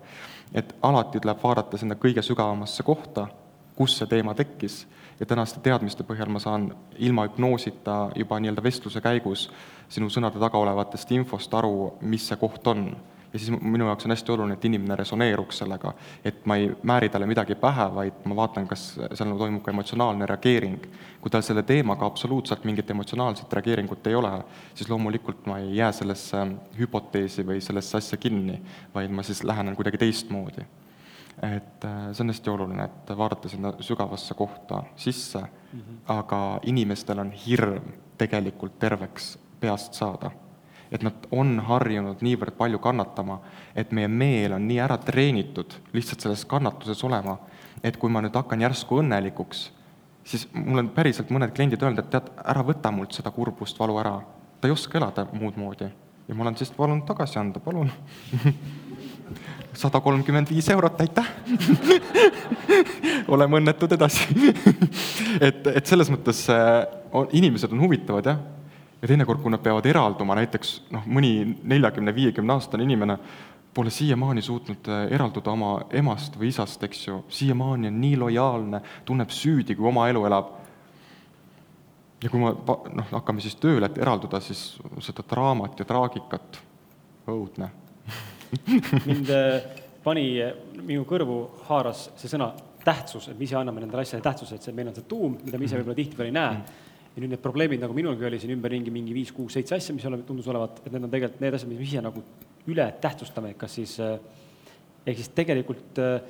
et alati tuleb vaadata sinna kõige sügavamasse kohta, kus see teema tekkis ja tänaste teadmiste põhjal ma saan ilma hüpnoosita juba nii-öelda vestluse käigus sinu sõnade taga olevatest infost aru, mis see koht on ja siis minu jaoks on hästi oluline, et inimene resoneeruks sellega, et ma ei määri talle midagi pähe, vaid ma vaatan, kas seal toimub ka emotsionaalne reageering. kui tal selle teemaga absoluutselt mingit emotsionaalset reageeringut ei ole, siis loomulikult ma ei jää sellesse hüpoteesi või sellesse asja kinni, vaid ma siis lähenen kuidagi teistmoodi. et äh, see on hästi oluline, et vaadata sinna sügavasse kohta sisse mm, -hmm. aga inimestel on hirm tegelikult terveks peast saada et nad on harjunud niivõrd palju kannatama, et meie meel on nii ära treenitud lihtsalt selles kannatuses olema, et kui ma nüüd hakkan järsku õnnelikuks, siis mul on päriselt mõned kliendid öelnud, et tead, ära võta mult seda kurbust, valu ära. ta ei oska elada muud moodi. ja ma olen siis palunud tagasi anda, palun (laughs) sada kolmkümmend viis eurot, aitäh (laughs) oleme õnnetud edasi (laughs) et, et selles mõttes äh, on, inimesed on huvitavad jah ja teinekord, kui nad peavad eralduma, näiteks noh, mõni neljakümne, viiekümne aastane inimene pole siiamaani suutnud äh, eralduda oma emast või isast, eks ju, siiamaani on nii lojaalne, tunneb süüdi, kui oma elu elab. ja kui ma noh, hakkame siis tööle, et eralduda, siis seda draamat ja traagikat, õudne. (laughs) Mind äh, pani, minu kõrvu haaras see sõna tähtsus, et me ise anname nendele asjadele tähtsuse, et see, meil on see tuum, mida me ise võib-olla tihtipeale ei näe. Mm ja nüüd need probleemid, nagu minulgi oli siin ümberringi mingi viis, kuus, seitse asja, mis ole, tundus olevat, et need on tegelikult need asjad, mis me ise nagu üle tähtsustame, kas siis äh, ehk siis tegelikult äh,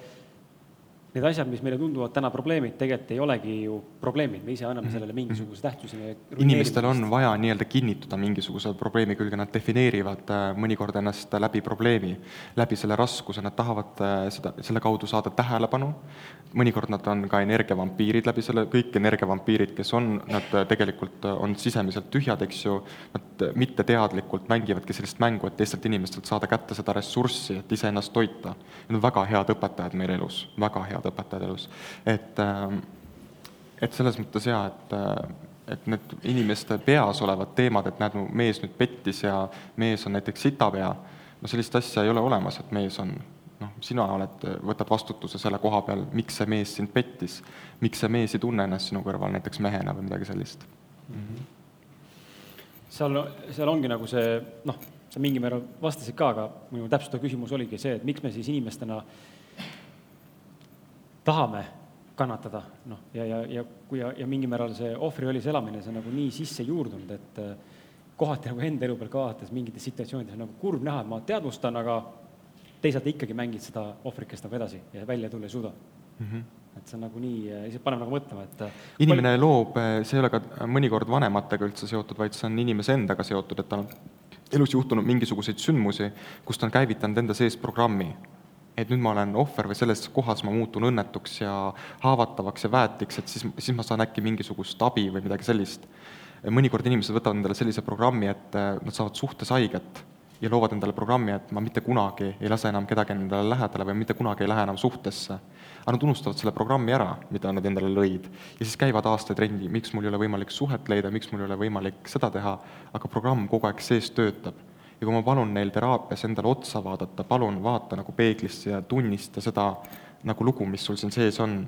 need asjad, mis meile tunduvad täna probleemid, tegelikult ei olegi ju probleemid, me ise anname mhm. sellele mingisuguse tähtsuse. inimestel on vaja nii-öelda kinnitada mingisuguse probleemi külge, nad defineerivad äh, mõnikord ennast läbi probleemi, läbi selle raskuse, nad tahavad äh, seda, selle kaudu saada tähelepanu, mõnikord nad on ka energiavampiirid läbi selle, kõik energiavampiirid, kes on, nad äh, tegelikult on sisemiselt tühjad, eks ju, nad mitteteadlikult mängivadki sellist mängu, et teistelt inimestelt saada kätte seda ressurssi, et iseennast toita. Need on väga head õpetajad meil elus, väga head head õpetajad elus. et, ähm, et selles mõttes jaa, et, äh, et need inimeste peas olevad teemad, et näed, mu mees nüüd pettis ja mees on näiteks sitapea, no sellist asja ei ole olemas, et mees on noh, sina oled, võtad vastutuse selle koha peal, miks see mees sind pettis, miks see mees ei tunne ennast sinu kõrval näiteks mehena või midagi sellist mm. -hmm. seal, seal ongi nagu see noh, sa mingil määral vastasid ka, aga minu täpsustav küsimus oligi see, et miks me siis inimestena tahame kannatada, noh, ja, ja, ja kui ja, ja mingil määral see ohvrirollis elamine, see on nagu nii sisse juurdunud, et äh, kohati nagu enda elu peal ka vaadates mingites situatsioonides on nagu kurb näha, et ma teadvustan, aga teisalt ikkagi mängid seda ohvrikest nagu edasi ja välja tulla ei suuda mm. -hmm et see on nagu nii, lihtsalt paneb nagu mõtlema, et äh, inimene palju... loob, see ei ole ka mõnikord vanematega üldse seotud, vaid see on inimese endaga seotud, et tal on elus juhtunud mingisuguseid sündmusi, kus ta on käivitanud enda sees programmi et nüüd ma olen ohver või selles kohas ma muutun õnnetuks ja haavatavaks ja väetiks, et siis, siis ma saan äkki mingisugust abi või midagi sellist. mõnikord inimesed võtavad endale sellise programmi, et äh, nad saavad suhtes haiget ja loovad endale programmi, et ma mitte kunagi ei lase enam kedagi endale lähedale või mitte kunagi ei lähe enam suhtesse. aga nad unustavad selle programmi ära, mida nad endale lõid. ja siis käivad aastaid ringi, miks mul ei ole võimalik suhet leida, miks mul ei ole võimalik seda teha, aga programm kogu aeg sees töötab ja kui ma palun neil teraapias endale otsa vaadata, palun vaata nagu peeglisse ja tunnista seda nagu lugu, mis sul siin sees on,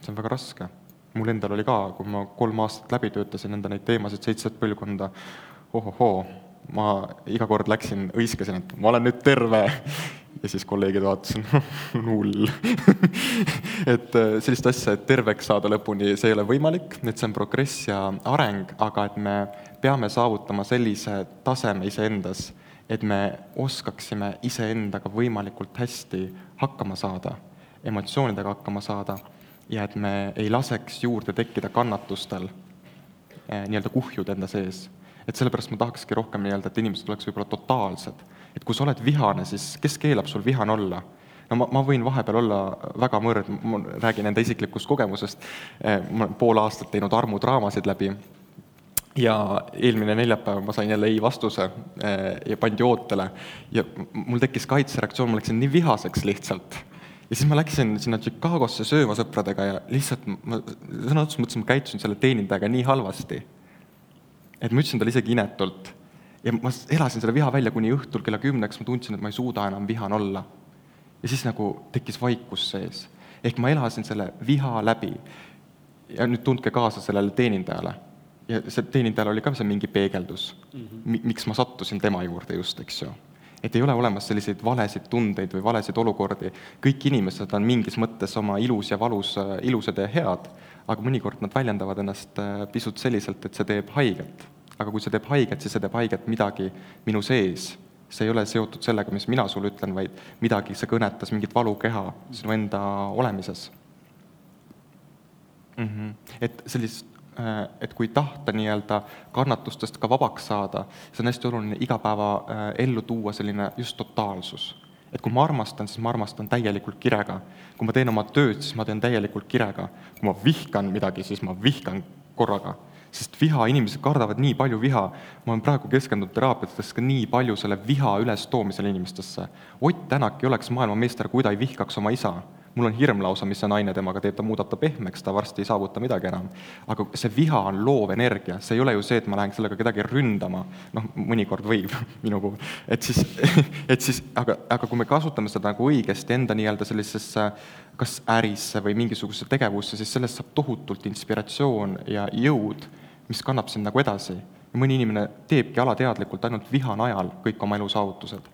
see on väga raske. mul endal oli ka, kui ma kolm aastat läbi töötasin enda neid teemasid, seitset põlvkonda, ohohoo, ma iga kord läksin, hõiskasin, et ma olen nüüd terve. Ja siis kolleegid vaatasid, (laughs) null. (laughs) Et äh, sellist asja, et terveks saada lõpuni, see ei ole võimalik, et see on progress ja areng, aga et me peame saavutama sellise taseme iseendas et me oskaksime iseendaga võimalikult hästi hakkama saada, emotsioonidega hakkama saada ja et me ei laseks juurde tekkida kannatustel eh, nii-öelda kuhjud enda sees. et sellepärast ma tahakski rohkem nii-öelda, et inimesed oleks võib-olla totaalsed. et kui sa oled vihane, siis kes keelab sul vihane olla? no ma, ma võin vahepeal olla väga mõrd, ma räägin enda isiklikust kogemusest, eh, ma olen pool aastat teinud armudraamasid läbi ja eelmine neljapäev ma sain jälle ei vastuse eh, ja pandi ootele ja mul tekkis kaitsereaktsioon, ma läksin nii vihaseks lihtsalt. ja siis ma läksin sinna Chicagosse sööma sõpradega ja lihtsalt ma sõna otseses mõttes ma käitusin selle teenindajaga nii halvasti, et ma ütlesin talle isegi inetult. ja ma elasin selle viha välja kuni õhtul kella kümneks, ma tundsin, et ma ei suuda enam vihane olla. ja siis nagu tekkis vaikus sees. ehk ma elasin selle viha läbi. ja nüüd tundke kaasa sellele teenindajale ja see teenindajal oli ka seal mingi peegeldus mm, -hmm. miks ma sattusin tema juurde just, eks ju. et ei ole olemas selliseid valesid tundeid või valesid olukordi, kõik inimesed on mingis mõttes oma ilus ja valus äh, ilusad ja head, aga mõnikord nad väljendavad ennast äh, pisut selliselt, et see teeb haiget. aga kui see teeb haiget, siis see teeb haiget midagi minu sees. see ei ole seotud sellega, mis mina sulle ütlen, vaid midagi, see kõnetas mingit valukeha sinu enda olemises mm. -hmm. et sellist et kui tahta nii-öelda kannatustest ka vabaks saada, siis on hästi oluline igapäeva äh, ellu tuua selline just totaalsus. et kui ma armastan, siis ma armastan täielikult kirega. kui ma teen oma tööd, siis ma teen täielikult kirega. kui ma vihkan midagi, siis ma vihkan korraga. sest viha, inimesed kardavad nii palju viha, ma olen praegu keskendunud teraapiates ka nii palju selle viha ülestoomisele inimestesse. Ott Tänak ei oleks maailmameister, kui ta ei vihkaks oma isa mul on hirm lausa, mis see naine temaga teeb, ta muudab ta pehmeks, ta varsti ei saavuta midagi enam. aga see viha on loov energia, see ei ole ju see, et ma lähen sellega kedagi ründama, noh, mõnikord võib (laughs) minu puhul, et siis, (laughs) et siis, aga, aga kui me kasutame seda nagu õigesti enda nii-öelda sellisesse kas ärisse või mingisugusesse tegevusse, siis sellest saab tohutult inspiratsioon ja jõud, mis kannab sind nagu edasi. ja mõni inimene teebki alateadlikult ainult viha najal kõik oma elu saavutused.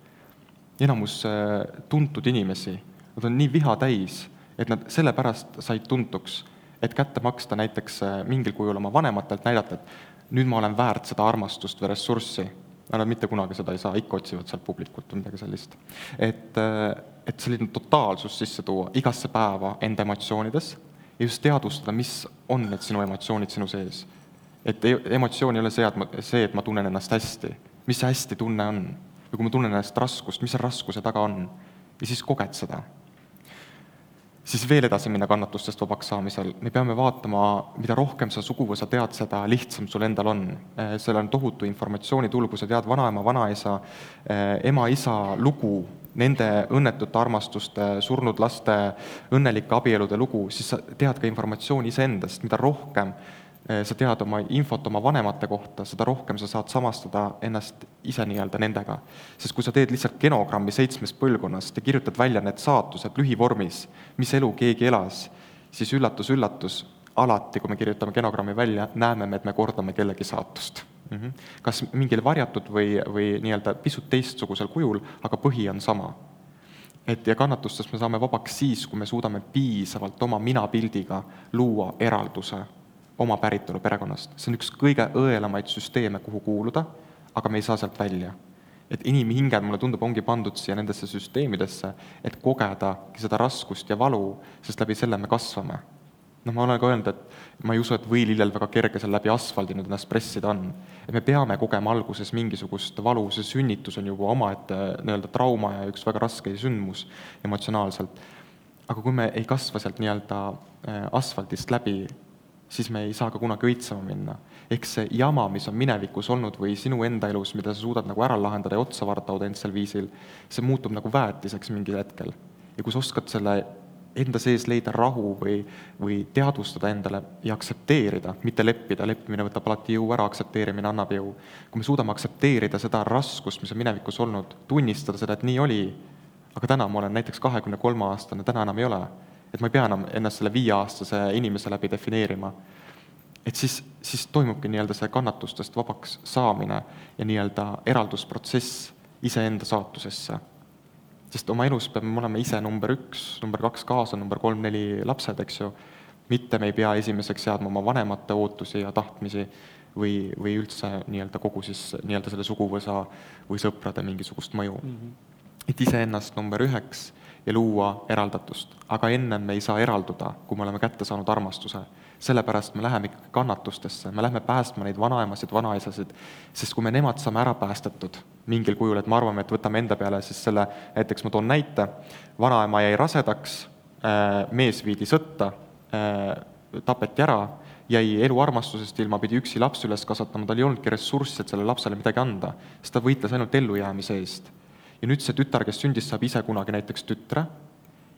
enamus äh, tuntud inimesi Nad on nii viha täis, et nad sellepärast said tuntuks, et kätte maksta näiteks äh, mingil kujul oma vanematelt, näidata, et nüüd ma olen väärt seda armastust või ressurssi, nad mitte kunagi seda ei saa, ikka otsivad sealt publikult või midagi sellist. et, äh, et selline totaalsus sisse tuua igasse päeva enda emotsioonides ja just teadvustada, mis on need sinu emotsioonid sinu sees. et e-, emotsioon ei ole see, et ma, see, et ma tunnen ennast hästi, mis see hästi tunne on? Või kui ma tunnen ennast raskust, mis see raskuse taga on? Ja siis koged seda siis veel edasi minna kannatustest vabaks saamisel, me peame vaatama, mida rohkem sa suguvõsa tead, seda lihtsam sul endal on. Eh, seal on tohutu informatsioonitulg, kui sa tead vanaema, vanaisa, eh, ema-isa lugu, nende õnnetute armastuste, surnud laste õnnelike abielude lugu, siis sa tead ka informatsiooni iseendast, mida rohkem sa tead oma infot oma vanemate kohta, seda rohkem sa saad samastada ennast ise nii-öelda nendega. sest kui sa teed lihtsalt genogrammi seitsmest põlvkonnast ja kirjutad välja need saatused lühivormis, mis elu keegi elas, siis üllatus-üllatus, alati, kui me kirjutame genogrammi välja, näeme me, et me kordame kellegi saatust mm. -hmm. kas mingil varjatud või, või nii-öelda pisut teistsugusel kujul, aga põhi on sama et ja kannatustest me saame vabaks siis, kui me suudame piisavalt oma minapildiga luua eralduse oma päritolu perekonnast. see on üks kõige õelamaid süsteeme, kuhu kuuluda, aga me ei saa sealt välja. et inimhinged, mulle tundub, ongi pandud siia nendesse süsteemidesse, et kogedagi seda raskust ja valu, sest läbi selle me kasvame. noh, ma olen ka öelnud, et ma ei usu, et võilillel väga kerge seal läbi asfaldi nüüd ennast pressida on. et me peame kogema alguses mingisugust valu, see sünnitus on juba omaette nii-öelda trauma ja üks väga raske sündmus emotsionaalselt. aga kui me ei kasva sealt nii-öelda äh, asfaldist läbi, siis me ei saa ka kunagi õitsema minna. ehk see jama, mis on minevikus olnud või sinu enda elus, mida sa suudad nagu ära lahendada ja otsa vaadata autentsel viisil, see muutub nagu väetiseks mingil hetkel. ja kui sa oskad selle enda sees leida rahu või, või teadvustada endale ja aktsepteerida, mitte leppida, leppimine võtab alati jõu ära, aktsepteerimine annab jõu. kui me suudame aktsepteerida seda raskust, mis on minevikus olnud, tunnistada seda, et nii oli, aga täna ma olen näiteks kahekümne kolme aastane, täna enam ei ole et ma ei pea enam ennast selle viieaastase inimese läbi defineerima. et siis, siis toimubki nii-öelda see kannatustest vabaks saamine ja nii-öelda eraldusprotsess iseenda saatusesse. sest oma elus peame olema ise number üks, number kaks kaasa, number kolm-neli lapsed, eks ju, mitte me ei pea esimeseks seadma oma vanemate ootusi ja tahtmisi või, või üldse nii-öelda kogu siis nii-öelda selle suguvõsa või sõprade mingisugust mõju mm. -hmm. et iseennast number üheks ja luua eraldatust. aga ennem me ei saa eralduda, kui me oleme kätte saanud armastuse. sellepärast me läheme ikkagi kannatustesse, me lähme päästma neid vanaemasid, vanaisasid, sest kui me nemad saame ära päästetud mingil kujul, et me arvame, et võtame enda peale siis selle, näiteks ma toon näite, vanaema jäi rasedaks, äh, mees viidi sõtta, äh, tapeti ära, jäi eluarmastusest ilma, pidi üksi lapsi üles kasvatama, tal ei olnudki ressurssi, et sellele lapsele midagi anda, sest ta võitles ainult ellujäämise eest ja nüüd see tütar, kes sündis, saab ise kunagi näiteks tütre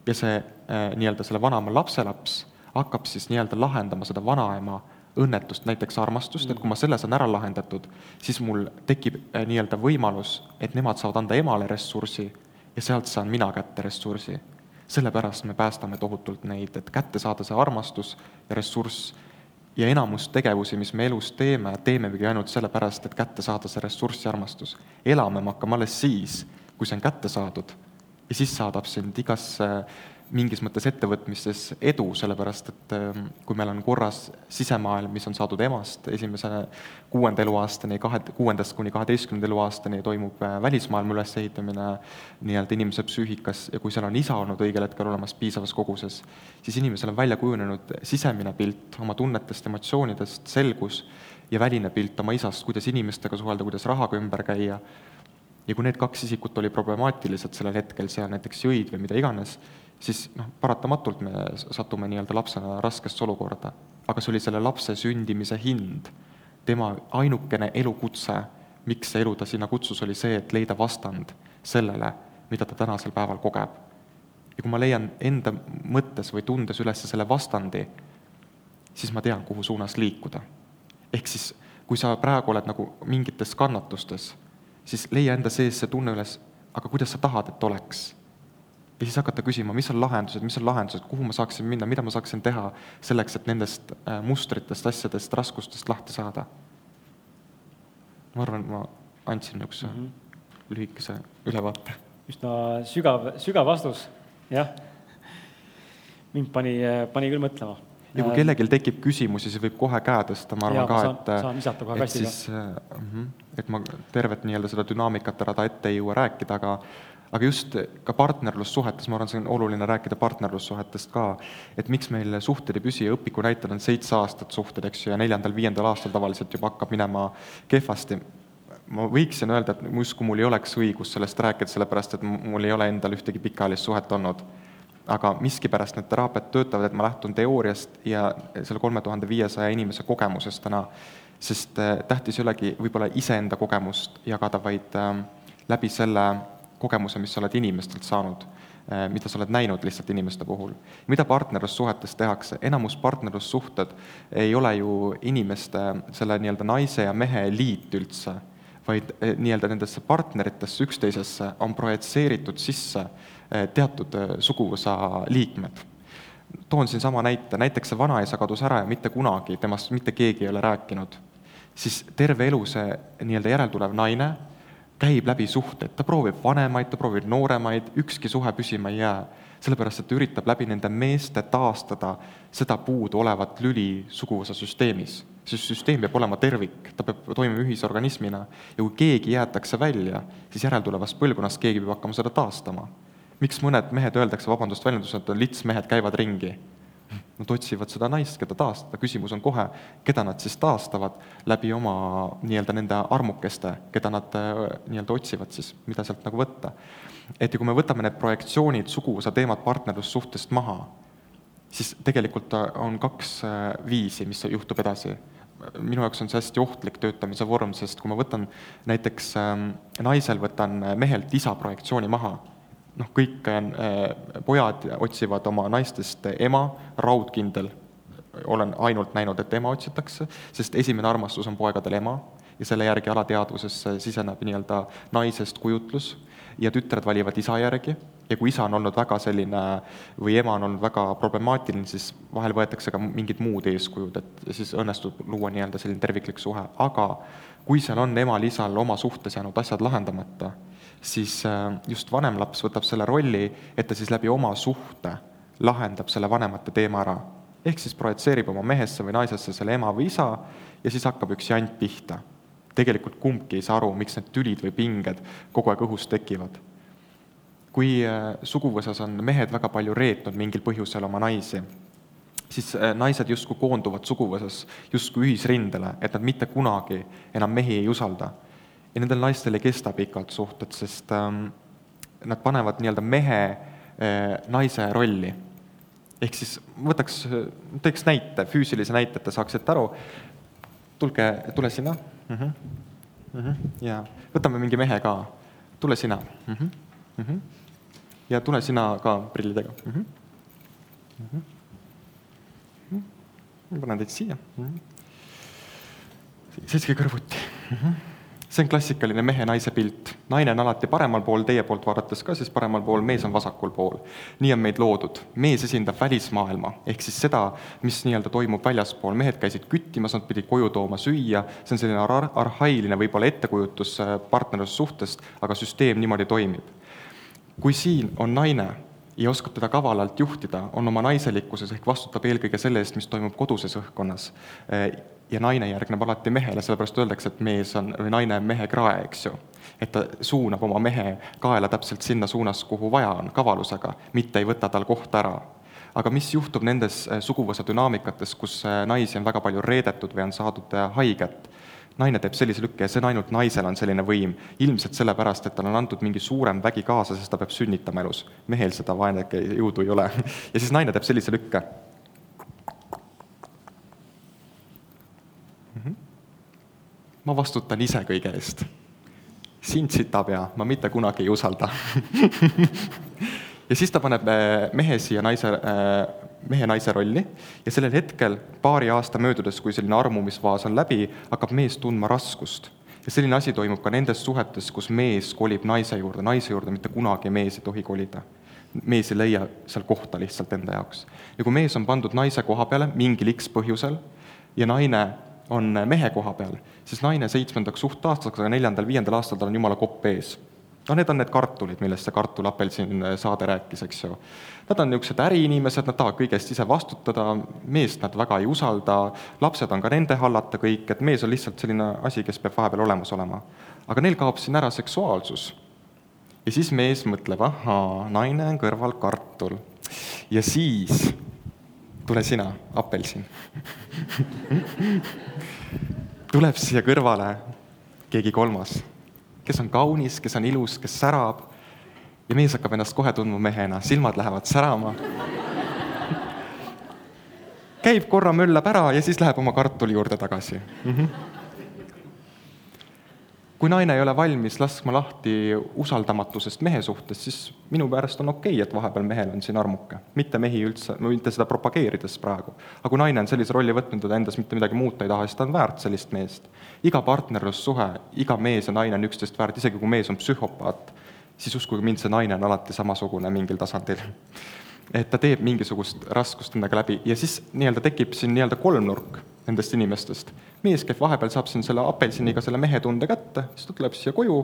ja see äh, nii-öelda selle vanaema lapselaps hakkab siis nii-öelda lahendama seda vanaema õnnetust, näiteks armastust, et kui ma selle saan ära lahendatud, siis mul tekib äh, nii-öelda võimalus, et nemad saavad anda emale ressursi ja sealt saan mina kätte ressursi. sellepärast me päästame tohutult neid, et kätte saada see armastus ja ressurss ja enamus tegevusi, mis me elus teeme, teemegi ainult sellepärast, et kätte saada see ressurss ja armastus. elame me hakkame alles siis, kui see on kätte saadud. Ja siis saadab sind igasse mingis mõttes ettevõtmistes edu, sellepärast et ähm, kui meil on korras sisemaailm, mis on saadud emast esimese kuuenda eluaastani, kahe, kuuendast kuni kaheteistkümnenda eluaastani toimub äh, välismaailma ülesehitamine nii-öelda inimese psüühikas ja kui seal on isa olnud õigel hetkel olemas piisavas koguses, siis inimesel on välja kujunenud sisemine pilt oma tunnetest, emotsioonidest, selgus ja väline pilt oma isast, kuidas inimestega suhelda, kuidas rahaga ümber käia ja kui need kaks isikut oli problemaatilised sellel hetkel seal näiteks jõid või mida iganes, siis noh, paratamatult me satume nii-öelda lapsena raskesse olukorda. aga see oli selle lapse sündimise hind. tema ainukene elukutse, miks see elu ta sinna kutsus, oli see, et leida vastand sellele, mida ta tänasel päeval kogeb. ja kui ma leian enda mõttes või tundes üles selle vastandi, siis ma tean, kuhu suunas liikuda. ehk siis, kui sa praegu oled nagu mingites kannatustes siis leia enda sees see tunne üles, aga kuidas sa tahad, et oleks. ja siis hakata küsima, mis on lahendused, mis on lahendused, kuhu ma saaksin minna, mida ma saaksin teha selleks, et nendest äh, mustritest, asjadest, raskustest lahti saada. ma arvan, ma andsin niisuguse mm -hmm. lühikese ülevaate. üsna sügav, sügav vastus, jah. mind pani, pani küll mõtlema ja kui kellelgi tekib küsimusi, siis võib kohe käe tõsta, ma arvan Jaa, ka, et saan visata kohe et kastiga. siis äh, mhm, et ma tervet nii-öelda seda dünaamikat ära ta ette ei jõua rääkida, aga aga just ka partnerlussuhetes, ma arvan, see on oluline rääkida partnerlussuhetest ka, et miks meil suhted ei püsi ja õpiku näitel on seitse aastat suhted, eks ju, ja neljandal-viiendal aastal tavaliselt juba hakkab minema kehvasti. ma võiksin öelda, et justkui mul ei oleks õigus sellest rääkida, sellepärast et mul ei ole endal ühtegi pikaajalist suhet olnud aga miskipärast need teraapiad töötavad, et ma lähtun teooriast ja selle kolme tuhande viiesaja inimese kogemusest täna, sest äh, tähtis ei olegi võib-olla iseenda kogemust jagada, vaid ähm, läbi selle kogemuse, mis sa oled inimestelt saanud, mida sa oled näinud lihtsalt inimeste puhul. mida partnerlussuhetes tehakse, enamus partnerlussuhted ei ole ju inimeste, selle nii-öelda naise ja mehe liit üldse, vaid eh, nii-öelda nendesse partneritesse, üksteisesse on projitseeritud sisse eh, teatud eh, suguvõsa liikmed. toon siin sama näite, näiteks see vanaisa kadus ära ja mitte kunagi temast mitte keegi ei ole rääkinud, siis terve elu see nii-öelda järeltulev naine käib läbi suhted, ta proovib vanemaid, ta proovib nooremaid, ükski suhe püsima ei jää. sellepärast, et ta üritab läbi nende meeste taastada seda puuduolevat lüli suguvõsa süsteemis. see süsteem peab olema tervik, ta peab toimima ühisorganismina ja kui keegi jäetakse välja, siis järeltulevast põlvkonnast keegi peab hakkama seda taastama. Miks mõned mehed öeldakse, vabandust väljendused, litsmehed käivad ringi? Nad otsivad seda naist, keda taastada, küsimus on kohe, keda nad siis taastavad läbi oma nii-öelda nende armukeste, keda nad äh, nii-öelda otsivad siis, mida sealt nagu võtta. et ja kui me võtame need projektsioonid, suguvõsa teemad partnerlussuhtest maha, siis tegelikult on kaks äh, viisi, mis juhtub edasi. minu jaoks on see hästi ohtlik töötamise vorm, sest kui ma võtan näiteks ähm, naisel, võtan mehelt isa projektsiooni maha noh, kõik äh, pojad otsivad oma naistest ema, raudkindel, olen ainult näinud, et ema otsitakse, sest esimene armastus on poegadel ema ja selle järgi alateadvusesse siseneb nii-öelda naisest kujutlus ja tütred valivad isa järgi. Ja kui isa on olnud väga selline või ema on olnud väga problemaatiline, siis vahel võetakse ka mingid muud eeskujud, et siis õnnestub luua nii-öelda selline terviklik suhe, aga kui seal on emal-isal oma suhtes jäänud asjad lahendamata, siis äh, just vanem laps võtab selle rolli, et ta siis läbi oma suhte lahendab selle vanemate teema ära. ehk siis projitseerib oma mehesse või naisesse selle ema või isa ja siis hakkab üks jant pihta. tegelikult kumbki ei saa aru, miks need tülid või pinged kogu aeg õhus tekivad. kui äh, suguvõsas on mehed väga palju reetnud mingil põhjusel oma naisi, siis äh, naised justkui koonduvad suguvõsas justkui ühisrindele, et nad mitte kunagi enam mehi ei usalda ja nendel naistel ei kesta pikalt suhted, sest ähm, nad panevad nii-öelda mehe äh, naise rolli. ehk siis võtaks, teeks näite, füüsilise näite, et te saaksite aru, tulge, tule sina mm. -hmm. Mm -hmm. ja võtame mingi mehe ka, tule sina mm. -hmm. Mm -hmm. ja tule sina ka prillidega mm. -hmm. Mm -hmm. ma panen teid siia mm. -hmm. seiske kõrvuti mm. -hmm see on klassikaline mehe-naise pilt. naine on alati paremal pool, teie poolt vaadates ka siis paremal pool, mees on vasakul pool. nii on meid loodud. mees esindab välismaailma, ehk siis seda, mis nii-öelda toimub väljaspool. mehed käisid küttimas, nad pidid koju tooma süüa, see on selline ar-, arhailine võib-olla ettekujutus äh, partnerlussuhtest, aga süsteem niimoodi toimib. kui siin on naine ja oskab teda kavalalt juhtida, on oma naiselikkuses ehk vastutab eelkõige selle eest, mis toimub koduses õhkkonnas äh, ja naine järgneb alati mehele, sellepärast öeldakse, et mees on, või naine on mehe krae, eks ju. et ta suunab oma mehe kaela täpselt sinna suunas, kuhu vaja on, kavalusega, mitte ei võta tal kohta ära. aga mis juhtub nendes äh, suguvõsa dünaamikates, kus äh, naisi on väga palju reedetud või on saadud äh, haiget, naine teeb sellise lükke ja see on ainult naisel on selline võim, ilmselt sellepärast, et talle on antud mingi suurem vägi kaasa, sest ta peab sünnitama elus. mehel seda vaenlike jõudu ei ole. (laughs) ja siis naine teeb sellise lükke ma vastutan ise kõige eest. sind, sitapea, ma mitte kunagi ei usalda (laughs) ja siis ta paneb äh, mehe siia naise, äh, mehe-naise rolli ja sellel hetkel, paari aasta möödudes, kui selline armumisfaas on läbi, hakkab mees tundma raskust. ja selline asi toimub ka nendes suhetes, kus mees kolib naise juurde, naise juurde mitte kunagi mees ei tohi kolida. mees ei leia seal kohta lihtsalt enda jaoks. ja kui mees on pandud naise koha peale mingil X põhjusel ja naine on mehe koha peal, siis naine seitsmendaks suhtaastaseks, aga neljandal-viiendal aastal tal on jumala kopp ees. noh, need on need kartulid, millest see kartul-apelsin saade rääkis, eks ju. Nad on niisugused äriinimesed, nad tahavad kõigest ise vastutada, meest nad väga ei usalda, lapsed on ka nende hallata kõik, et mees on lihtsalt selline asi, kes peab vahepeal olemas olema. aga neil kaob siin ära seksuaalsus. ja siis mees mõtleb, ahaa, naine on kõrval kartul. ja siis tule sina, apelsin (laughs) tuleb siia kõrvale keegi kolmas, kes on kaunis, kes on ilus, kes särab ja mees hakkab ennast kohe tundma mehena, silmad lähevad särama. käib korra, möllab ära ja siis läheb oma kartuli juurde tagasi mm. -hmm. Kui naine ei ole valmis laskma lahti usaldamatusest mehe suhtes, siis minu pärast on okei okay,, et vahepeal mehel on siin armuke, mitte mehi üldse, mitte seda propageerides praegu. aga kui naine on sellise rolli võtnud ja ta endas mitte midagi muuta ei taha, siis ta on väärt sellist meest. iga partnerlussuhe, iga mees ja naine on üksteist väärt, isegi kui mees on psühhopaat siis uskuge mind, see naine on alati samasugune mingil tasandil. Et ta teeb mingisugust raskust endaga läbi ja siis nii-öelda tekib siin nii-öelda kolmnurk nendest inimestest. mees, kes vahepeal saab siin selle apelsiniga selle mehetunde kätte, siis ta tuleb siia koju,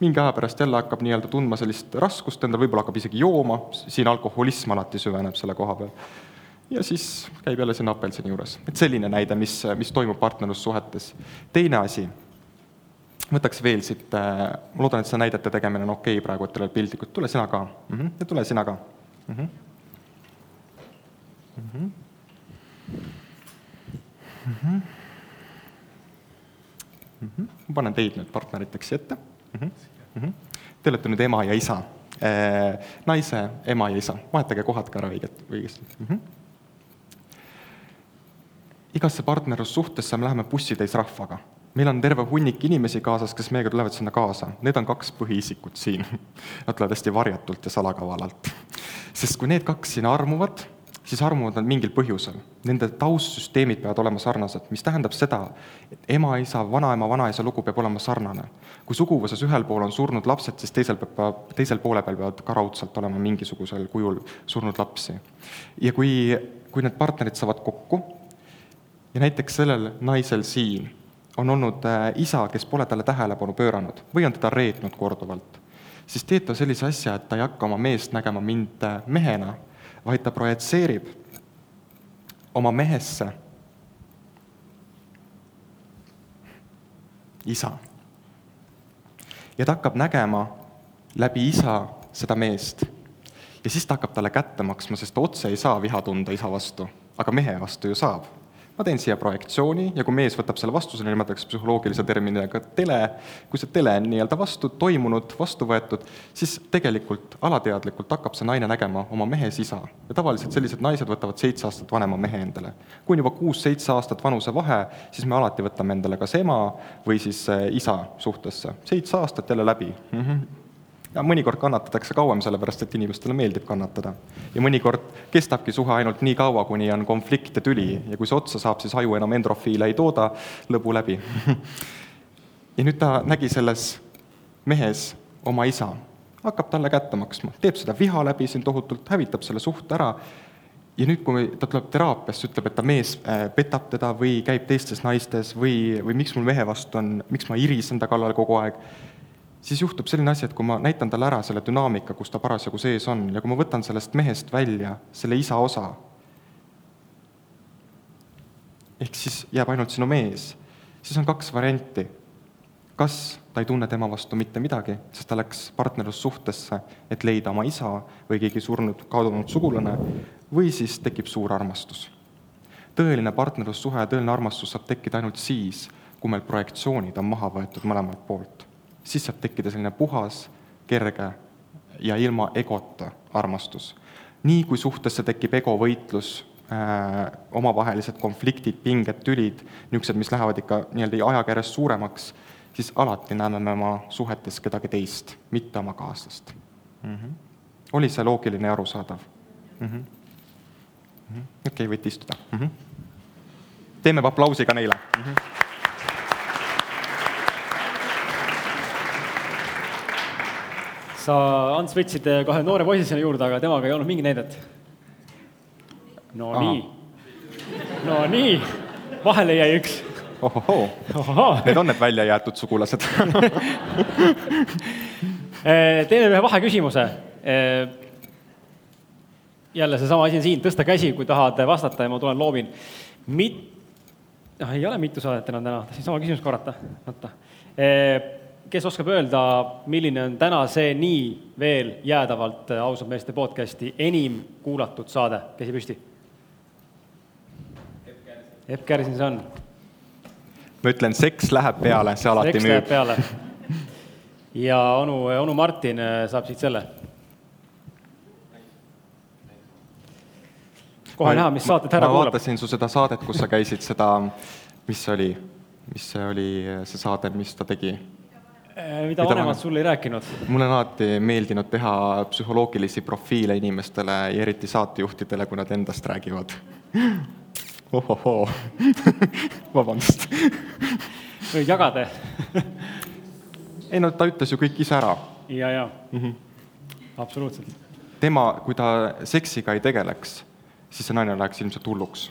mingi aja pärast jälle hakkab nii-öelda tundma sellist raskust endal, võib-olla hakkab isegi jooma, siin alkoholism alati süveneb selle koha peal. ja siis käib jälle sinna apelsini juures, et selline näide, mis, mis toimub partnerlussuhetes. teine asi võtaks veel siit, äh, ma loodan, et see näidete tegemine on okei okay praegu, et teil olid piltlikud, tule sina ka mm. -hmm. ja tule sina ka mm. -hmm. Mm -hmm. Mm -hmm. Mm -hmm. ma panen teid nüüd partneriteks ette mm. -hmm. Mm -hmm. Te olete nüüd ema ja isa äh,, naise ema ja isa, vahetage kohad ka ära õiget, õigesti mm. -hmm. igasse partnerlussuhtesse me läheme bussitäis rahvaga meil on terve hunnik inimesi kaasas, kes meiega tulevad sinna kaasa, need on kaks põhiisikut siin. (laughs) Nad tulevad hästi varjatult ja salakavalalt. sest kui need kaks siin armuvad, siis armuvad nad mingil põhjusel. Nende taustsüsteemid peavad olema sarnased, mis tähendab seda, et ema-isa, vanaema, vanaisa lugu peab olema sarnane. kui suguvõsas ühel pool on surnud lapsed, siis teisel peab, teisel poole peal peavad ka raudselt olema mingisugusel kujul surnud lapsi. ja kui, kui need partnerid saavad kokku ja näiteks sellel naisel siin on olnud äh, isa, kes pole talle tähelepanu pööranud või on teda reetnud korduvalt, siis teeb ta sellise asja, et ta ei hakka oma meest nägema mind äh, mehena, vaid ta projitseerib oma mehesse isa. ja ta hakkab nägema läbi isa seda meest. ja siis ta hakkab talle kätte maksma, sest otse ei saa viha tunda isa vastu, aga mehe vastu ju saab ma teen siia projektsiooni ja kui mees võtab selle vastu, selle nimetatakse psühholoogilise terminiga tele, kui see tele on nii-öelda vastu toimunud, vastu võetud, siis tegelikult alateadlikult hakkab see naine nägema oma mehes isa. ja tavaliselt sellised naised võtavad seitse aastat vanema mehe endale. kui on juba kuus-seitse aastat vanusevahe, siis me alati võtame endale kas ema või siis eh, isa suhtesse. seitse aastat jälle läbi mm. -hmm ja mõnikord kannatatakse kauem, sellepärast et inimestele meeldib kannatada. ja mõnikord kestabki suhe ainult nii kaua, kuni on konflikt ja tüli. Ja kui see otsa saab, siis aju enam endrofiile ei tooda, lõbu läbi. (laughs) Ja nüüd ta nägi selles mehes oma isa, hakkab talle kätte maksma, teeb seda viha läbi siin tohutult, hävitab selle suhte ära. Ja nüüd, kui ta tuleb teraapiasse, ütleb, et ta mees äh, petab teda või käib teistes naistes või, või miks mul mehe vastu on, miks ma irisen ta kallal kogu aeg siis juhtub selline asi, et kui ma näitan talle ära selle dünaamika, kus ta parasjagu sees on ja kui ma võtan sellest mehest välja selle isa osa, ehk siis jääb ainult sinu mees, siis on kaks varianti. kas ta ei tunne tema vastu mitte midagi, sest ta läks partnerlussuhtesse, et leida oma isa või keegi surnud, kadunud sugulane, või siis tekib suur armastus. tõeline partnerlussuhe ja tõeline armastus saab tekkida ainult siis, kui meil projektsioonid on maha võetud mõlemalt poolt siis saab tekkida selline puhas, kerge ja ilma egota armastus. nii kui suhtesse tekib egovõitlus äh,, omavahelised konfliktid, pinged, tülid, niisugused, mis lähevad ikka nii-öelda ajaga järjest suuremaks, siis alati näeme me oma suhetes kedagi teist, mitte oma kaaslast mm. -hmm. oli see loogiline ja arusaadav mm -hmm.? Mm -hmm. okei okay,, võite istuda mm. -hmm. teeme aplausi ka neile mm. -hmm. Sa, Ants, võtsid kohe noore poisi sinna juurde, aga temaga ei olnud mingit näidet. no Aha. nii, no nii, vahele jäi üks. ohohoo, need on need välja jäetud sugulased (laughs) teeme ühe vaheküsimuse. jälle seesama asi on siin, tõsta käsi, kui tahad vastata ja ma tulen loobin. mit-, noh, ei ole mitu saadet enam täna, tahtsin sama küsimust korrata, oota. Kes oskab öelda, milline on täna see nii veel jäädavalt ausad meeste podcasti enim kuulatud saade, käsi püsti? Epp Kärsin see on. ma ütlen, seks läheb peale, see alati seks müüb. peale. ja onu, onu Martin äh, saab siit selle. kohe näha, mis saadet härra ma kuulab. vaatasin su seda saadet, kus sa käisid seda, mis see oli, mis see oli, see saade, mis ta tegi? Mida mida vanemad vanem- sulle ei rääkinud. mulle on alati meeldinud teha psühholoogilisi profiile inimestele ja eriti saatejuhtidele, kui nad endast räägivad. (laughs) ohohoo, (laughs) vabandust. (laughs) võid jagada. ei no ta ütles ju kõik ise ära. ja, ja absoluutselt. tema, kui ta seksiga ei tegeleks, siis see naine läheks ilmselt hulluks.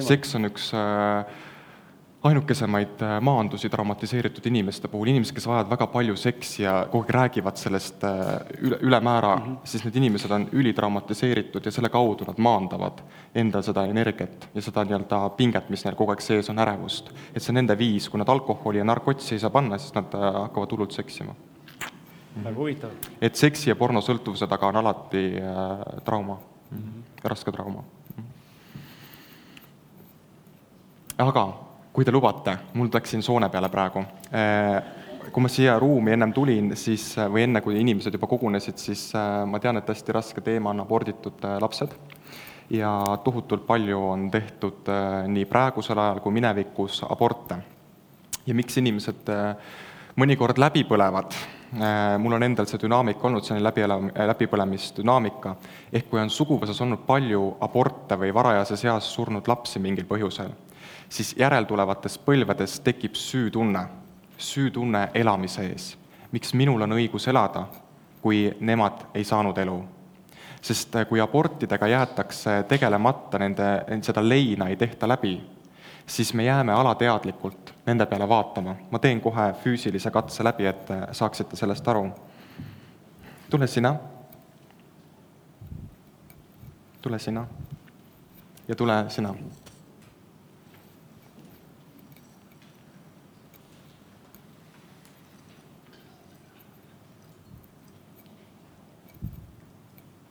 seks on üks äh, ainukesemaid äh, maandusi traumatiseeritud inimeste puhul, inimesed, kes vajavad väga palju seksi ja kogu aeg räägivad sellest äh, üle, ülemäära mm, -hmm. siis need inimesed on ülitraumatiseeritud ja selle kaudu nad maandavad endal seda energiat ja seda nii-öelda pinget, mis neil kogu aeg sees on, ärevust. et see on nende viis, kui nad alkoholi ja narkotsi ei saa panna, siis nad äh, hakkavad hullult seksima. väga huvitav. et seksi ja pornosõltuvuse taga on alati äh, trauma mm, -hmm. raske trauma aga kui te lubate, mul läks siin soone peale praegu. kui ma siia ruumi ennem tulin, siis, või enne, kui inimesed juba kogunesid, siis äh, ma tean, et hästi raske teema on aborditud äh, lapsed ja tohutult palju on tehtud äh, nii praegusel ajal kui minevikus aborte. ja miks inimesed mõnikord läbi põlevad, mul on endal see dünaamika olnud, selline läbi ela-, läbipõlemisdünaamika, ehk kui on suguvõsas olnud palju aborte või varajases eas surnud lapsi mingil põhjusel, siis järeltulevates põlvedes tekib süütunne, süütunne elamise ees. miks minul on õigus elada, kui nemad ei saanud elu? sest kui abortidega jäetakse tegelemata, nende, seda leina ei tehta läbi, siis me jääme alateadlikult nende peale vaatama. ma teen kohe füüsilise katse läbi, et saaksite sellest aru. tule sina. tule sina. ja tule sina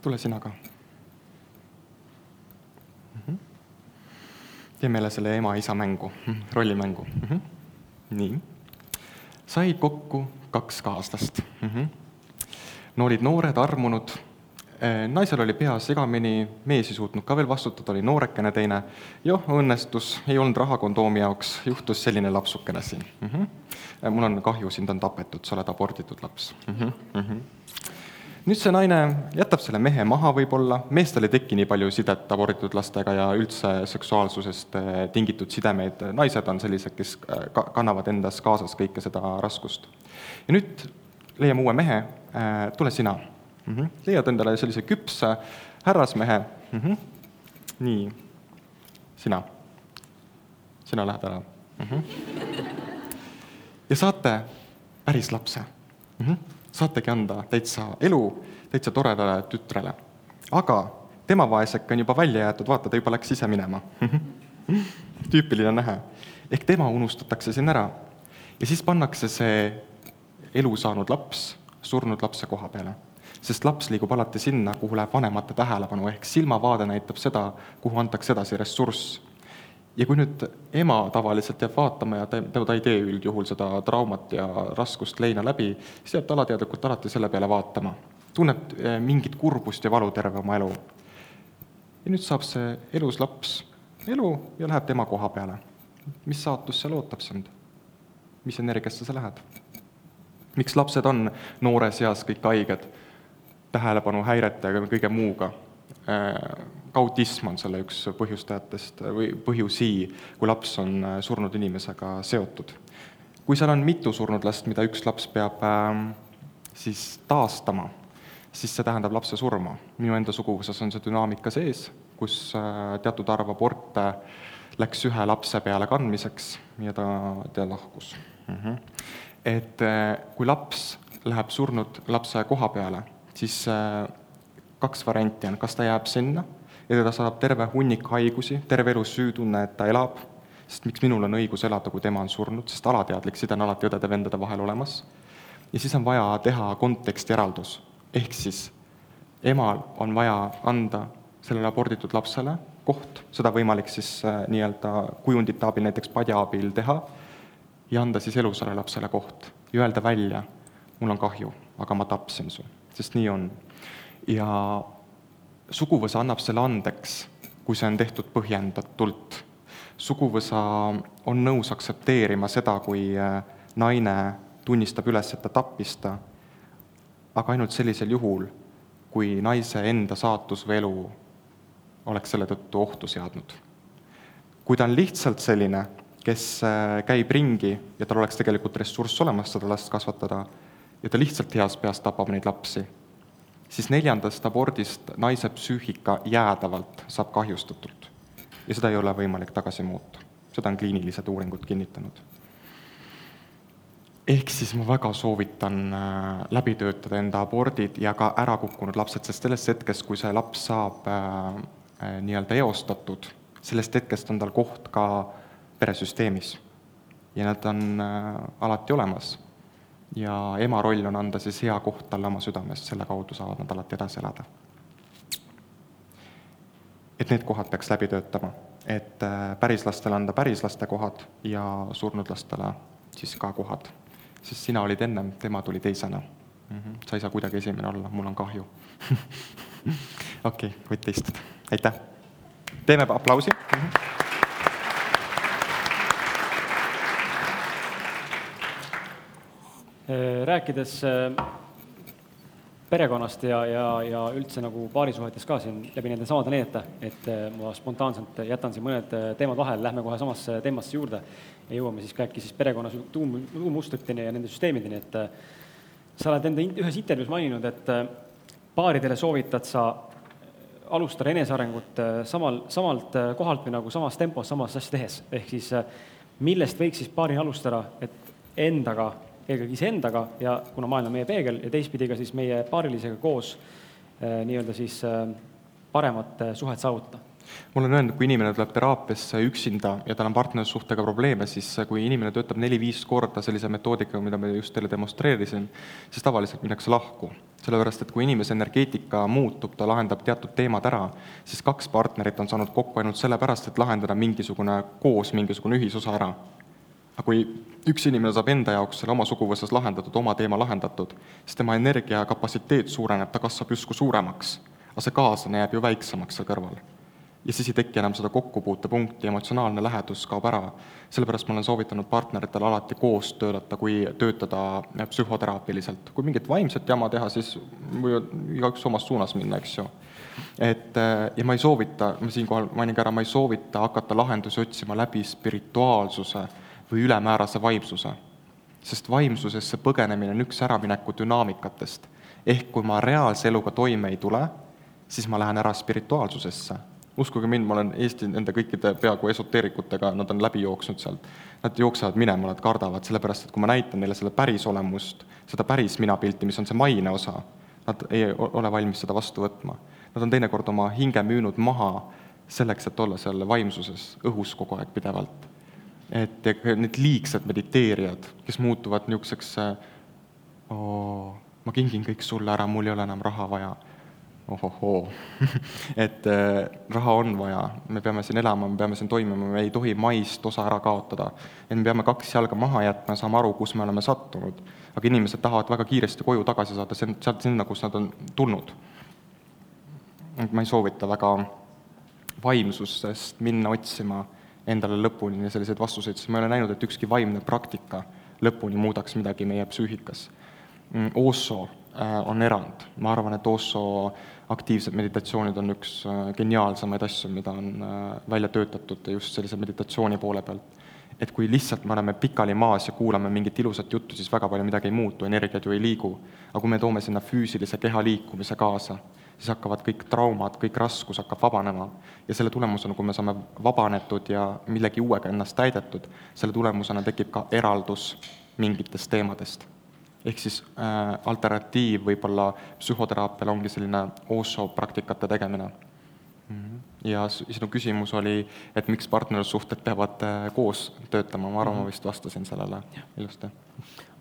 tule sina ka. teeme jälle selle ema-isa mängu, rollimängu. nii, said kokku kaks kaaslast. no olid noored, armunud, naisel oli pea segamini, mees ei suutnud ka veel vastutada, oli noorekene teine. joh, õnnestus, ei olnud raha kondoomi jaoks, juhtus selline lapsukene siin. mul on kahju, sind on tapetud, sa oled aborditud laps nüüd see naine jätab selle mehe maha võib-olla, meestel ei teki nii palju sidet aborditud lastega ja üldse seksuaalsusest eh, tingitud sidemeid, naised on sellised, kes eh, ka-, kannavad endas kaasas kõike seda raskust. ja nüüd leiame uue mehe, tule sina mm. -hmm. leiad endale sellise küpse härrasmehe mm, -hmm. nii, sina, sina lähed ära mm. -hmm. ja saate päris lapse mm. -hmm saategi anda täitsa elu täitsa toredale tütrele. aga tema vaeseke on juba välja jäetud, vaata, ta juba läks ise minema (laughs) tüüpiline nähe. ehk tema unustatakse siin ära. ja siis pannakse see elu saanud laps surnud lapse koha peale. sest laps liigub alati sinna, kuhu läheb vanemate tähelepanu, ehk silmavaade näitab seda, kuhu antakse edasi ressurss ja kui nüüd ema tavaliselt jääb vaatama ja ta, ta ei tee üldjuhul seda traumat ja raskust leina läbi, siis jääb ta alateadlikult alati selle peale vaatama. tunneb eh, mingit kurbust ja valu terve oma elu. ja nüüd saab see elus laps elu ja läheb tema koha peale. mis saatus seal ootab sind? mis energiasse sa lähed? miks lapsed on noores eas kõik haiged, tähelepanuhäirete ja kõige muuga? Autism on selle üks põhjustajatest või põhjusi, kui laps on äh, surnud inimesega seotud. kui seal on mitu surnud last, mida üks laps peab äh, siis taastama, siis see tähendab lapse surma. minu enda suguvõsas on see dünaamika sees, kus äh, teatud arv aborte läks ühe lapse peale kandmiseks ja ta, ta lahkus mm. -hmm. et äh, kui laps läheb surnud lapse koha peale, siis äh, kaks varianti on, kas ta jääb sinna ja teda saab terve hunnik haigusi, terve elu süütunne, et ta elab, sest miks minul on õigus elada, kui tema on surnud, sest alateadlik side on alati õdede-vendade vahel olemas. ja siis on vaja teha kontekstieraldus, ehk siis emal on vaja anda sellele aborditud lapsele koht, seda võimalik siis äh, nii-öelda kujundite abil, näiteks padja abil teha, ja anda siis elusale lapsele koht ja öelda välja, mul on kahju, aga ma tapsin su, sest nii on. ja suguvõsa annab selle andeks, kui see on tehtud põhjendatult. suguvõsa on nõus aktsepteerima seda, kui äh, naine tunnistab üles, et ta tappis ta, aga ainult sellisel juhul, kui naise enda saatus või elu oleks selle tõttu ohtu seadnud. kui ta on lihtsalt selline, kes äh, käib ringi ja tal oleks tegelikult ressurss olemas seda last kasvatada ja ta lihtsalt heas peas tapab neid lapsi siis neljandast abordist naise psüühika jäädavalt saab kahjustatud. ja seda ei ole võimalik tagasi muuta. seda on kliinilised uuringud kinnitanud. ehk siis ma väga soovitan äh, läbi töötada enda abordid ja ka ära kukkunud lapsed, sest sellest hetkest, kui see laps saab äh, äh, nii-öelda eostatud, sellest hetkest on tal koht ka peresüsteemis. ja nad on alati olemas ja ema roll on anda siis hea koht talle oma südamest, selle kaudu saavad nad alati edasi elada. et need kohad peaks läbi töötama, et äh, pärislastele anda pärislaste kohad ja surnud lastele siis ka kohad. sest sina olid ennem, tema tuli teisena mm. -hmm. sa ei saa kuidagi esimene olla, mul on kahju (laughs) okei okay,, võite istuda, aitäh. teeme aplausi mm. -hmm. Rääkides äh, perekonnast ja, ja, ja üldse nagu paarisuhetes ka siin läbi nende samade näidete, et äh, ma spontaanselt jätan siin mõned teemad vahele, lähme kohe samasse teemasse juurde ja jõuame siis ka äkki siis perekonna tuum, tuummustriteni ja nende süsteemideni, et sa oled enda ühes intervjuus maininud, et paaridele soovitad sa alustada enesearengut samal, samalt kohalt või nagu samas tempos, samas asja tehes, ehk siis millest võiks siis paaril alustada, et endaga eelkõige iseendaga ja kuna maailm on meie peegel ja teistpidi ka siis meie paarilisega koos äh, nii-öelda siis äh, paremat äh, suhet saavutada ma olen öelnud, kui inimene tuleb teraapiasse üksinda ja tal on partnerlussuhtega probleeme, siis kui inimene töötab neli-viis korda sellise metoodikaga, mida ma just teile demonstreerisin, siis tavaliselt minnakse lahku. sellepärast, et kui inimese energeetika muutub, ta lahendab teatud teemad ära, siis kaks partnerit on saanud kokku ainult sellepärast, et lahendada mingisugune koos mingisugune ühisosa ära aga kui üks inimene saab enda jaoks selle oma suguvõsas lahendatud, oma teema lahendatud, siis tema energia kapatsiteet suureneb, ta kasvab justkui suuremaks, aga see kaaslane jääb ju väiksemaks seal kõrval. ja siis ei teki enam seda kokkupuutepunkti, emotsionaalne lähedus kaob ära. sellepärast ma olen soovitanud partneritel alati koos töötada, kui töötada psühhoteraapiliselt. kui mingit vaimset jama teha, siis võivad igaüks omas suunas minna, eks ju et ja ma ei soovita, ma siinkohal mainin ka ära, ma ei soovita hakata lahendusi otsima läbi spirituaalsuse või ülemäärase vaimsuse. sest vaimsusesse põgenemine on üks äramineku dünaamikatest. ehk kui ma reaalse eluga toime ei tule, siis ma lähen ära spirituaalsusesse. uskuge mind, ma olen Eesti nende kõikide peaaegu esoteerikutega, nad on läbi jooksnud sealt, nad jooksevad minema, nad kardavad, sellepärast et kui ma näitan neile selle päris olemust, seda päris minapilti, mis on see maine osa, nad ei ole valmis seda vastu võtma. Nad on teinekord oma hinge müünud maha selleks, et olla seal vaimsuses õhus kogu aeg pidevalt et need liigsed mediteerijad, kes muutuvad niisuguseks oo, ma kingin kõik sulle ära, mul ei ole enam raha vaja. ohohoo (laughs) et äh, raha on vaja, me peame siin elama, me peame siin toimima, me ei tohi maist osa ära kaotada. et me peame kaks jalga maha jätma, saama aru, kus me oleme sattunud. aga inimesed tahavad väga kiiresti koju tagasi saada, sealt sinna, kus nad on tulnud. ma ei soovita väga vaimsusest minna otsima endale lõpuni selliseid vastuseid, sest ma ei ole näinud, et ükski vaimne praktika lõpuni muudaks midagi meie psüühikas. Mm, Osso äh, on erand, ma arvan, et Osso aktiivsed meditatsioonid on üks äh, geniaalsemaid asju, mida on äh, välja töötatud just sellise meditatsiooni poole pealt. et kui lihtsalt me oleme pikali maas ja kuulame mingit ilusat juttu, siis väga palju midagi ei muutu, energiat ju ei liigu. aga kui me toome sinna füüsilise keha liikumise kaasa, siis hakkavad kõik traumad, kõik raskus hakkab vabanema. ja selle tulemusena, kui me saame vabanetud ja millegi uuega ennast täidetud, selle tulemusena tekib ka eraldus mingitest teemadest. ehk siis äh, alternatiiv võib-olla psühhoteraapiale ongi selline Osho praktikate tegemine mm. -hmm. ja sinu küsimus oli, et miks partnerlussuhted peavad äh, koos töötama, ma arvan mm, -hmm. ma vist vastasin sellele ilusti.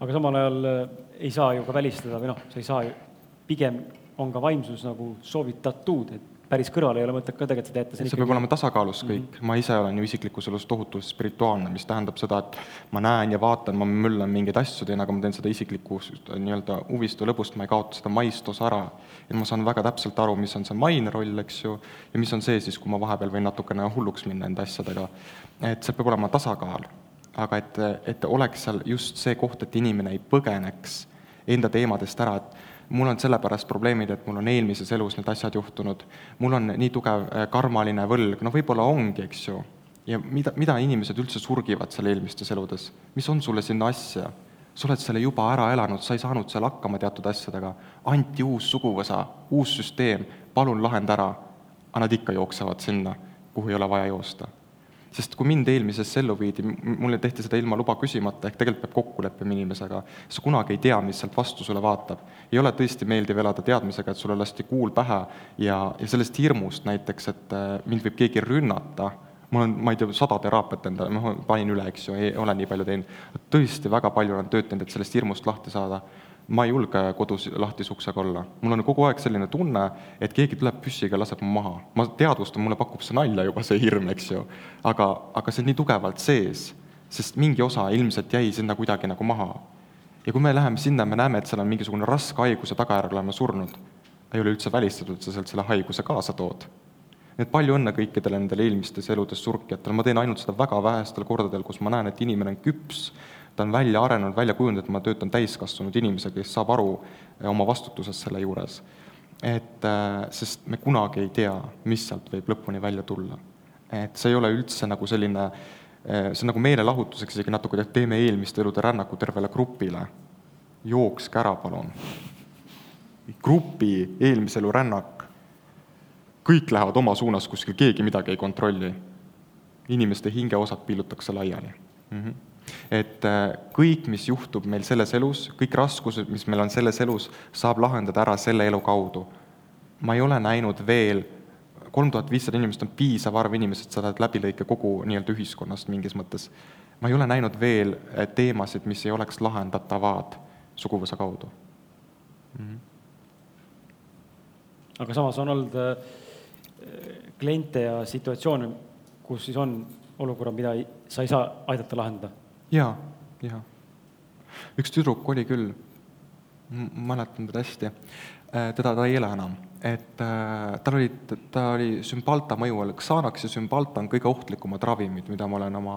aga samal ajal äh, ei saa ju ka välistada või noh, sa ei saa ju, pigem on ka vaimsus nagu soovitatud, et päris kõrvale ei ole mõtet ka tegelikult seda jätta. see peab olema tasakaalus kõik mm, -hmm. ma ise olen ju isiklikus elus tohutult spirituaalne, mis tähendab seda, et ma näen ja vaatan, ma möllan mingeid asju, teen, aga ma teen seda isiklikust nii-öelda huvist või lõbust, ma ei kaota seda maist osa ära. et ma saan väga täpselt aru, mis on see maine roll, eks ju, ja mis on see siis, kui ma vahepeal võin natukene hulluks minna enda asjadega. et see peab olema tasakaal. aga et, et oleks seal just see koht, et inimene ei põgeneks enda teemadest ära, et mul on sellepärast probleemid, et mul on eelmises elus need asjad juhtunud, mul on nii tugev äh, karmaline võlg, no võib-olla ongi, eks ju. ja mida, mida inimesed üldse surgivad seal eelmistes eludes, mis on sulle sinna asja? sa oled selle juba ära elanud, sa ei saanud seal hakkama teatud asjadega, anti uus suguvõsa, uus süsteem, palun lahenda ära, aga nad ikka jooksevad sinna, kuhu ei ole vaja joosta sest kui mind eelmisesse ellu viidi, mulle tehti seda ilma luba küsimata, ehk tegelikult peab kokku leppima inimesega, sa kunagi ei tea, mis sealt vastu sulle vaatab. ei ole tõesti meeldiv elada teadmisega, et sulle lasti kuul pähe ja, ja sellest hirmust näiteks, et äh, mind võib keegi rünnata, mul on, ma ei tea, sada teraapiat endale, ma panin üle, eks ju, ei ole nii palju teinud, tõesti väga palju olen tööd teinud, et sellest hirmust lahti saada ma ei julge kodus lahtise uksega olla. mul on kogu aeg selline tunne, et keegi tuleb püssiga, laseb mu maha. ma teadvustan, mulle pakub see nalja juba, see hirm, eks ju. aga, aga see on nii tugevalt sees, sest mingi osa ilmselt jäi sinna kuidagi nagu maha. ja kui me läheme sinna, me näeme, et seal on mingisugune raske haiguse tagajärjel oleme surnud, ei ole üldse välistatud, et sa sealt selle haiguse kaasa tood. nii et palju õnne kõikidele nendele eelmistes eludes surkjatele, ma teen ainult seda väga vähestel kordadel, kus ma näen, et inimene on küps ta on välja arenenud, välja kujundatud, ma töötan täiskasvanud inimesega, kes saab aru eh, oma vastutusest selle juures. et eh, sest me kunagi ei tea, mis sealt võib lõpuni välja tulla. et see ei ole üldse nagu selline, eh, see on nagu meelelahutuseks isegi natuke, et teeme eelmiste elude rännaku tervele grupile. jookske ära, palun. grupi eelmise elu rännak, kõik lähevad oma suunas kuskil, keegi midagi ei kontrolli. inimeste hingeosad pillutakse laiali mm. -hmm et äh, kõik, mis juhtub meil selles elus, kõik raskused, mis meil on selles elus, saab lahendada ära selle elu kaudu. ma ei ole näinud veel, kolm tuhat viissada inimest on piisav arv inimesi, et sa oled läbilõike kogu nii-öelda ühiskonnast mingis mõttes. ma ei ole näinud veel äh, teemasid, mis ei oleks lahendatavad suguvõsa kaudu mm. -hmm. aga samas on olnud äh, kliente ja situatsioone, kus siis on olukorrad, mida sa ei saa aidata lahendada jaa, jaa. üks tüdruk oli küll, mäletan teda hästi, äh, teda ta ei ela enam, et äh, tal oli, ta oli sümbalta mõju all, Xanax ja sümbalta on kõige ohtlikumad ravimid, mida ma olen oma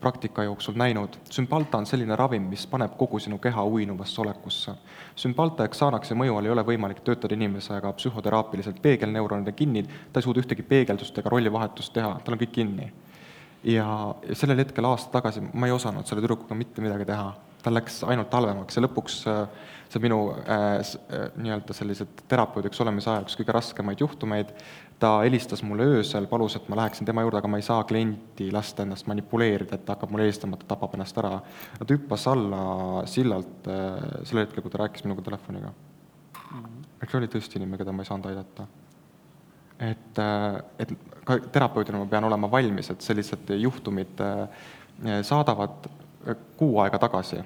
praktika jooksul näinud. sümbalta on selline ravim, mis paneb kogu sinu keha uinuvasse olekusse. sümbalta ja Xanaxi mõju all ei ole võimalik töötada inimesega psühhoteraapiliselt, peegelneuronid on kinni, ta ei suuda ühtegi peegeldust ega rollivahetust teha, tal on kõik kinni ja, sellel hetkel aasta tagasi ma ei osanud selle tüdrukuga mitte midagi teha. tal läks ainult halvemaks ja lõpuks äh, see minu äh, äh, nii-öelda sellised terapeudiks olemise aja üks kõige raskemaid juhtumeid, ta helistas mulle öösel, palus, et ma läheksin tema juurde, aga ma ei saa klienti lasta ennast manipuleerida, et ta hakkab mulle helistama, ta tapab ennast ära. ta hüppas alla sillalt äh, sel hetkel, kui ta rääkis minuga telefoniga mm. -hmm. see oli tõesti inimene, keda ma ei saanud aidata et, äh, et ka terapeudina ma pean olema valmis, et sellised juhtumid äh, saadavad äh, kuu aega tagasi.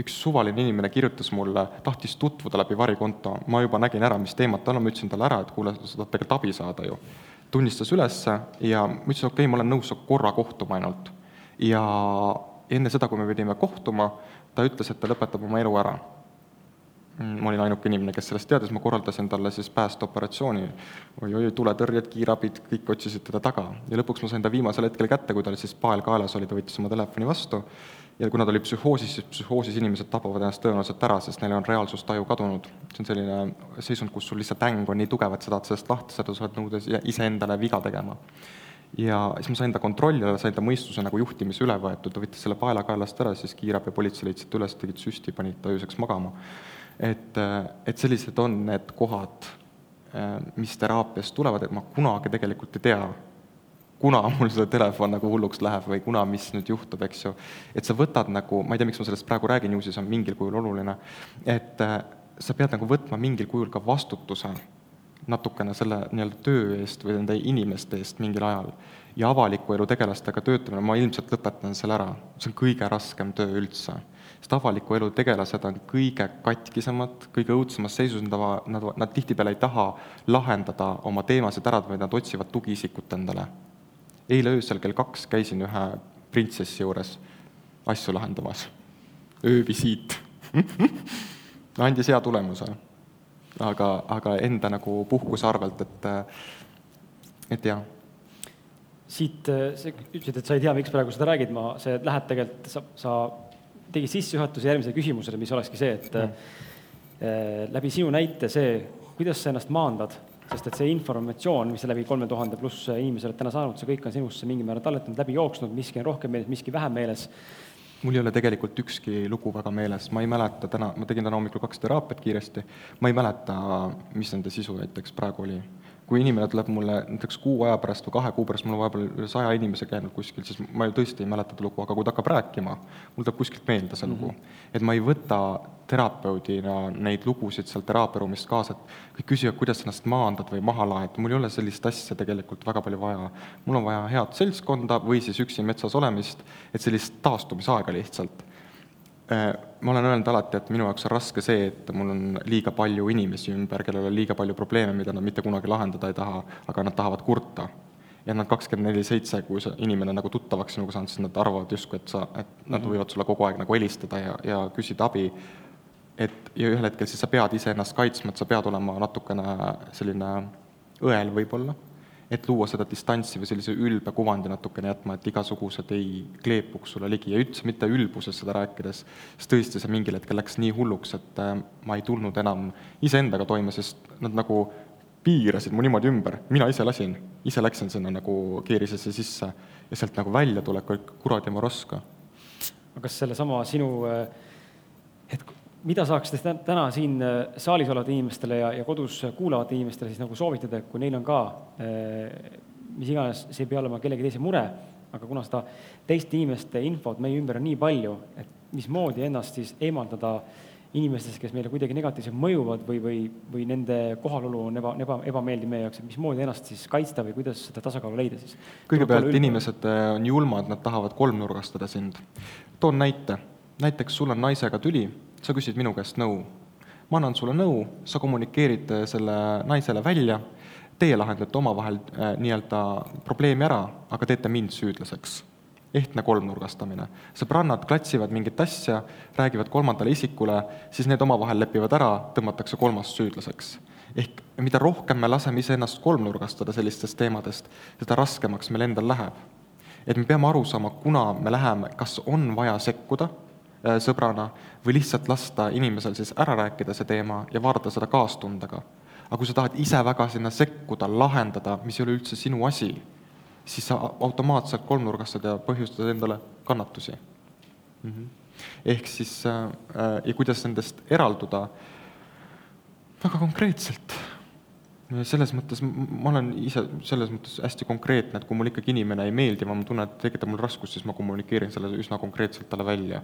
üks suvaline inimene kirjutas mulle, tahtis tutvuda läbi varikonto, ma juba nägin ära, mis teemad tal on, ma ütlesin talle ära, et kuule, sa tahad tegelikult abi saada ju. tunnistas ülesse ja ma ütlesin, okei okay,, ma olen nõus korra kohtuma ainult. ja enne seda, kui me pidime kohtuma, ta ütles, et ta lõpetab oma elu ära ma olin ainuke inimene, kes sellest teadis, ma korraldasin talle siis päästeoperatsiooni oi,. oi-oi, tuletõrjed, kiirabid, kõik otsisid teda taga ja lõpuks ma sain ta viimasel hetkel kätte, kui tal siis pael kaelas oli, ta võttis oma telefoni vastu ja kuna ta oli psühhoosis, siis psühhoosis inimesed tapavad ennast tõenäoliselt ära, sest neil on reaalsustaju kadunud. see on selline seisund, kus sul lihtsalt äng on nii tugev, et sa tahad sellest lahti saada, sa oled nõudes iseendale viga tegema. ja siis ma sain ta kontrolli alla, sain ta mõistuse nagu juhtimise üle võetud, ta võttis selle paela kaelast ära, siis kiirabi ja politsei leidsid ta üles, tegid süsti, panid ta ööseks magama et, et sellised on need kohad, mis teraapiast tulevad, et ma kunagi tegelikult ei tea, kuna mul see telefon nagu hulluks läheb või kuna mis nüüd juhtub, eks ju. et sa võtad nagu, ma ei tea, miks ma sellest praegu räägin, ju siis on mingil kujul oluline, et äh, sa pead nagu võtma mingil kujul ka vastutuse natukene selle nii-öelda töö eest või nende inimeste eest mingil ajal. ja avaliku elu tegelastega töötamine, ma ilmselt lõpetan selle ära, see on kõige raskem töö üldse sest avaliku elu tegelased on kõige katkisemad, kõige õudsemas seisus, nad, nad, nad tihtipeale ei taha lahendada oma teemasid ära, vaid nad otsivad tugiisikut endale. eile öösel kell kaks käisin ühe printsessi juures asju lahendamas, öövisiit andis hea tulemuse. aga, aga enda nagu puhkuse arvelt, et, et jah siit, sa ütlesid, et sa ei tea, miks praegu seda räägid, ma, see läheb tegelikult, sa, sa tegi sissejuhatuse järgmisele küsimusele, mis olekski see, et mm. läbi sinu näite see, kuidas sa ennast maandad, sest et see informatsioon, mis sa läbi kolme tuhande pluss inimese oled täna saanud, see kõik on sinusse mingil määral talletanud, läbi jooksnud, miski on rohkem meeles, miski vähem meeles. mul ei ole tegelikult ükski lugu väga meeles, ma ei mäleta täna, ma tegin täna hommikul kaks teraapiat kiiresti, ma ei mäleta, mis nende sisu näiteks praegu oli kui inimene tuleb mulle näiteks kuu aja pärast või kahe kuu pärast, mul on vahepeal üle saja inimese käinud kuskil, siis ma ju tõesti ei mäleta seda lugu, aga kui ta hakkab rääkima, mul tuleb kuskilt meelde see lugu mm. -hmm. et ma ei võta terapeudina neid lugusid sealt teraapiaruumist kaasa, et kõik küsivad, kuidas ennast maandad või maha laed, mul ei ole sellist asja tegelikult väga palju vaja. mul on vaja head seltskonda või siis üksi metsas olemist, et sellist taastumisaega lihtsalt ma olen öelnud alati, et minu jaoks on raske see, et mul on liiga palju inimesi ümber, kellel on liiga palju probleeme, mida nad mitte kunagi lahendada ei taha, aga nad tahavad kurta. ja nad kakskümmend neli seitse, kui see inimene nagu tuttavaks sinuga saanud, siis nad arvavad justkui, et sa, et nad mhm. võivad sulle kogu aeg nagu helistada ja, ja küsida abi, et ja ühel hetkel siis sa pead iseennast kaitsma, et sa pead olema natukene selline õel võib-olla et luua seda distantsi või sellise ülbe kuvandi natukene jätma, et igasugused ei kleepuks sulle ligi ja üldse mitte ülbuses seda rääkides, sest tõesti, see mingil hetkel läks nii hulluks, et äh, ma ei tulnud enam iseendaga toime, sest nad nagu piirasid mu niimoodi ümber, mina ise lasin, ise läksin sinna nagu keerisesse sisse ja sealt nagu välja tulek oli kuradi moroska. aga kas sellesama sinu äh, mida saaks täna siin äh, saalis olevatele inimestele ja, ja kodus kuulavatele inimestele siis nagu soovitada, kui neil on ka äh, mis iganes, see ei pea olema kellegi teise mure, aga kuna seda teiste inimeste infot meie ümber on nii palju, et mismoodi ennast siis eemaldada inimestest, kes meile kuidagi negatiivselt mõjuvad või, või, või nende kohalolu on eba, eba, ebameeldiv meie jaoks, et mismoodi ennast siis kaitsta või kuidas seda tasakaalu leida siis? kõigepealt inimesed äh, on julmad, nad tahavad kolmnurgastada sind. toon näite, näiteks sul on naisega tüli sa küsid minu käest nõu. ma annan sulle nõu, sa kommunikeerid äh, selle naisele välja, teie lahendate omavahel äh, nii-öelda probleemi ära, aga teete mind süüdlaseks. ehtne kolmnurgastamine. sõbrannad klatsivad mingit asja, räägivad kolmandale isikule, siis need omavahel lepivad ära, tõmmatakse kolmas süüdlaseks ehk mida rohkem me laseme iseennast kolmnurgastada sellistest teemadest, seda raskemaks meil endal läheb. et me peame aru saama, kuna me läheme, kas on vaja sekkuda sõbrana või lihtsalt lasta inimesel siis ära rääkida see teema ja vaadata seda kaastundega. aga kui sa tahad ise väga sinna sekkuda, lahendada, mis ei ole üldse sinu asi, siis sa automaatselt kolmnurgastad ja põhjustad endale kannatusi mm. -hmm. ehk siis äh, äh, ja kuidas nendest eralduda, väga konkreetselt selles mõttes ma olen ise selles mõttes hästi konkreetne, et kui mul ikkagi inimene ei meeldi, ma tunnen, et tekitab mul raskust, siis ma kommunikeerin selle üsna konkreetselt talle välja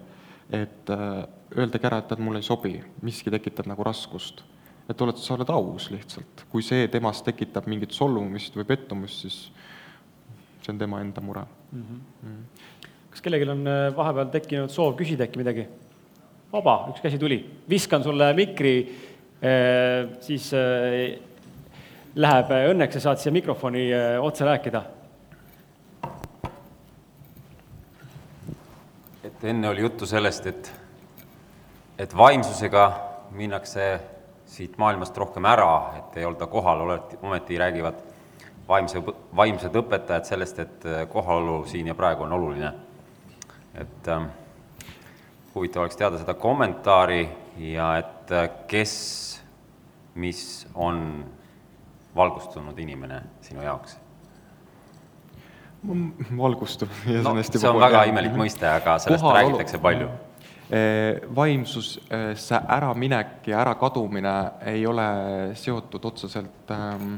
et äh, öeldagi ära, et tead, mulle ei sobi, miski tekitab nagu raskust. et oled, sa oled aus lihtsalt, kui see temas tekitab mingit solvumist või pettumust, siis see on tema enda mure mm. -hmm. Mm. kas kellelgi on äh, vahepeal tekkinud soov küsida äkki midagi? vaba, üks käsi tuli, viskan sulle mikri, äh, siis läheb õnneks ja saad siia mikrofoni otse rääkida et enne oli juttu sellest, et, et vaimsusega minnakse siit maailmast rohkem ära, et ei olda kohal, oled, ometi räägivad vaimse, vaimsed õpetajad sellest, et kohalolu siin ja praegu on oluline. et äh, huvitav oleks teada seda kommentaari ja et äh, kes, mis on valgustunud inimene sinu jaoks valgustub. no see on väga imelik mõiste, aga sellest Kohal räägitakse palju. Eh, vaimsusse äraminek ja ärakadumine ei ole seotud otseselt ähm,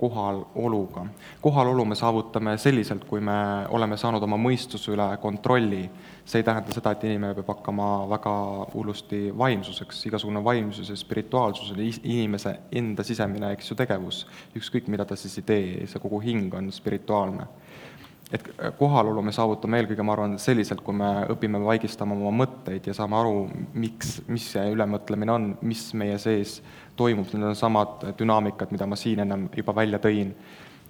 kohaloluga. kohalolu me saavutame selliselt, kui me oleme saanud oma mõistuse üle kontrolli. See ei tähenda seda, et inimene peab hakkama väga hullusti vaimsuseks, igasugune vaimsus ja spirituaalsus on inimese enda sisemine, eks ju, tegevus. ükskõik, mida ta siis ei tee, see kogu hing on spirituaalne et kohalolu me saavutame eelkõige, ma arvan, selliselt, kui me õpime vaigistama oma mõtteid ja saame aru, miks, mis see ülemõtlemine on, mis meie sees toimub, need on samad dünaamikad, mida ma siin ennem juba välja tõin.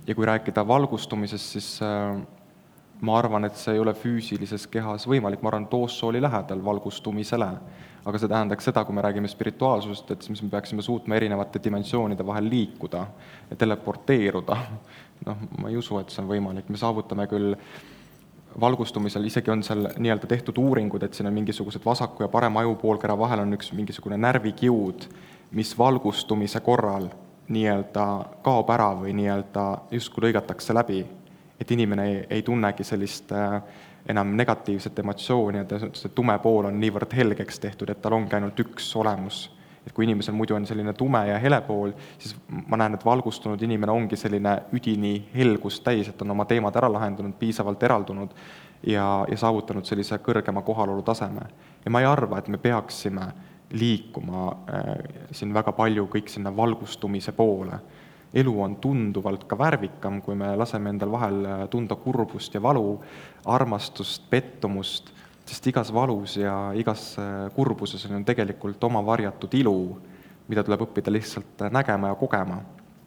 ja kui rääkida valgustumisest, siis äh, ma arvan, et see ei ole füüsilises kehas võimalik, ma arvan, Toosso oli lähedal valgustumisele. aga see tähendaks seda, kui me räägime spirituaalsusest, et siis me peaksime suutma erinevate dimensioonide vahel liikuda ja teleporteeruda noh, ma ei usu, et see on võimalik, me saavutame küll valgustumisel, isegi on seal nii-öelda tehtud uuringud, et siin on mingisugused vasaku ja parema ajupoolkera vahel on üks mingisugune närvikiud, mis valgustumise korral nii-öelda kaob ära või nii-öelda justkui lõigatakse läbi. Et inimene ei, ei tunnegi sellist äh, enam negatiivset emotsiooni, et see tume pool on niivõrd helgeks tehtud, et tal ongi ainult üks olemus et kui inimesel muidu on selline tume ja hele pool, siis ma näen, et valgustunud inimene ongi selline üdini helgust täis, et on oma teemad ära lahendanud, piisavalt eraldunud ja, ja saavutanud sellise kõrgema kohalolu taseme. ja ma ei arva, et me peaksime liikuma äh, siin väga palju kõik sinna valgustumise poole. Elu on tunduvalt ka värvikam, kui me laseme endal vahel äh, tunda kurbust ja valu, armastust, pettumust sest igas valus ja igas äh, kurbuses on tegelikult oma varjatud ilu, mida tuleb õppida lihtsalt äh, nägema ja kogema.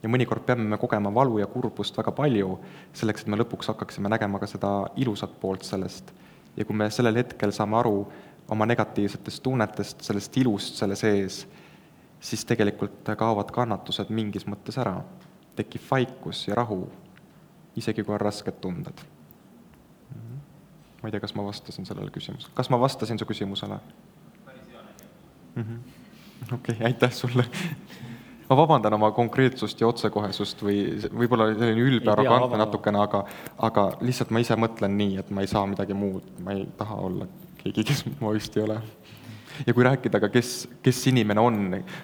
ja mõnikord peame me kogema valu ja kurbust väga palju, selleks et me lõpuks hakkaksime nägema ka seda ilusat poolt sellest. ja kui me sellel hetkel saame aru oma negatiivsetest tunnetest, sellest ilust selle sees, siis tegelikult kaovad kannatused mingis mõttes ära. tekib vaikus ja rahu, isegi kui on rasked tunded ma ei tea, kas ma vastasin sellele küsimusele, kas ma vastasin su küsimusele? Mhm. okei, aitäh sulle (laughs) ma vabandan oma konkreetsust ja otsekohesust või võib-olla selline ülbe arrogantne natukene, aga, aga lihtsalt ma ise mõtlen nii, et ma ei saa midagi muud, ma ei taha olla keegi, kes ma vist ei ole. Ja kui rääkida ka, kes, kes inimene on,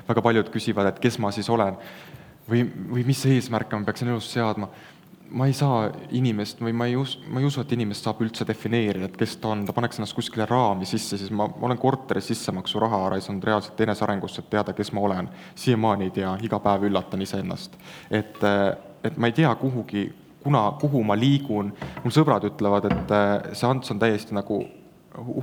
väga paljud küsivad, et kes ma siis olen või, või mis eesmärke ma peaksin elus seadma ma ei saa inimest või ma ei us-, ma ei usu, et inimest saab üldse defineerida, et kes ta on, ta paneks ennast kuskile raami sisse, siis ma, ma olen korteris sissemaksuraha raiskanud reaalselt enesearengusse, et teada, kes ma olen. siiamaani ei tea, iga päev üllatan iseennast. et, et ma ei tea kuhugi, kuna, kuhu ma liigun, mul sõbrad ütlevad, et see Ants on täiesti nagu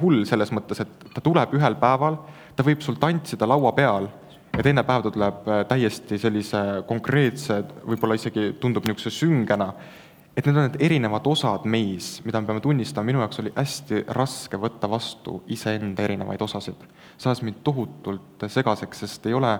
hull selles mõttes, et ta tuleb ühel päeval, ta võib sul tantsida laua peal ja teine päev ta tuleb äh, täiesti sellise konkreetse, võib-olla isegi tundub niisuguse süngena, et need on need erinevad osad meis, mida me peame tunnistama, minu jaoks oli hästi raske võtta vastu iseenda erinevaid osasid. see ajas mind tohutult segaseks, sest ei ole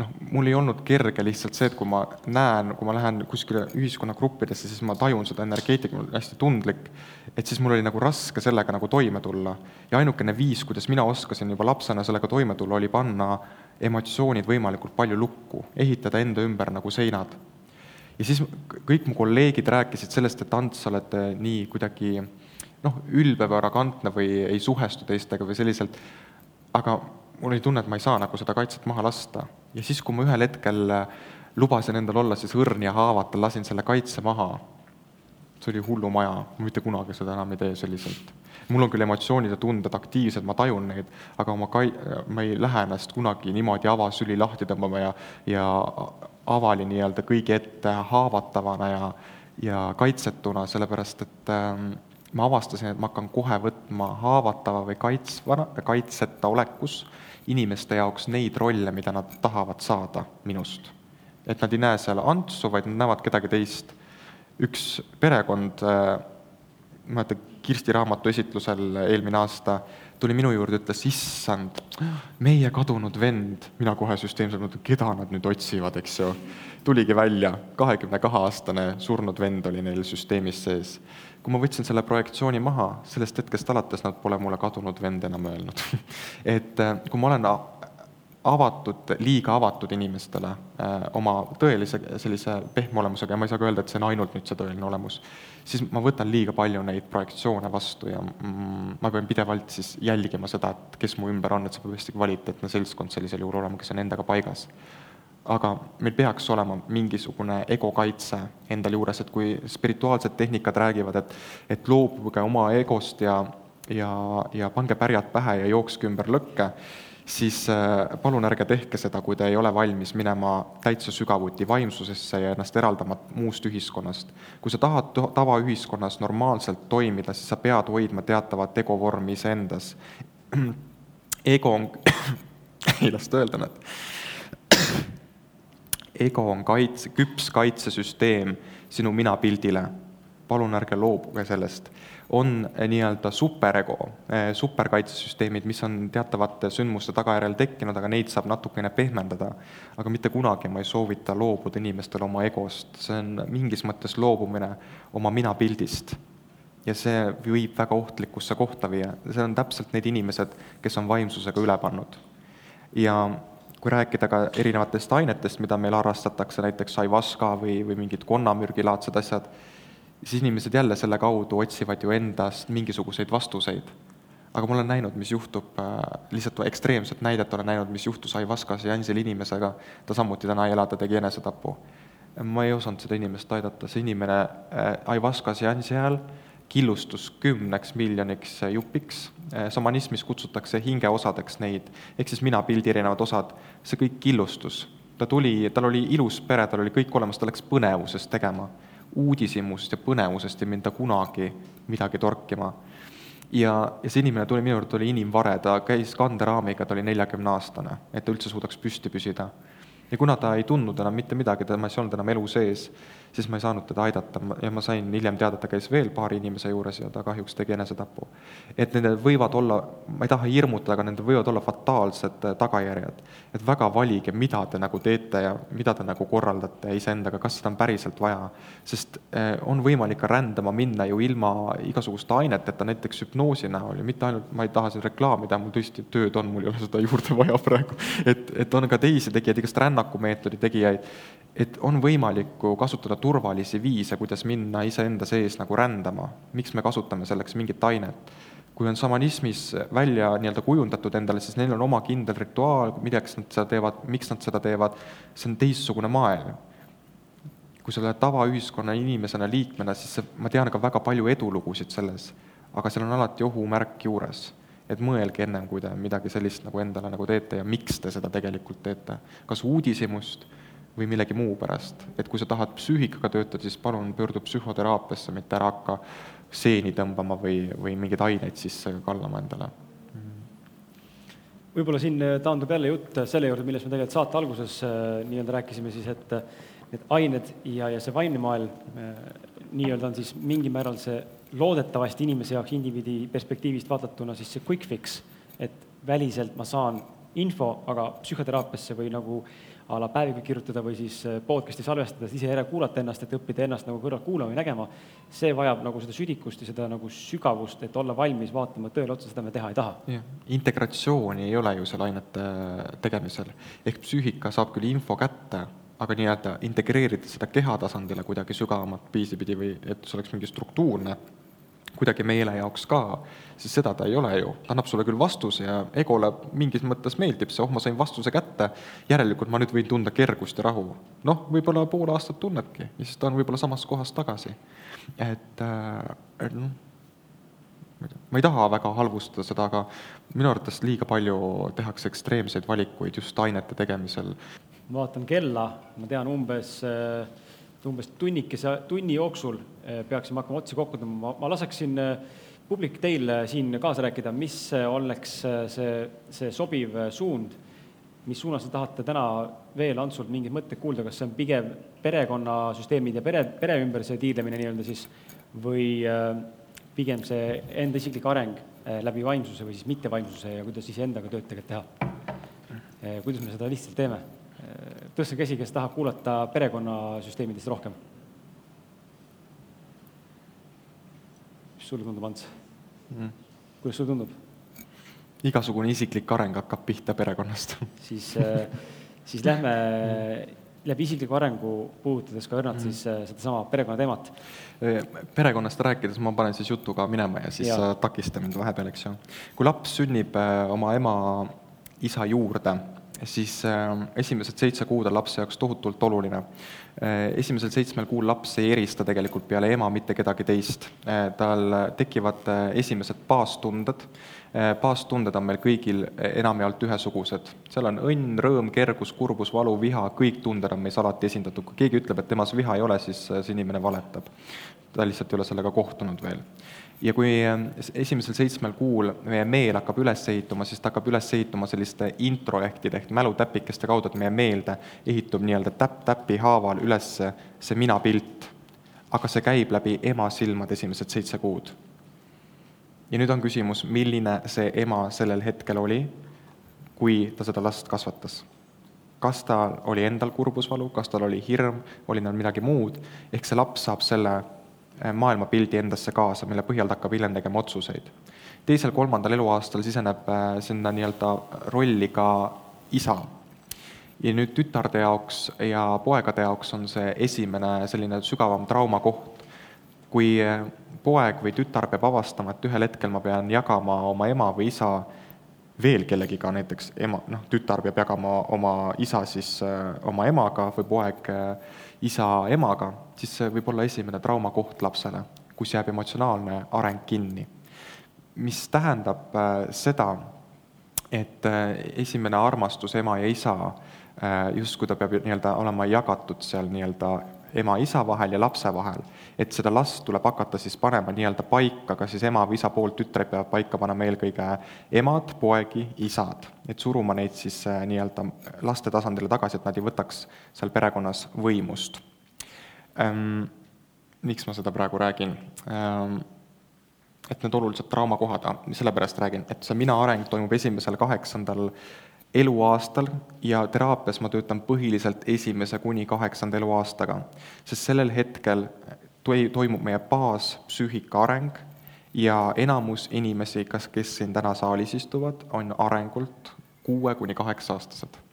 noh, mul ei olnud kerge lihtsalt see, et kui ma näen, kui ma lähen kuskile ühiskonnagruppidesse, siis ma tajun seda energeetikat, ma olen hästi tundlik, et siis mul oli nagu raske sellega nagu toime tulla. ja ainukene viis, kuidas mina oskasin juba lapsena sellega toime tulla, oli panna emotsioonid võimalikult palju lukku, ehitada enda ümber nagu seinad. ja siis kõik mu kolleegid rääkisid sellest, et Ants, sa oled nii kuidagi noh, ülbe või arrogantne või ei suhestu teistega või selliselt, aga mul oli tunne, et ma ei saa nagu seda kaitset maha lasta. Ja siis, kui ma ühel hetkel äh, lubasin endal olla siis õrn ja haavatav, lasin selle kaitse maha, see oli hullumaja, ma mitte kunagi seda enam ei tee selliselt. mul on küll emotsioonid ja tunded aktiivsed, ma tajun neid, aga ma kai-, ma ei lähe ennast kunagi niimoodi avasüli lahti tõmbama ja, ja avali nii-öelda kõigi ette haavatavana ja, ja kaitsetuna, sellepärast et ähm, ma avastasin, et ma hakkan kohe võtma haavatava või kaitsvana, kaitseta olekus inimeste jaoks neid rolle, mida nad tahavad saada minust. et nad ei näe seal Antsu, vaid nad näevad kedagi teist. üks perekond, äh, ma mäletan, Kirsti raamatu esitlusel eelmine aasta tuli minu juurde, ütles, issand, meie kadunud vend, mina kohe süsteemselt mõtlen, keda nad nüüd otsivad, eks ju. tuligi välja, kahekümne kahe aastane surnud vend oli neil süsteemis sees kui ma võtsin selle projektsiooni maha, sellest hetkest alates nad pole mulle kadunud vend enam öelnud (laughs) et äh, kui ma olen avatud, liiga avatud inimestele äh, oma tõelise sellise pehme olemusega ja ma ei saa ka öelda, et see on ainult nüüd see tõeline olemus, siis ma võtan liiga palju neid projektsioone vastu ja mm, ma pean pidevalt siis jälgima seda, et kes mu ümber on, et see peab hästi kvaliteetne seltskond sellisel juhul olema, kes on endaga paigas. Aga meil peaks olema mingisugune ego kaitse endal juures, et kui spirituaalsed tehnikad räägivad, et et loobuge oma egost ja, ja, ja pange pärjad pähe ja jookske ümber lõkke, siis äh, palun ärge tehke seda, kui te ei ole valmis minema täitsa sügavuti vaimsusesse ja ennast eraldama muust ühiskonnast. kui sa tahad tavaühiskonnas normaalselt toimida, siis sa pead hoidma teatavat egovormi iseendas. (clears throat) ego on (coughs) ei lasta öelda, näed ego on kaitse, küps kaitsesüsteem sinu minapildile. palun ärge loobuge sellest. on eh, nii-öelda superego, eh, superkaitsesüsteemid, mis on teatavate sündmuste tagajärjel tekkinud, aga neid saab natukene pehmendada. aga mitte kunagi ma ei soovita loobuda inimestel oma egost, see on mingis mõttes loobumine oma minapildist ja see viib väga ohtlikusse kohta viia, see on täpselt need inimesed, kes on vaimsusega üle pannud. ja kui rääkida ka erinevatest ainetest, mida meil harrastatakse, näiteks aivaska või, või mingid konnamürgilaadsed asjad, siis inimesed jälle selle kaudu otsivad ju endast mingisuguseid vastuseid. aga ma olen näinud, mis juhtub, äh, lihtsalt ekstreemset näidet olen näinud, mis juhtus Aivaskas Jansil inimesega, ta samuti täna ei ela, ta tegi enesetapu. ma ei osanud seda inimest aidata, see inimene äh, Aivaskas Jansi ajal killustus kümneks miljoniks jupiks, šamanismis kutsutakse hingeosadeks neid, ehk siis minapildi erinevad osad, see kõik killustus. ta tuli, tal oli ilus pere, tal oli kõik olemas, ta läks põnevusest tegema. uudishimust ja põnevusest ei minda kunagi midagi torkima. ja, ja see inimene tuli minu juurde, oli inimvare, ta käis kanderaamiga, ta oli neljakümneaastane, et ta üldse suudaks püsti püsida. ja kuna ta ei tundnud enam mitte midagi, temas ei olnud enam elu sees, siis ma ei saanud teda aidata ja ma sain hiljem teada, et ta käis veel paari inimese juures ja ta kahjuks tegi enesetapu. et nendel võivad olla, ma ei taha hirmutada, aga nendel võivad olla fataalsed äh, tagajärjed. et väga valige, mida te nagu teete ja mida te nagu korraldate iseendaga, kas seda on päriselt vaja. sest äh, on võimalik ka rändama minna ju ilma igasuguste aineteta, näiteks hüpnoosi näol ja mitte ainult, ma ei taha siin reklaamida, mul tõesti tööd on, mul ei ole seda juurde vaja praegu. et, et on ka teisi tegijaid, igast rännakumeetodi tegijaid, et on võimalik kasutada turvalisi viise, kuidas minna iseenda sees nagu rändama. miks me kasutame selleks mingit ainet? kui on šamanismis välja nii-öelda kujundatud endale, siis neil on oma kindel rituaal, milleks nad seda teevad, miks nad seda teevad, see on teistsugune maailm. kui sa oled tavaühiskonna inimesena, liikmena, siis see, ma tean ka väga palju edulugusid selles, aga seal on alati ohumärk juures et mõelge ennem, kui te midagi sellist nagu endale nagu teete ja miks te seda tegelikult teete. kas uudishimust või millegi muu pärast. et kui sa tahad psüühikaga töötada, siis palun pöördu psühhoteraapiasse, mitte ära hakka seeni tõmbama või, või mingeid aineid sisse kallama endale. võib-olla siin äh, taandub jälle jutt selle juurde, millest me tegelikult saate alguses äh, nii-öelda rääkisime siis, et äh, need ained ja, ja see vaimne maailm nii-öelda on siis mingil määral see loodetavasti inimese jaoks indiviidi perspektiivist vaadatuna siis see quick fix, et väliselt ma saan info, aga psühhoteraapiasse või nagu äh, a la päeviku kirjutada või siis äh, podcast'i salvestada, ise järele kuulata ennast, et õppida ennast nagu kõrvalt kuulama või nägema, see vajab nagu seda südikust ja seda nagu sügavust, et olla valmis vaatama tõele otsa, seda me teha ei taha. integratsiooni ei ole ju seal ainete tegemisel. ehk psüühika saab küll info kätte, aga nii-öelda integreerida seda keha tasandile kuidagi sügavamat viisi pidi või et see oleks mingi struktuurne kuidagi meele jaoks ka, siis seda ta ei ole ju. ta annab sulle küll vastuse ja egole mingis mõttes meeldib see, oh, ma sain vastuse kätte, järelikult ma nüüd võin tunda kergust ja rahu. noh, võib-olla pool aastat tunnebki ja siis ta on võib-olla samas kohas tagasi. et äh, noh, ma ei taha väga halvustada seda, aga minu arvates liiga palju tehakse ekstreemseid valikuid just ainete tegemisel. ma vaatan kella, ma tean umbes äh umbes tunnikese, tunni jooksul eh, peaksime hakkama otsi kokku tõmbama, ma laseksin eh, publik teil eh, siin kaasa rääkida, mis oleks see, see sobiv suund, mis suunas te tahate täna veel Antsult mingeid mõtteid kuulda, kas see on pigem perekonnasüsteemid ja pere, pere ümber see tiirlemine nii-öelda siis või pigem see enda isiklik areng läbi vaimsuse või siis mittevaimsuse ja kuidas iseendaga tööd tegelikult teha? kuidas me seda lihtsalt teeme? Tõstke käsi, kes tahab kuulata perekonnasüsteemidest rohkem. mis sulle tundub, Ants mm.? kuidas sulle tundub? igasugune isiklik areng hakkab pihta perekonnast (laughs) siis, äh, siis lähme läbi isikliku arengu puudutades ka õrnalt mm. siis äh, sedasama perekonna teemat. perekonnast rääkides ma panen siis jutu ka minema ja siis ja. takista mind vahepeal, eks ju. kui laps sünnib äh, oma ema isa juurde siis esimesed seitse kuud on lapse jaoks tohutult oluline. Esimesel seitsmel kuul laps ei erista tegelikult peale ema mitte kedagi teist. tal tekivad esimesed baastunded, baastunded on meil kõigil enamjaolt ühesugused. seal on õnn, rõõm, kergus, kurbus, valu, viha, kõik tunded on meis alati esindatud. kui keegi ütleb, et temas viha ei ole, siis see inimene valetab. ta lihtsalt ei ole sellega kohtunud veel ja kui ähm, esimesel seitsmel kuul meie meel hakkab üles ehituma, siis ta hakkab üles ehituma selliste introjektide ehk mälutäpikeste kaudu, et meie meelde ehitub nii-öelda täpp-täpi haaval üles see minapilt. aga see käib läbi ema silmade esimesed seitse kuud. ja nüüd on küsimus, milline see ema sellel hetkel oli, kui ta seda last kasvatas kas tal oli endal kurbusvalu, kas tal oli hirm, oli tal midagi muud, ehk see laps saab selle maailmapildi endasse kaasa, mille põhjal ta hakkab hiljem tegema otsuseid. teisel-kolmandal eluaastal siseneb äh, sinna nii-öelda rolli ka isa. ja nüüd tütarde jaoks ja poegade jaoks on see esimene selline sügavam traumakoht, kui äh, poeg või tütar peab avastama, et ühel hetkel ma pean jagama oma ema või isa veel kellegiga, näiteks ema, noh, tütar peab jagama oma isa siis äh, oma emaga või poeg äh, isa emaga, siis see võib olla esimene traumakoht lapsele, kus jääb emotsionaalne areng kinni. mis tähendab äh, seda, et esimene armastus ema ja isa justkui ta peab nii-öelda olema jagatud seal nii-öelda ema-isa vahel ja lapse vahel, et seda last tuleb hakata siis panema nii-öelda paika, kas siis ema või isa poolt, tütred peavad paika panema eelkõige emad, poegi, isad. et suruma neid siis äh, nii-öelda laste tasandile tagasi, et nad ei võtaks seal perekonnas võimust ähm,. miks ma seda praegu räägin ähm,? et need olulised traumakohad, sellepärast räägin, et see mina areng toimub esimesel kaheksandal eluaastal ja teraapias ma töötan põhiliselt esimese kuni kaheksanda eluaastaga, sest sellel hetkel toi-, toimub meie baaspsüühika areng ja enamus inimesi, kas, kes siin täna saalis istuvad, on arengult kuue kuni kaheksa aastased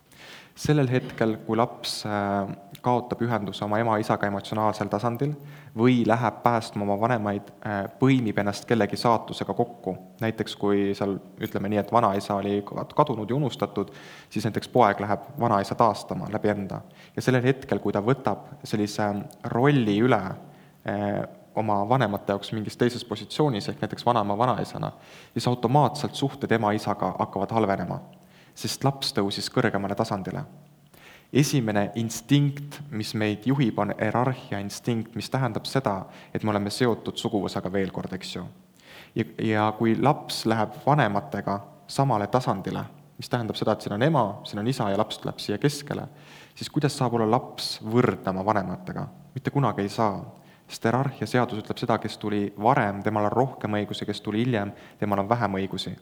sellel hetkel, kui laps äh, kaotab ühenduse oma ema-isaga emotsionaalsel tasandil või läheb päästma oma vanemaid, äh, põimib ennast kellegi saatusega kokku. näiteks kui seal, ütleme nii, et vanaisa oli kadunud ja unustatud, siis näiteks poeg läheb vanaisa taastama läbi enda. ja sellel hetkel, kui ta võtab sellise rolli üle äh, oma vanemate jaoks mingis teises positsioonis, ehk näiteks vanaema vanaisana, siis automaatselt suhted ema-isaga hakkavad halvenema sest laps tõusis kõrgemale tasandile. esimene instinkt, mis meid juhib, on hierarhia instinkt, mis tähendab seda, et me oleme seotud suguvõsaga veel kord, eks ju. ja, ja kui laps läheb vanematega samale tasandile, mis tähendab seda, et siin on ema, siin on isa ja laps tuleb siia keskele, siis kuidas saab olla laps võrdne oma vanematega? mitte kunagi ei saa sest hierarhia seadus ütleb seda, kes tuli varem, temal on rohkem õigusi, kes tuli hiljem, temal on vähem õigusi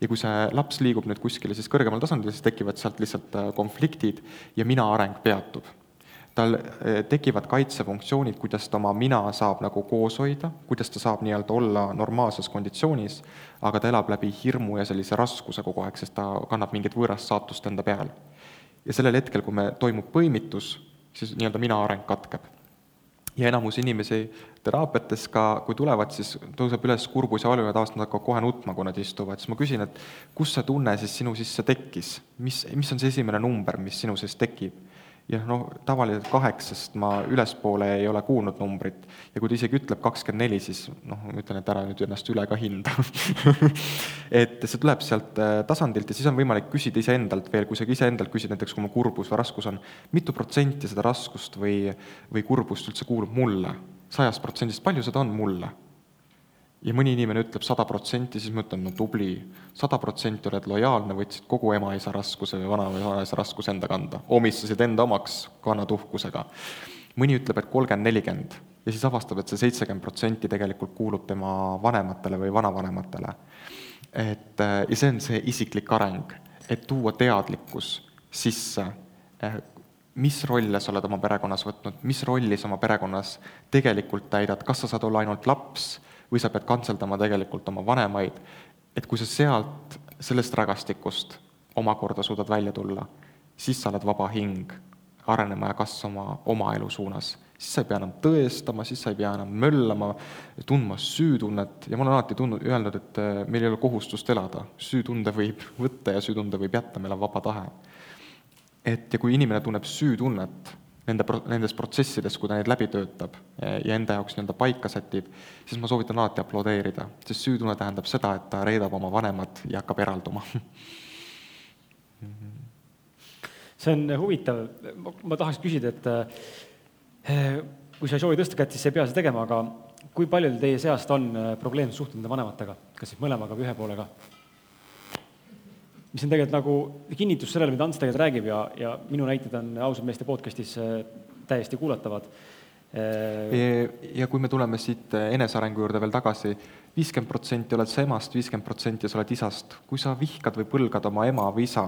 ja kui see laps liigub nüüd kuskile siis kõrgemal tasandil, siis tekivad sealt lihtsalt äh, konfliktid ja mina areng peatub. tal äh, tekivad kaitsefunktsioonid, kuidas ta oma mina saab nagu koos hoida, kuidas ta saab nii-öelda olla normaalses konditsioonis, aga ta elab läbi hirmu ja sellise raskuse kogu aeg, sest ta kannab mingit võõrast saatust enda peal. ja sellel hetkel, kui me, toimub põimitus, siis nii-öelda mina areng katkeb ja enamus inimesi teraapiates ka, kui tulevad, siis tõuseb üles kurbus ja valu ja tavaliselt nad hakkavad kohe nutma, kui nad istuvad, siis ma küsin, et kust see tunne siis sinu sisse tekkis, mis, mis on see esimene number, mis sinu sees tekib? Ja noh, tavaliselt kaheksast ma ülespoole ei ole kuulnud numbrit ja kui ta isegi ütleb kakskümmend neli, siis noh, ma ütlen, et ära nüüd ennast üle ka hinda (laughs) et see tuleb sealt äh, tasandilt ja siis on võimalik küsida iseendalt veel, kui sa iseendalt küsid näiteks, kui mul kurbus või raskus on, mitu protsenti seda raskust või, või kurbust üldse kuulub mulle? sajast protsendist, palju seda on mulle? Ja mõni inimene ütleb sada protsenti, siis ma ütlen, no tubli, sada protsenti oled lojaalne, võtsid kogu ema-isa raskuse või vana või vanaisa raskuse enda kanda, omistasid enda omaks, kannad uhkusega. mõni ütleb, et kolmkümmend, nelikümmend ja siis avastab, et see seitsekümmend protsenti tegelikult kuulub tema vanematele või vanavanematele. et ja see on see isiklik areng, et tuua teadlikkus sisse, mis rolle sa oled oma perekonnas võtnud, mis rolli sa oma perekonnas tegelikult täidad, kas sa saad olla ainult laps või sa pead kantseldama tegelikult oma vanemaid, et kui sa sealt, sellest rägastikust omakorda suudad välja tulla, siis sa oled vaba hing arenema ja kasvama oma elu suunas. siis sa ei pea enam tõestama, siis sa ei pea enam möllama, tundma süütunnet ja ma olen alati tundnud, öelnud, et äh, meil ei ole kohustust elada, süütunde võib võtta ja süütunde võib jätta, meil on vaba tahe. et ja kui inimene tunneb süütunnet nende pro-, nendes protsessides, kui ta neid läbi töötab ja enda jaoks nii-öelda paika sätib, siis ma soovitan alati aplodeerida, sest süütunne tähendab seda, et ta reedab oma vanemad ja hakkab eralduma. (laughs) See on huvitav, ma tahaks küsida, et eh, kui sa ei soovi tõsta kätt, siis sa ei pea seda tegema, aga kui paljudel teie seast on eh, probleemsuhted nende vanematega, kas siis mõlemaga või ühe poolega? Mis on tegelikult nagu kinnitus sellele, mida Ants tegelikult räägib ja, ja minu näited on ausad meeste podcast'is äh, täiesti kuulatavad. Äh, ja kui me tuleme siit äh, enesearengu juurde veel tagasi, viiskümmend protsenti oled sa emast, viiskümmend protsenti sa oled isast. kui sa vihkad või põlgad oma ema või isa,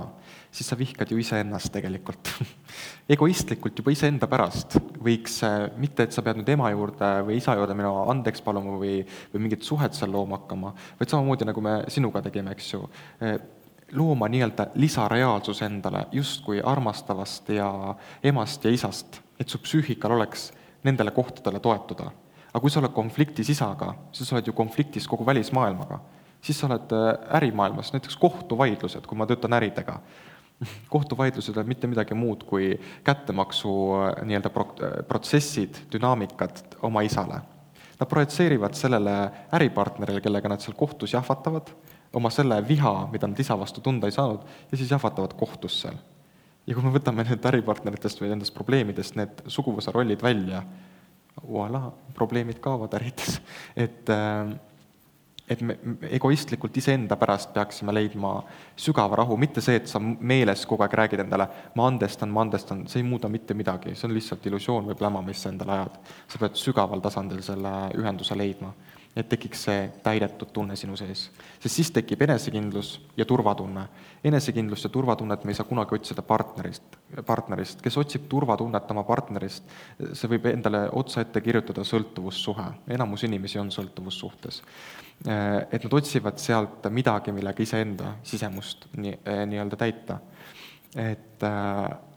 siis sa vihkad ju iseennast tegelikult (laughs) egoistlikult juba iseenda pärast võiks, mitte et sa pead nüüd ema juurde või isa juurde minema andeks paluma või, või mingit suhet seal looma hakkama, vaid samamoodi, nagu me sinuga tegime, eks ju looma nii-öelda lisareaalsus endale justkui armastavast ja emast ja isast, et su psüühikal oleks nendele kohtadele toetuda. aga kui sa oled konfliktis isaga, siis sa oled ju konfliktis kogu välismaailmaga. siis sa oled äh, ärimaailmas, näiteks kohtuvaidlused, kui ma töötan äridega, (laughs) kohtuvaidlused on mitte midagi muud kui kättemaksu äh, nii-öelda pro-, äh, protsessid, dünaamikad oma isale. Nad projitseerivad sellele äripartnerile, kellega nad seal kohtus jahvatavad, oma selle viha, mida nad isa vastu tunda ei saanud, ja siis jahvatavad kohtus seal. ja kui me võtame need äripartneritest või nendest probleemidest need suguvõsa rollid välja, voilà, probleemid kaovad ärides. (laughs) et äh, et me egoistlikult iseenda pärast peaksime leidma sügava rahu, mitte see, et sa meeles kogu aeg räägid endale, ma andestan, ma andestan, see ei muuda mitte midagi, see on lihtsalt illusioon või pläma, mis sa endale ajad. sa pead sügaval tasandil selle ühenduse leidma et tekiks see täidetud tunne sinu sees. sest siis tekib enesekindlus ja turvatunne. enesekindlust ja turvatunnet me ei saa kunagi otsida partnerist, partnerist, kes otsib turvatunnet oma partnerist, see võib endale otsa ette kirjutada sõltuvussuhe, enamus inimesi on sõltuvussuhtes. Et nad otsivad sealt midagi, millega iseenda sisemust nii, nii-öelda täita et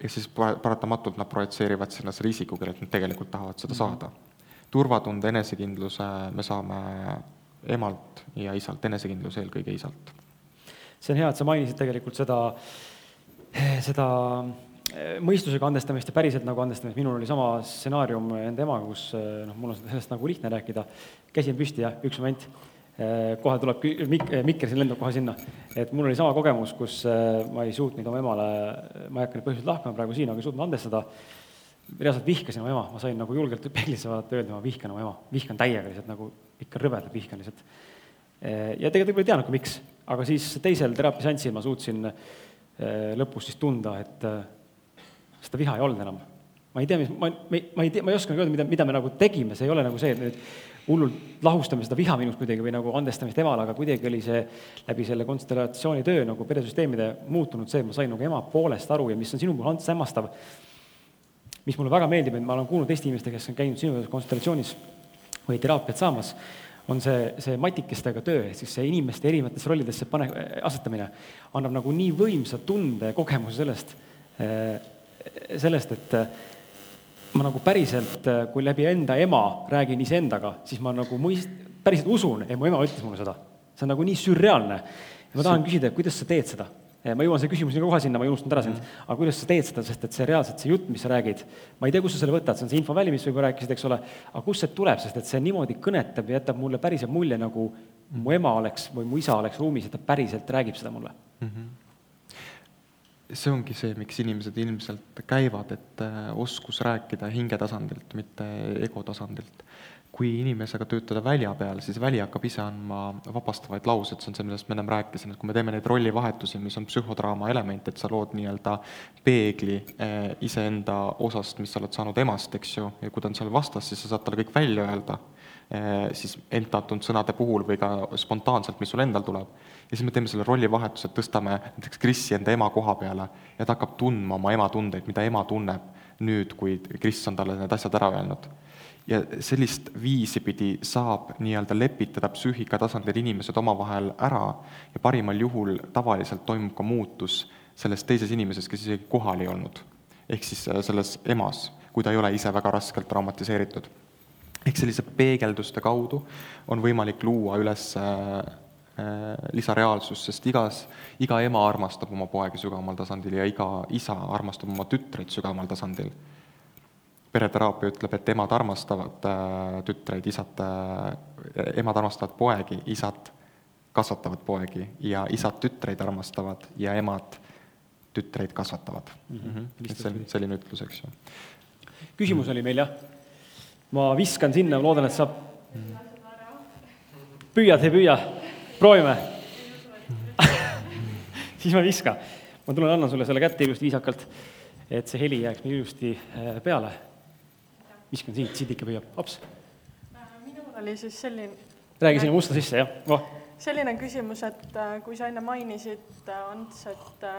ja siis paratamatult nad projitseerivad sinna selle isiku, kellelt nad tegelikult tahavad seda mm -hmm. Turvatunde, enesekindluse me saame emalt ja isalt, enesekindluse eelkõige isalt. see on hea, et sa mainisid tegelikult seda, seda eh, mõistusega andestamist ja päriselt nagu andestamist, minul oli sama stsenaarium enda emaga, kus eh, noh, mul on sellest nagu lihtne rääkida, käsi on püsti ja üks moment, eh, kohe tuleb mik-, mikker siin lendab kohe sinna. et mul oli sama kogemus, kus ma ei suutnud oma emale, ma ei hakka nüüd põhjuselt lahkama praegu siin, aga ei suutnud andestada reaalselt vihkasin oma ema, ma sain nagu julgelt peeglisse vaadata, öelda, ma vihkan oma ema, vihkan täiega lihtsalt nagu ikka rõvedalt vihkan lihtsalt. ja tegelikult ei teadnud ka miks, aga siis teisel teraapiaseansil ma suutsin lõpus siis tunda, et seda viha ei olnud enam. ma ei tea, mis, ma, ma ei, ma ei tea, ma ei oska öelda, mida, mida me nagu tegime, see ei ole nagu see, et nüüd hullult lahustame seda viha minust kuidagi või nagu andestamist emale, aga kuidagi oli see läbi selle konstellatsiooni töö nagu peresüsteemide muutunud see, et ma sain nagu ema poolest aru ja mis on sinu puhul hämmastav, mis mulle väga meeldib, et ma olen kuulnud teiste inimeste, kes on käinud sinu juures konstellatsioonis või teraapiat saamas, on see, see matikestega töö, ehk siis see inimeste erinevatesse rollidesse pane, asetamine annab nagu nii võimsa tunde ja kogemuse sellest, sellest, et ma nagu päriselt, kui läbi enda ema räägin iseendaga, siis ma nagu mõist-, päriselt usun, et mu ema ütles mulle seda. see on nagu nii sürreaalne. ja ma tahan küsida, kuidas sa teed seda ma jõuan selle küsimuseni kohe sinna, ma ei unustanud ära sind mm, -hmm. aga kuidas sa teed seda, sest et see reaalselt, see jutt, mis sa räägid, ma ei tea, kust sa selle võtad, see on see infoväli, mis sa juba rääkisid, eks ole, aga kust see tuleb, sest et see niimoodi kõnetab ja jätab mulle päriselt mulje, nagu mu ema oleks või mu isa oleks ruumis, et ta päriselt räägib seda mulle mm. -hmm see ongi see, miks inimesed ilmselt käivad, et äh, oskus rääkida hinge tasandilt, mitte ego tasandilt kui inimesega töötada välja peal, siis väli hakkab ise andma vabastavaid lauseid, see on see, millest ma ennem rääkisin, et kui me teeme neid rollivahetusi, mis on psühhodraama element, et sa lood nii-öelda peegli eh, iseenda osast, mis sa oled saanud emast, eks ju, ja kui ta on seal vastas, siis sa saad talle kõik välja öelda, eh, siis entatud sõnade puhul või ka spontaanselt, mis sul endal tuleb. ja siis me teeme selle rollivahetuse, et tõstame näiteks Krissi enda ema koha peale ja ta hakkab tundma oma ema tundeid, mida ema tunneb nüüd, kui Kris on talle need asjad ära öelnud ja sellist viisi pidi saab nii-öelda lepitada psüühika tasandil inimesed omavahel ära ja parimal juhul tavaliselt toimub ka muutus selles teises inimeses, kes isegi kohal ei olnud. ehk siis äh, selles emas, kui ta ei ole ise väga raskelt traumatiseeritud. ehk sellise peegelduste kaudu on võimalik luua üles äh, lisareaalsus, sest igas, iga ema armastab oma poegi sügavamal tasandil ja iga isa armastab oma tütreid sügavamal tasandil. Pereteraapia ütleb, et emad armastavad äh, tütreid, isad äh,, emad armastavad poegi, isad kasvatavad poegi ja isad tütreid armastavad ja emad tütreid kasvatavad mm. -hmm. et see on selline ütlus, eks ju. küsimus oli meil, jah? ma viskan sinna, loodan, et saab mm. -hmm püüad, ei püüa? proovime (laughs) siis ma ei viska. ma tulen, annan sulle selle kätte ilusti viisakalt, et see heli jääks meil ilusti äh, peale. Viskan siit, siit ikka püüab, hops. minul oli siis selline räägi sinna musta sisse, jah, voh. selline küsimus, et äh, kui sa enne mainisid, äh, Ants, et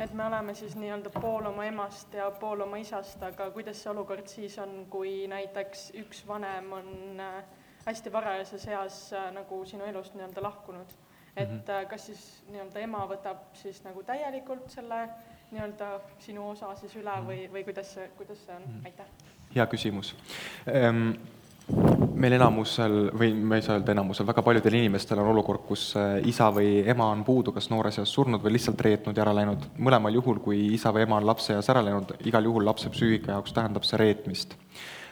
et me oleme siis nii-öelda pool oma emast ja pool oma isast, aga kuidas see olukord siis on, kui näiteks üks vanem on äh, hästi varajases eas äh, nagu sinu elust nii-öelda lahkunud. et mm -hmm. kas siis nii-öelda ema võtab siis nagu täielikult selle nii-öelda sinu osa siis üle -hmm. või, või kuidas see, kuidas see on mm, -hmm. aitäh? Hea küsimus ehm meil enamusel või ma ei saa öelda enamusel, väga paljudel inimestel on olukord, kus äh, isa või ema on puudu, kas noores eas surnud või lihtsalt reetnud ja ära läinud. mõlemal juhul, kui isa või ema on lapse eas ära läinud, igal juhul lapse psüühika jaoks tähendab see reetmist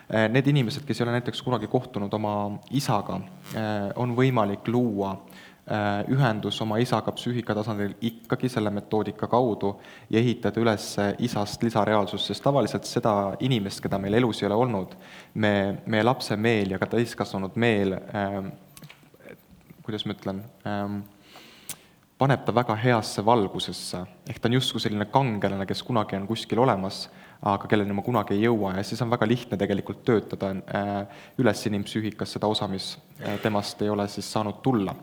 Äh, need inimesed, kes ei ole näiteks kunagi kohtunud oma isaga, äh, on võimalik luua ühendus oma isaga psüühika tasandil ikkagi selle metoodika kaudu ja ehitada üles isast lisareaalsust, sest tavaliselt seda inimest, keda meil elus ei ole olnud, me, meie lapse meel ja ka täiskasvanud meel äh,, kuidas ma ütlen äh,, paneb ta väga heasse valgusesse, ehk ta on justkui selline kangelane, kes kunagi on kuskil olemas aga kelleni ma kunagi ei jõua ja siis on väga lihtne tegelikult töötada äh, üles inimpsüühikas seda osa, mis äh, temast ei ole siis saanud tulla.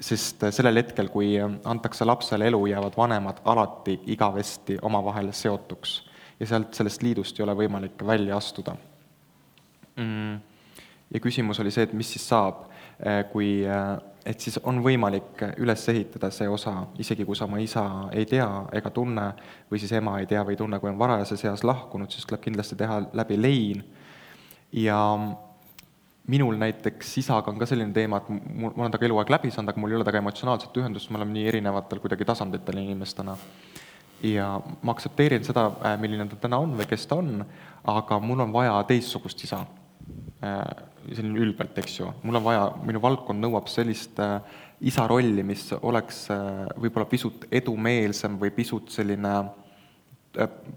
Sest äh, sellel hetkel, kui antakse lapsele elu, jäävad vanemad alati igavesti omavahel seotuks. Ja sealt, sellest liidust ei ole võimalik välja astuda. Mm.. ja küsimus oli see, et mis siis saab, kui et siis on võimalik üles ehitada see osa, isegi kui sa oma isa ei tea ega tunne või siis ema ei tea või ei tunne, kui on varajases eas lahkunud, siis tuleb kindlasti teha läbi lein. ja minul näiteks isaga on ka selline teema, et mul, ma olen temaga eluaeg läbi saanud, aga mul ei ole temaga emotsionaalset ühendust, me oleme nii erinevatel kuidagi tasanditel inimestena. ja ma aktsepteerin seda, äh, milline ta täna on või kes ta on, aga mul on vaja teistsugust isa äh, selline ülbelt, eks ju, mul on vaja, minu valdkond nõuab sellist äh, isa rolli, mis oleks võib-olla pisut edumeelsem või pisut selline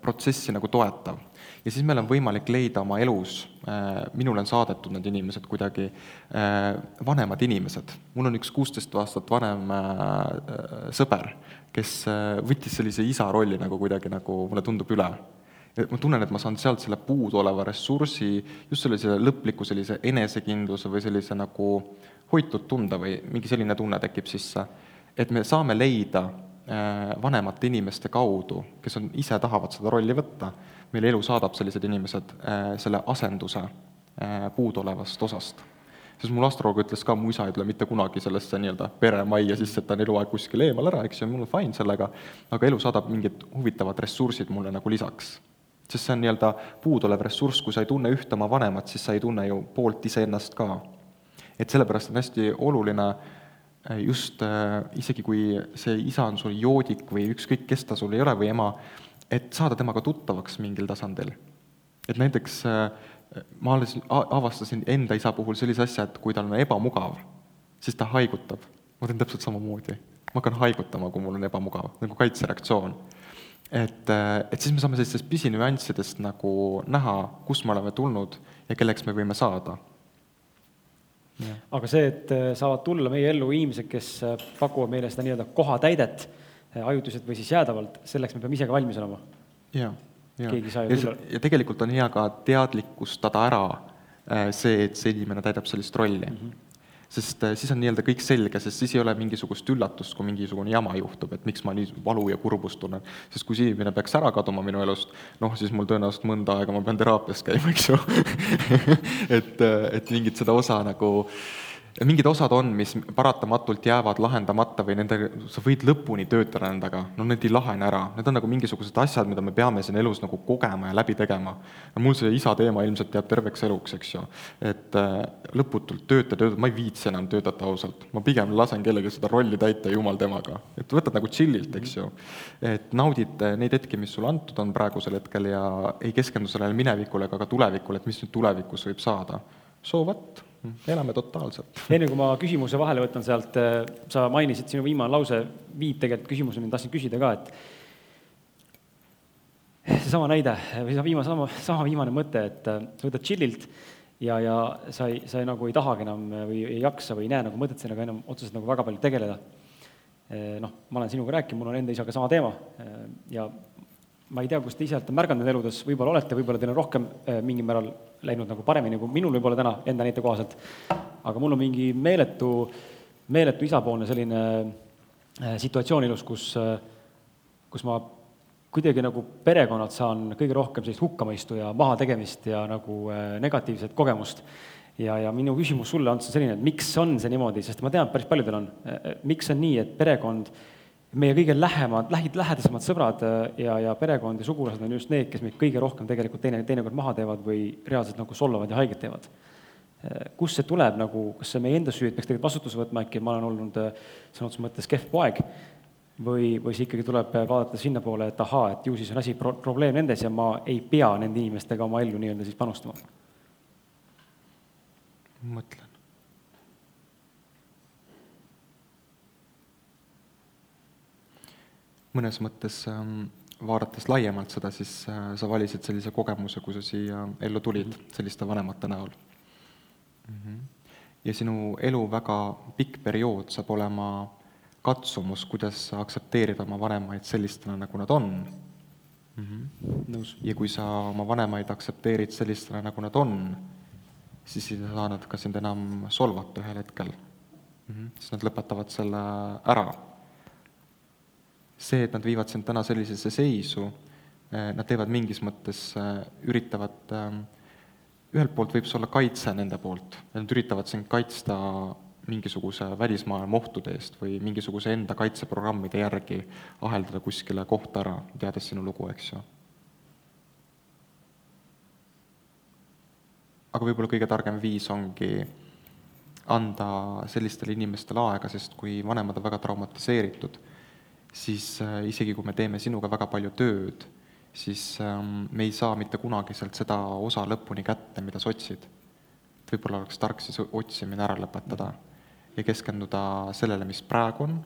protsessi nagu toetav. Ja siis meil on võimalik leida oma elus äh,, minule on saadetud need inimesed kuidagi äh,, vanemad inimesed. mul on üks kuusteist aastat vanem äh, sõber, kes võttis sellise isa rolli nagu kuidagi nagu, mulle tundub, üle et ma tunnen, et ma saan sealt selle puuduoleva ressursi, just sellise lõpliku sellise enesekindluse või sellise nagu hoitud tunde või mingi selline tunne tekib sisse, et me saame leida vanemate inimeste kaudu, kes on, ise tahavad seda rolli võtta, meil elu saadab sellised inimesed äh, selle asenduse äh, puuduolevast osast sest mul astroloog ütles ka, mu isa ei tule mitte kunagi sellesse nii-öelda peremajja sisse, et ta on eluaeg kuskil eemal ära, eks ju, mul on fine sellega, aga elu saadab mingid huvitavad ressursid mulle nagu lisaks sest see on nii-öelda puuduolev ressurss, kui sa ei tunne ühte oma vanemat, siis sa ei tunne ju poolt iseennast ka. et sellepärast on hästi oluline äh, just äh, isegi, kui see isa on sul joodik või ükskõik, kes ta sul ei ole, või ema, et saada temaga tuttavaks mingil tasandil. et näiteks äh, ma alles avastasin enda isa puhul sellise asja, et kui tal on ebamugav, siis ta haigutab. ma teen täpselt samamoodi. ma hakkan haigutama, kui mul on ebamugav, nagu kaitsereaktsioon et, äh, et siis me saame sellistest pisinüanssidest nagu näha, kust me oleme tulnud ja kelleks me võime saada. aga see, et äh, saavad tulla meie ellu inimesed, kes pakuvad meile seda nii-öelda kohatäidet ajutiselt või siis jäädavalt, selleks me peame ise ka valmis olema. jaa, jaa. ja, ja tegelikult on hea ka teadlikustada ära see, et see inimene täidab sellist rolli mm. -hmm sest äh, siis on nii-öelda kõik selge, sest siis ei ole mingisugust üllatust, kui mingisugune jama juhtub, et miks ma nii valu ja kurbust tunnen. sest kui see inimene peaks ära kaduma minu elust, noh, siis mul tõenäoliselt mõnda aega ma pean teraapias käima, eks ju (laughs) et, äh, et mingit seda osa nagu mingid osad on, mis paratamatult jäävad lahendamata või nendega, sa võid lõpuni töötada nendega, no need ei lahene ära, need on nagu mingisugused asjad, mida me peame siin elus nagu kogema ja läbi tegema. mul see isa teema ilmselt jääb terveks eluks, eks ju. et äh, lõputult tööta, tööta, ma ei viitsi enam töötada ausalt, ma pigem lasen kellelgi seda rolli täita jumal temaga. et võtad nagu chill'ilt, eks ju. et naudid äh, neid hetki, mis sulle antud on praegusel hetkel ja ei keskendu sellele minevikule ega ka tulevikule, et mis nüüd tulevikus võib saada. So what? Elame totaalselt. enne kui ma küsimuse vahele võtan sealt, äh, sa mainisid, sinu viimane lause viib tegelikult küsimuseni, tahtsin küsida ka, et seesama näide või see viimane, sama, sama viimane mõte, et äh, sa võtad chill'ilt ja, ja sa ei, sa ei, nagu ei tahagi enam või ei jaksa või ei näe nagu mõtet sellega enam otseselt nagu väga palju tegeleda. Äh, noh, ma olen sinuga rääkinud, mul on enda isaga sama teema ja ma ei tea, kus te ise olete märganud eludes, võib-olla olete, võib-olla teil on rohkem äh, mingil määral läinud nagu paremini kui minul võib-olla täna enda näite kohaselt, aga mul on mingi meeletu, meeletu isapoolne selline äh, situatsioon elus, kus, äh, kus ma kuidagi nagu perekonnalt saan kõige rohkem sellist hukkamõistu ja mahategemist ja nagu negatiivset kogemust. ja, ja minu küsimus sulle on selline, et miks on see niimoodi, sest ma tean, et päris paljudel on, miks on nii, et perekond meie kõige lähemad, lähi, lähedasemad sõbrad äh, ja, ja perekond ja sugulased on just need, kes meid kõige rohkem tegelikult teine, teinekord maha teevad või reaalselt nagu solvavad ja haiget teevad. Äh, kust see tuleb nagu, kas see meie enda süü, et peaks tegelikult vastutuse võtma, äkki ma olen olnud äh, sõna otseses mõttes kehv poeg, või, või see ikkagi tuleb vaadata sinnapoole, et ahaa, et ju siis on asi pro-, probleem nendes ja ma ei pea nende inimestega oma ellu nii-öelda siis panustama? mõtlen. Mõnes mõttes ähm, vaadates laiemalt seda, siis äh, sa valisid sellise kogemuse, kui sa siia ellu tulid selliste vanemate näol mm. -hmm. ja sinu elu väga pikk periood saab olema katsumus, kuidas aktsepteerida oma vanemaid sellistena, nagu nad on mm. -hmm. nõus. ja kui sa oma vanemaid aktsepteerid sellistena, nagu nad on, siis ei saa nad ka sind enam solvata ühel hetkel mm. -hmm. siis nad lõpetavad selle ära see, et nad viivad sind täna sellisesse seisu, eh, nad teevad mingis mõttes, eh, üritavad, ehm, ühelt poolt võib see olla kaitse nende poolt, nad üritavad sind kaitsta mingisuguse välismaailma ohtude eest või mingisuguse enda kaitseprogrammide järgi aheldada kuskile kohta ära, teades sinu lugu, eks ju. aga võib-olla kõige targem viis ongi anda sellistele inimestele aega, sest kui vanemad on väga traumatiseeritud siis äh, isegi kui me teeme sinuga väga palju tööd, siis ähm, me ei saa mitte kunagi sealt seda osa lõpuni kätte, mida sa otsid. et võib-olla oleks tark siis otsimine ära lõpetada ja keskenduda sellele, mis praegu on,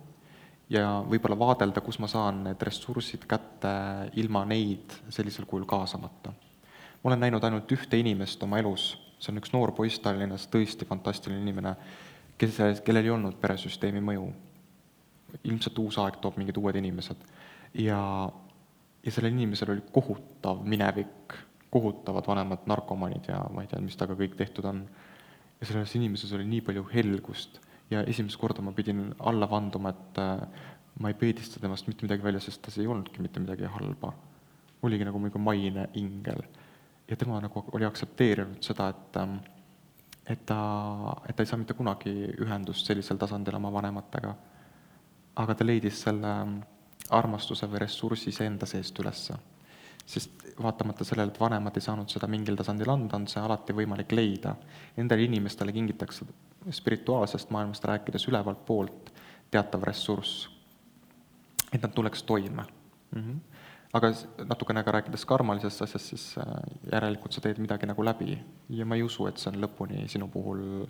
ja võib-olla vaadelda, kus ma saan need ressursid kätte ilma neid sellisel kujul kaasamata. ma olen näinud ainult ühte inimest oma elus, see on üks noor poiss Tallinnas, tõesti fantastiline inimene, kes, kellel ei olnud peresüsteemi mõju ilmselt uus aeg toob mingid uued inimesed. ja, ja sellel inimesel oli kohutav minevik, kohutavad vanemad narkomaanid ja ma ei tea, mis temaga kõik tehtud on. ja selles inimeses oli nii palju helgust ja esimest korda ma pidin alla vanduma, et äh, ma ei peedista temast mitte midagi välja, sest tas ei olnudki mitte midagi halba. oligi nagu mingi maine ingel. ja tema nagu oli aktsepteerinud seda, et ähm, et ta, et ta ei saa mitte kunagi ühendust sellisel tasandil oma vanematega aga ta leidis selle mm, armastuse või ressursi iseenda seest ülesse. sest vaatamata sellele, et vanemad ei saanud seda mingil tasandil anda, on see alati võimalik leida. Nendele inimestele kingitakse spirituaalsest maailmast rääkides ülevalt poolt teatav ressurss, et nad tuleks toime mm. -hmm. aga natukene ka rääkides karmalisest asjast, siis äh, järelikult sa teed midagi nagu läbi ja ma ei usu, et see on lõpuni sinu puhul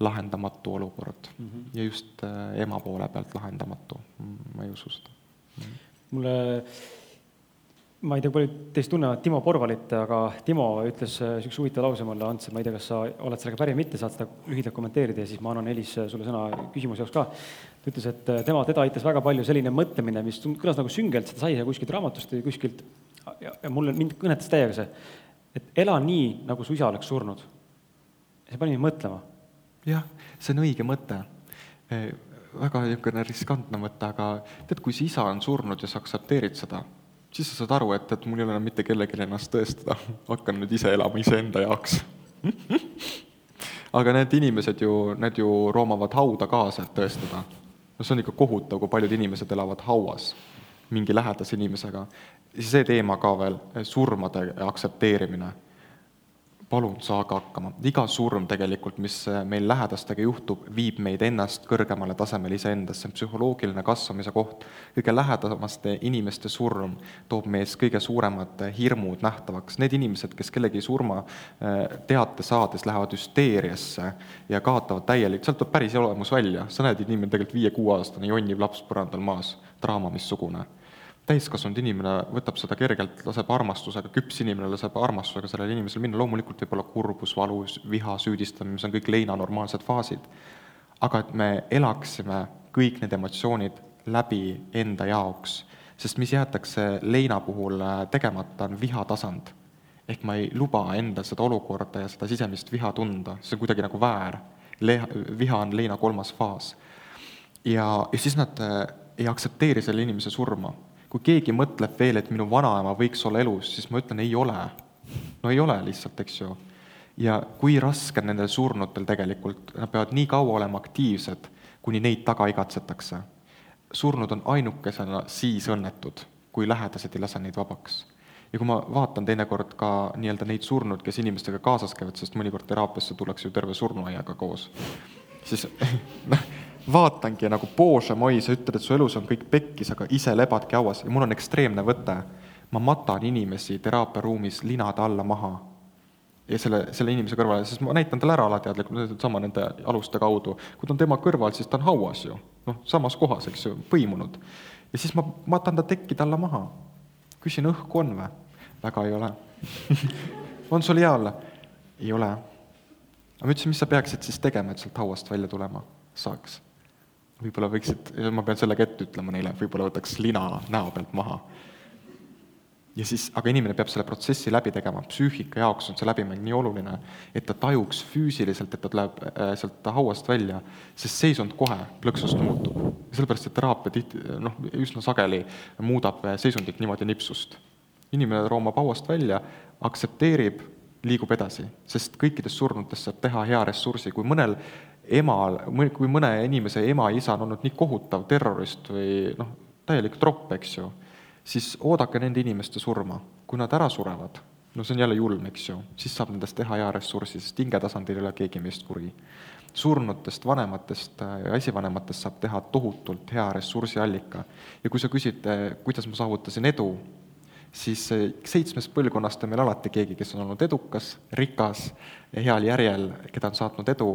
lahendamatu olukord mm. -hmm. ja just äh, ema poole pealt lahendamatu, ma ei usu seda mm. -hmm. mulle, ma ei tea, paljud teist tunnevad Timo Porvalit, aga Timo ütles niisuguse äh, huvitava lause mulle, Ants, ma ei tea, kas sa oled sellega päri või mitte, saad seda lühidalt kommenteerida ja siis ma annan Elis äh, sulle sõna küsimuse jaoks ka. ta ütles, et tema, teda aitas väga palju selline mõtlemine, mis kõlas nagu süngelt, seda sai kuskilt raamatust või kuskilt, ja, ja mulle, mind kõnetas täiega see, et ela nii, nagu su isa oleks surnud. see pani mind mõtlema jah, see on õige mõte. väga niisugune riskantne mõte, aga tead, kui su isa on surnud ja sa aktsepteerid seda, siis sa saad aru, et, et mul ei ole enam mitte kellelegi ennast tõestada, (laughs) hakkan nüüd ise elama iseenda jaoks (laughs) aga need inimesed ju, need ju roomavad hauda kaasa, et tõestada. no see on ikka kohutav, kui paljud inimesed elavad hauas mingi lähedase inimesega. see teema ka veel, surmade aktsepteerimine palun saage hakkama. iga surm tegelikult, mis äh, meil lähedastega juhtub, viib meid ennast kõrgemale tasemele iseendas, see on psühholoogiline kasvamise koht. kõige lähedamaste inimeste surm toob mees kõige suuremad äh, hirmud nähtavaks. Need inimesed, kes kellegi surma äh, teate saades lähevad hüsteeriasse ja kaotavad täielikult, sealt tuleb päris olemus välja, sa näed, inimene tegelikult viie-kuueaastane jonnib laps põrandal maas, draama missugune täiskasvanud inimene võtab seda kergelt, laseb armastusega, küps inimene laseb armastusega sellel inimesel minna, loomulikult võib olla kurbus, valus, viha, süüdistamine, mis on kõik leina normaalsed faasid, aga et me elaksime kõik need emotsioonid läbi enda jaoks, sest mis jäetakse leina puhul äh, tegemata, on vihatasand. ehk ma ei luba endal seda olukorda ja seda sisemist viha tunda, see on kuidagi nagu väär. Le-, viha on leina kolmas faas. ja, ja siis nad äh, ei aktsepteeri selle inimese surma kui keegi mõtleb veel, et minu vanaema võiks olla elus, siis ma ütlen, ei ole. no ei ole lihtsalt, eks ju. ja kui raske on nendel surnutel tegelikult, nad peavad nii kaua olema aktiivsed, kuni neid taga igatsetakse. surnud on ainukesena siis õnnetud, kui lähedased ei lase neid vabaks ja kui ma vaatan teinekord ka nii-öelda neid surnud, kes inimestega kaasas käivad, sest mõnikord teraapiasse tullakse ju terve surnuaiaga koos, siis (laughs) noh, vaatangi nagu, Bože, moi, sa ütled, et su elus on kõik pekkis, aga ise lebadki hauas ja mul on ekstreemne võte. ma matan inimesi teraapiaruumis linade alla maha ja selle, selle inimese kõrvale, sest ma näitan talle ära alateadlikult, sama nende aluste kaudu. kui ta on tema kõrval, siis ta on hauas ju, noh, samas kohas, eks ju, põimunud. ja siis ma matan ta tekkide alla maha. küsin, õhku on või? väga ei ole (laughs) on sul hea olla? ei ole. aga ma ütlesin, mis sa peaksid siis tegema, et sealt hauast välja tulema saaks võib-olla võiksid, ma pean sellega ette ütlema neile, võib-olla võtaks lina näo pealt maha. ja siis, aga inimene peab selle protsessi läbi tegema, psüühika jaoks on see läbimäng nii oluline, et ta tajuks füüsiliselt, et ta tuleb äh, sealt hauast välja, sest seisund kohe plõksust muutub. sellepärast, et teraapia tihti, noh, üsna sageli muudab äh, seisundit niimoodi nipsust. inimene roomab hauast välja, aktsepteerib, liigub edasi, sest kõikidest surnutest saab teha hea ressursi, kui mõnel emal, kui mõne inimese ema-isa on olnud nii kohutav terrorist või noh, täielik tropp, eks ju, siis oodake nende inimeste surma. kui nad ära surevad, no see on jälle julm, eks ju, siis saab nendest teha hea ressursi, sest hingetasandil ei ole keegi meist kuri. surnutest vanematest ja esivanematest saab teha tohutult hea ressursiallika. ja kui sa küsid, kuidas ma saavutasin edu, siis seitsmest põlvkonnast on meil alati keegi, kes on olnud edukas, rikas, heal järjel, keda on saatnud edu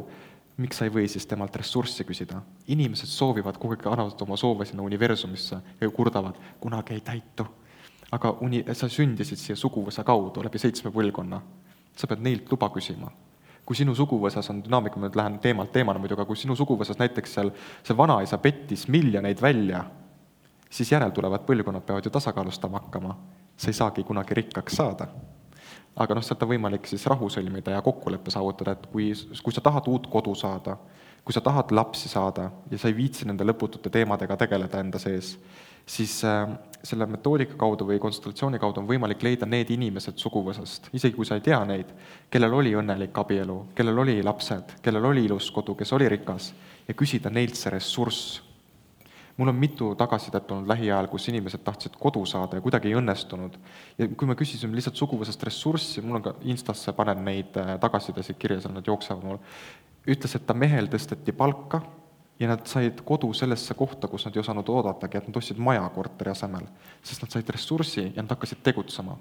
miks sa ei või siis temalt ressurssi küsida? inimesed soovivad kogu aeg, annavad oma soove sinna universumisse ja kurdavad, kunagi ei täitu. aga uni-, sa sündisid siia suguvõsa kaudu läbi seitsme põlvkonna. sa pead neilt luba küsima. kui sinu suguvõsas on dünaamika, ma nüüd lähen teemalt teemale muidugi, aga kui sinu suguvõsas näiteks seal see vanaisa pettis miljoneid välja, siis järeltulevad põlvkonnad peavad ju tasakaalustama hakkama. sa ei saagi kunagi rikkaks saada aga noh, sealt on võimalik siis rahu sõlmida ja kokkuleppe saavutada, et kui, kui sa tahad uut kodu saada, kui sa tahad lapsi saada ja sa ei viitsi nende lõputute teemadega tegeleda enda sees, siis äh, selle metoodika kaudu või konsultatsiooni kaudu on võimalik leida need inimesed suguvõsast, isegi kui sa ei tea neid, kellel oli õnnelik abielu, kellel oli lapsed, kellel oli ilus kodu, kes oli rikas, ja küsida neilt see ressurss mul on mitu tagasisidet olnud lähiajal, kus inimesed tahtsid kodu saada ja kuidagi ei õnnestunud. ja kui me küsisime lihtsalt suguvõsast ressurssi, mul on ka Instasse panen neid äh, tagasisidesid kirja, seal nad jooksevad mul, ütles, et ta mehel tõsteti palka ja nad said kodu sellesse kohta, kus nad ei osanud oodatagi, et nad ostsid maja korteri asemel. sest nad said ressurssi ja nad hakkasid tegutsema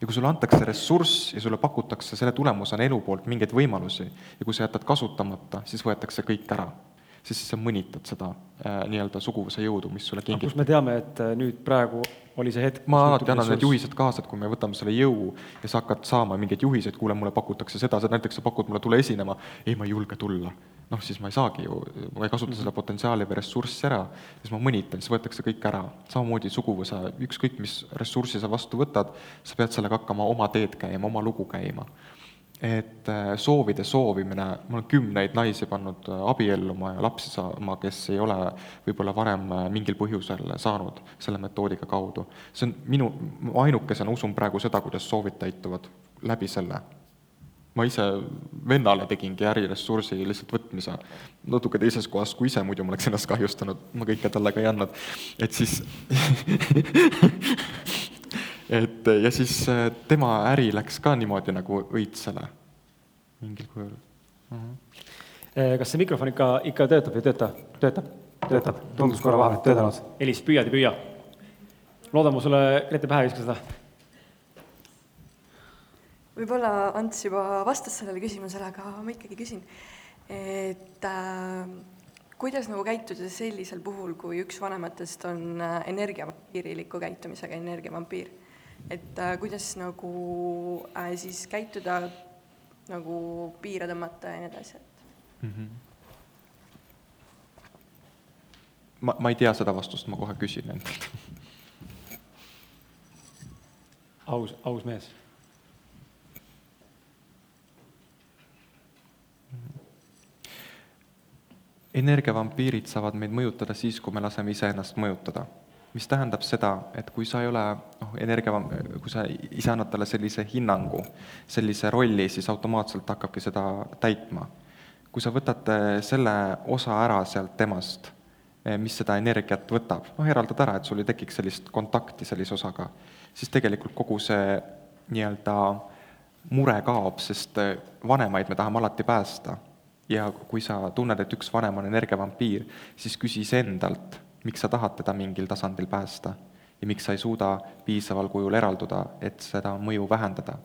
ja kui sulle antakse ressurss ja sulle pakutakse selle tulemusena elu poolt mingeid võimalusi ja kui sa jätad kasutamata, siis võetakse kõik ära siis sa mõnitad seda äh, nii-öelda suguvõsa jõudu, mis sulle kingib. kust me teame, et äh, nüüd praegu oli see hetk ma alati annan need juhised kaasa, et kui me võtame selle jõu ja sa hakkad saama mingeid juhiseid, kuule, mulle pakutakse seda, näiteks sa pakud mulle, tule esinema, ei, ma ei julge tulla. noh, siis ma ei saagi ju, ma ei kasuta seda potentsiaali või ressurssi ära, siis ma mõnitan, siis võetakse kõik ära. samamoodi suguvõsa, ükskõik mis ressurssi sa vastu võtad, sa pead sellega hakkama oma teed käima, oma lugu käima et äh, soovide soovimine, ma olen kümneid naisi pannud äh, abielluma ja lapsi saama, kes ei ole võib-olla varem äh, mingil põhjusel saanud selle metoodika kaudu. see on minu, ma ainukesena usun praegu seda, kuidas soovid täituvad läbi selle. ma ise vennale tegingi äriressursi lihtsalt võtmise natuke teises kohas kui ise, muidu ma oleks ennast kahjustanud, ma kõike talle ka ei andnud. et siis (laughs) et ja siis äh, tema äri läks ka niimoodi nagu õitsele mingil kujul uh. -huh. kas see mikrofon ikka, ikka töötab või ei tööta? töötab? töötab, tundus korra vahepeal töötanud. Elis, püüad ja püüa. loodan ma sulle Grete pähe ei viska seda võib-olla Ants juba vastas sellele küsimusele, aga ma ikkagi küsin, et äh, kuidas nagu käituda sellisel puhul, kui üks vanematest on äh, energiavampiiriliku käitumisega energiavampiir? Et äh, kuidas nagu äh, siis käituda, nagu piire tõmmata ja nii edasi, et mm. -hmm. ma, ma ei tea seda vastust, ma kohe küsin endalt (laughs) aus, aus mees energiavampiirid saavad meid mõjutada siis, kui me laseme iseennast mõjutada. Mis tähendab seda, et kui sa ei ole noh, energia, kui sa ise annad talle sellise hinnangu, sellise rolli, siis automaatselt hakkabki seda täitma. kui sa võtad selle osa ära sealt temast, eh, mis seda energiat võtab, noh, eraldad ära, et sul ei tekiks sellist kontakti sellise osaga, siis tegelikult kogu see nii-öelda mure kaob, sest eh, vanemaid me tahame alati päästa ja kui sa tunned, et üks vanem on energiavampiir, siis küsi iseendalt, miks sa tahad teda mingil tasandil päästa ja miks sa ei suuda piisaval kujul eralduda, et seda mõju vähendada.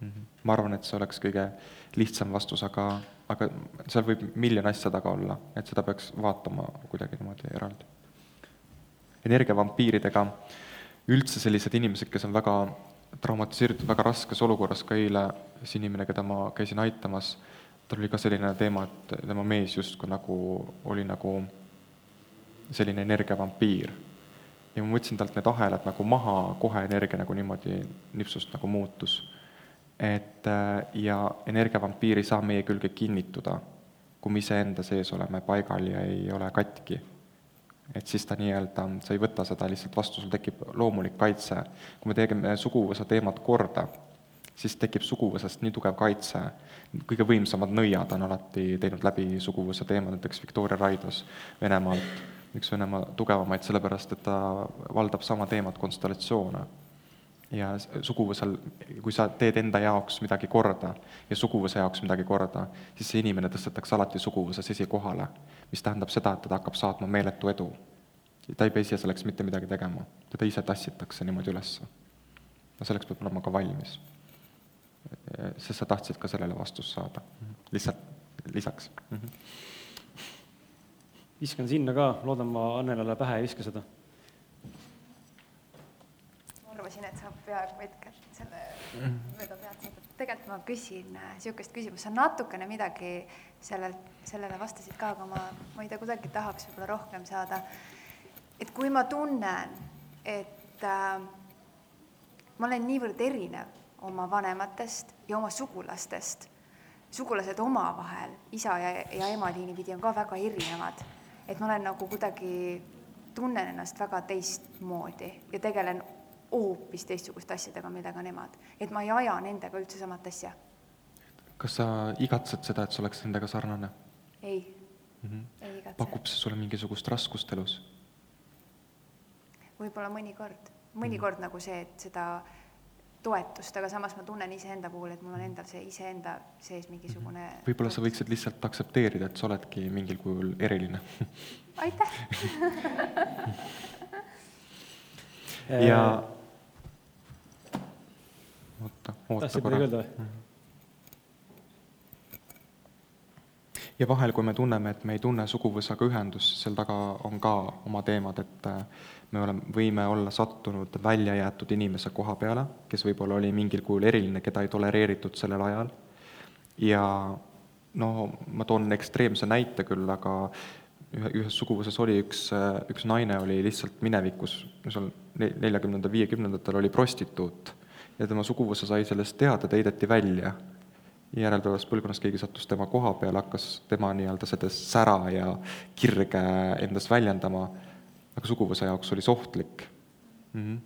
Mhm. ma arvan, et see oleks kõige lihtsam vastus, aga, aga seal võib miljon asja taga olla, et seda peaks vaatama kuidagi niimoodi eraldi. energiavampiiridega üldse sellised inimesed, kes on väga traumatiseeritud, väga raskes olukorras, ka eile see inimene, keda ma käisin aitamas, tal oli ka selline teema, et tema mees justkui nagu oli nagu selline energiavampiir. ja ma võtsin talt need ahelad nagu maha, kohe energia nagu niimoodi nipsust nagu muutus. et ja energiavampiir ei saa meie külge kinnituda, kui me iseenda sees oleme paigal ja ei ole katki. et siis ta nii-öelda, sa ei võta seda lihtsalt vastu, sul tekib loomulik kaitse. kui me teeme suguvõsa teemat korda, siis tekib suguvõsast nii tugev kaitse, kõige võimsamad nõiad on alati teinud läbi suguvõsa teema, näiteks Victoria Raidos Venemaalt, üks Venemaa tugevamaid, sellepärast et ta valdab sama teemat, konstellatsioone. ja suguvõsal, kui sa teed enda jaoks midagi korda ja suguvõsa jaoks midagi korda, siis see inimene tõstetakse alati suguvõsas esikohale, mis tähendab seda, et teda hakkab saatma meeletu edu. ta ei pea ise selleks mitte midagi tegema, teda ise tassitakse niimoodi ülesse. no selleks peab olema ka valmis sest sa tahtsid ka sellele vastust saada, lihtsalt lisaks mm. -hmm. Viskan sinna ka, loodan ma Annelale pähe ei viska seda. ma arvasin, et sa peaaegu hetkel selle mööda pead saada. tegelikult ma küsin niisugust küsimust, sa natukene midagi sellelt, sellele vastasid ka, aga ma, ma ei tea, kuidagi tahaks võib-olla rohkem saada. et kui ma tunnen, et äh, ma olen niivõrd erinev oma vanematest ja oma sugulastest. sugulased omavahel, isa ja, ja ema liini pidi on ka väga erinevad. Et ma olen nagu kuidagi, tunnen ennast väga teistmoodi ja tegelen hoopis teistsuguste asjadega, millega nemad. et ma ei aja nendega üldse samat asja. kas sa igatsed seda, et sa oleks nendega sarnane? ei mm, -hmm. ei igatse. pakub see sulle mingisugust raskust elus? võib-olla mõnikord, mõnikord mm -hmm. nagu see, et seda toetust, aga samas ma tunnen iseenda puhul, et mul on endal see iseenda sees mingisugune mhm. võib-olla sa võiksid lihtsalt aktsepteerida, et sa oledki mingil kujul eriline (laughs) aitäh (laughs) ja oota, oota korra. Mhm. ja vahel, kui me tunneme, et me ei tunne suguvõsaga ühendust, seal taga on ka oma teemad, et me oleme, võime olla sattunud välja jäetud inimese koha peale, kes võib-olla oli mingil kujul eriline, keda ei tolereeritud sellel ajal, ja no ma toon ekstreemse näite küll, aga ühe, ühes suguvõsas oli üks, üks naine oli lihtsalt minevikus, seal neljakümnenda, viiekümnendatel oli prostituut. Ja tema suguvõsa sai sellest teada, ta heideti välja. järeltulevas põlvkonnas keegi sattus tema koha peale, hakkas tema nii-öelda seda sära ja kirge endas väljendama aga suguvõsa jaoks oli see ohtlik mm. -hmm.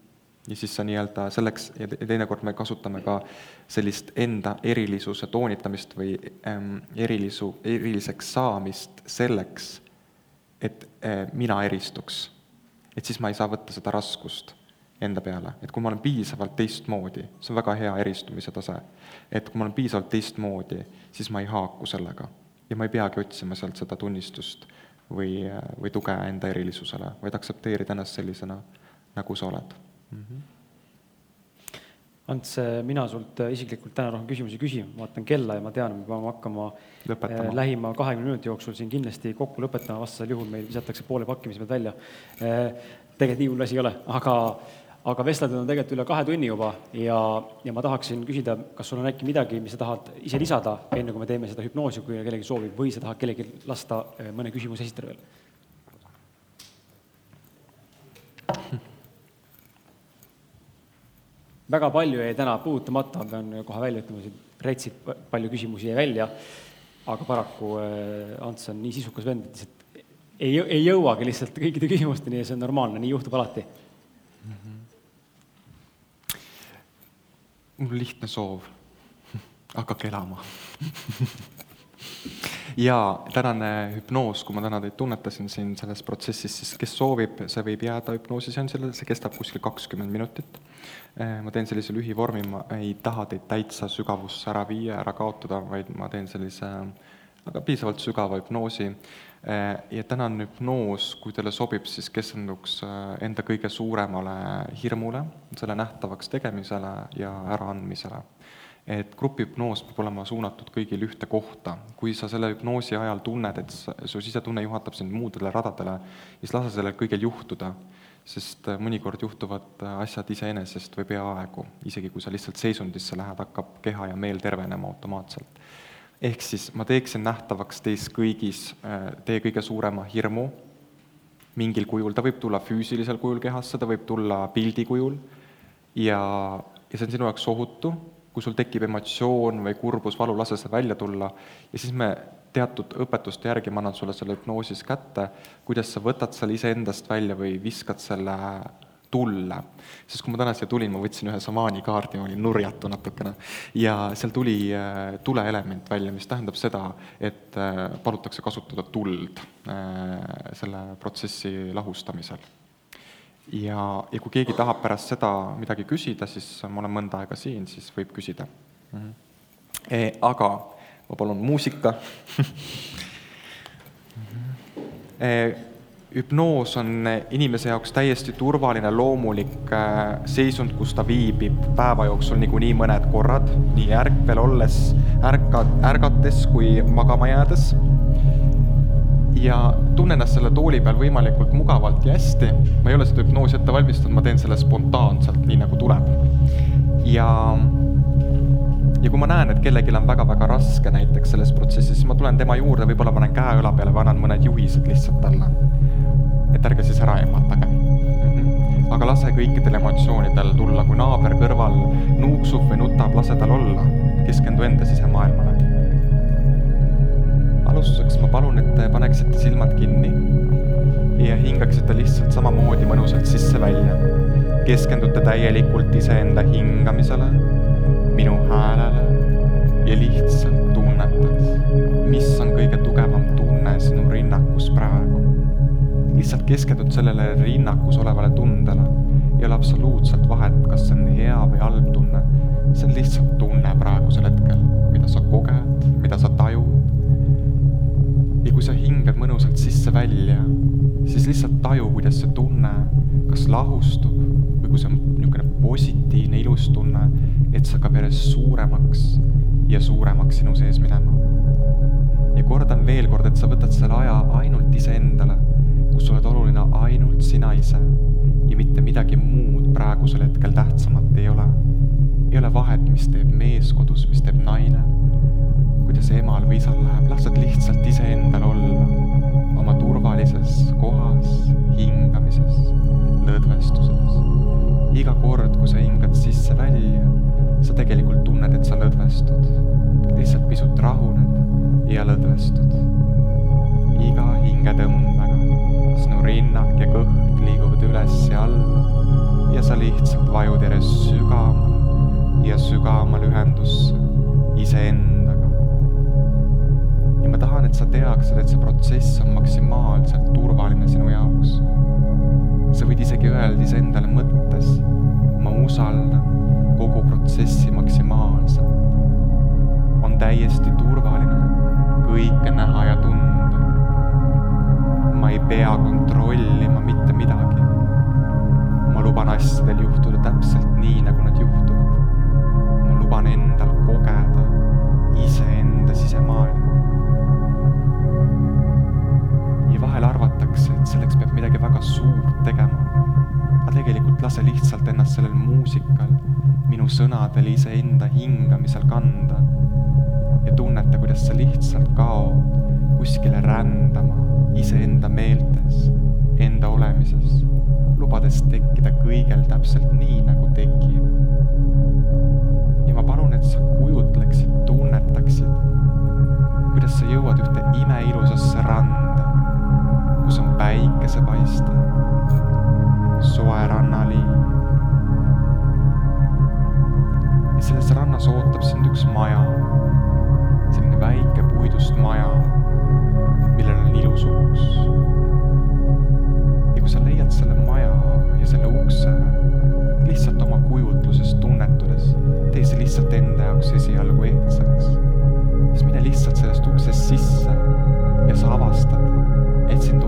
ja siis sa nii-öelda selleks ja teinekord me kasutame ka sellist enda erilisuse toonitamist või ähm, erilisu, eriliseks saamist selleks, et äh, mina eristuks. et siis ma ei saa võtta seda raskust enda peale, et kui ma olen piisavalt teistmoodi, see on väga hea eristumise tase, et kui ma olen piisavalt teistmoodi, siis ma ei haaku sellega. ja ma ei peagi otsima sealt seda tunnistust või, või tuge enda erilisusele, vaid aktsepteerida ennast sellisena, nagu sa oled mm. -hmm. Ants, mina sult isiklikult täna rohkem küsimusi küsin, vaatan kella ja ma tean, me peame hakkama lõpetama. Eh, lähima kahekümne minuti jooksul siin kindlasti kokku lõpetama, vastasel juhul meil visatakse poole pakkimise pealt välja. Eh, tegelikult nii hull asi ei ole, aga aga vestletud on tegelikult üle kahe tunni juba ja, ja ma tahaksin küsida, kas sul on äkki midagi, mis sa tahad ise lisada, enne kui me teeme seda hüpnoosi, kui kellelgi soovib, või sa tahad kellelgi lasta eh, mõne küsimuse esitada veel? väga palju jäi täna puudutamata, ma pean kohe välja ütlema, siin retsid palju küsimusi jäi välja, aga paraku äh, Ants on nii sisukas vend, et lihtsalt ei, ei jõuagi lihtsalt kõikide küsimusteni ja see on normaalne, nii juhtub alati mm. -hmm. Mul lihtne soov, hakake elama. Ja tänane hüpnoos, kui ma täna teid tunnetasin siin selles protsessis, siis kes soovib, see võib jääda hüpnoosiseansile, see kestab kuskil kakskümmend minutit. Eh, ma teen sellise lühivormi, ma ei taha teid täitsa sügavusse ära viia, ära kaotada, vaid ma teen sellise aga piisavalt sügava hüpnoosi. Eh, ja tänane hüpnoos, kui teile sobib, siis keskenduks eh, enda kõige suuremale hirmule, selle nähtavaks tegemisele ja äraandmisele et grupihüpnoos peab olema suunatud kõigile ühte kohta. kui sa selle hüpnoosi ajal tunned, et su sisetunne juhatab sind muudele radadele, siis lase sellel kõigel juhtuda sest äh, mõnikord juhtuvad asjad iseenesest või peaaegu, isegi kui sa lihtsalt seisundisse lähed, hakkab keha ja meel tervenema automaatselt. Ehk siis ma teeksin nähtavaks teis kõigis äh, teie kõige suurema hirmu. Mingil kujul, ta võib tulla füüsilisel kujul kehasse, ta võib tulla pildi kujul. Ja, ja see on sinu jaoks ohutu, kui sul tekib emotsioon või kurbus, valu, lase see välja tulla. Ja siis me teatud õpetuste järgi ma annan sulle selle hüpnoosis kätte, kuidas sa võtad selle iseendast välja või viskad selle tulle. sest kui ma täna siia tulin, ma võtsin ühe šamaani kaardi, ma olin nurjatu natukene, ja seal tuli äh, tuleelement välja, mis tähendab seda, et äh, palutakse kasutada tuld äh, selle protsessi lahustamisel. ja, ja kui keegi tahab pärast seda midagi küsida, siis ma olen mõnda aega siin, siis võib küsida mm. -hmm. E, aga ma palun muusika (laughs) eh, hüpnoos on inimese jaoks täiesti turvaline, loomulik eh, seisund, kus ta viibib päeva jooksul niikuinii mõned korrad, nii ärkvel olles, ärka, ärgates kui magama jäädes. ja tunne ennast selle tooli peal võimalikult mugavalt ja hästi. ma ei ole seda hüpnoosi ette valmistanud, ma teen selle spontaanselt, nii nagu tuleb. ja ja kui ma näen, et kellelgi on väga-väga raske näiteks selles protsessis, siis ma tulen tema juurde, võib-olla panen käe õla peale või annan mõned juhised lihtsalt talle. Et ärge siis ära ehmatage aga lase kõikidel emotsioonidel tulla, kui naaber kõrval nuuksub või nutab, lase tal olla. keskendu enda sisemaailmale. alustuseks ma palun, et te paneksite silmad kinni ja hingaksite lihtsalt samamoodi mõnusalt sisse-välja. keskendute täielikult iseenda hingamisele minu häälele ja lihtsalt tunnetad, mis on kõige tugevam tunne sinu rinnakus praegu. Lihtsalt keskendud sellele rinnakus olevale tundele, ei ole absoluutselt vahet, kas see on hea või halb tunne. see on lihtsalt tunne praegusel hetkel, mida sa koged, mida sa tajud. ja kui sa hingad mõnusalt sisse-välja, siis lihtsalt taju, kuidas see tunne kas lahustub või kui see on niisugune positiivne ilus tunne et see hakkab järjest suuremaks ja suuremaks sinu sees minema. ja kordan veel kord, et sa võtad selle aja ainult iseendale, kus oled oluline ainult sina ise ja mitte midagi muud praegusel hetkel tähtsamat ei ole. ei ole vahet, mis teeb mees kodus, mis teeb naine, kuidas emal või isal läheb, lased lihtsalt iseendal olla oma turvalises kohas, hingamises, lõdvestuses. iga kord, kui sa hingad sisse-välja sa tegelikult tunned, et sa lõdvestud. lihtsalt pisut rahuned ja lõdvestud. iga hingetõmbega sinu rinnak ja kõht liiguvad üles ja alla ja sa lihtsalt vajud järjest sügavamale ja sügavamale ühendusse iseendaga. ja ma tahan, et sa teaksid, et see protsess on maksimaalselt turvaline sinu jaoks. sa võid isegi öelda iseendale mõttes, ma usaldan kogu protsessi maksimaalselt. on täiesti turvaline kõike näha ja tunda. Ma ei pea kontrollima mitte midagi. ma luban asjadel juhtuda täpselt nii, nagu nad juhtuvad. ma luban endal kogeda iseenda sisemaailma. ja vahel arvatakse, et selleks peab midagi väga suurt tegema. aga tegelikult lase lihtsalt ennast sellel muusikal minu sõnadel iseenda hingamisel kanda ja tunneta, kuidas sa lihtsalt kaod kuskile rändama iseenda meeltes, enda olemises, lubades tekkida kõigel täpselt nii, nagu tekib. ja ma palun, et sa kujutleksid, tunnetaksid, kuidas sa jõuad ühte imeilusasse randa, kus on päikesepaiste, soe rannaliin ja selles rannas ootab sind üks maja, selline väike puidust maja, lihtsalt enda jaoks esialgu ehtsaks, siis mine lihtsalt sellest uksest sisse ja sa avastad, et sind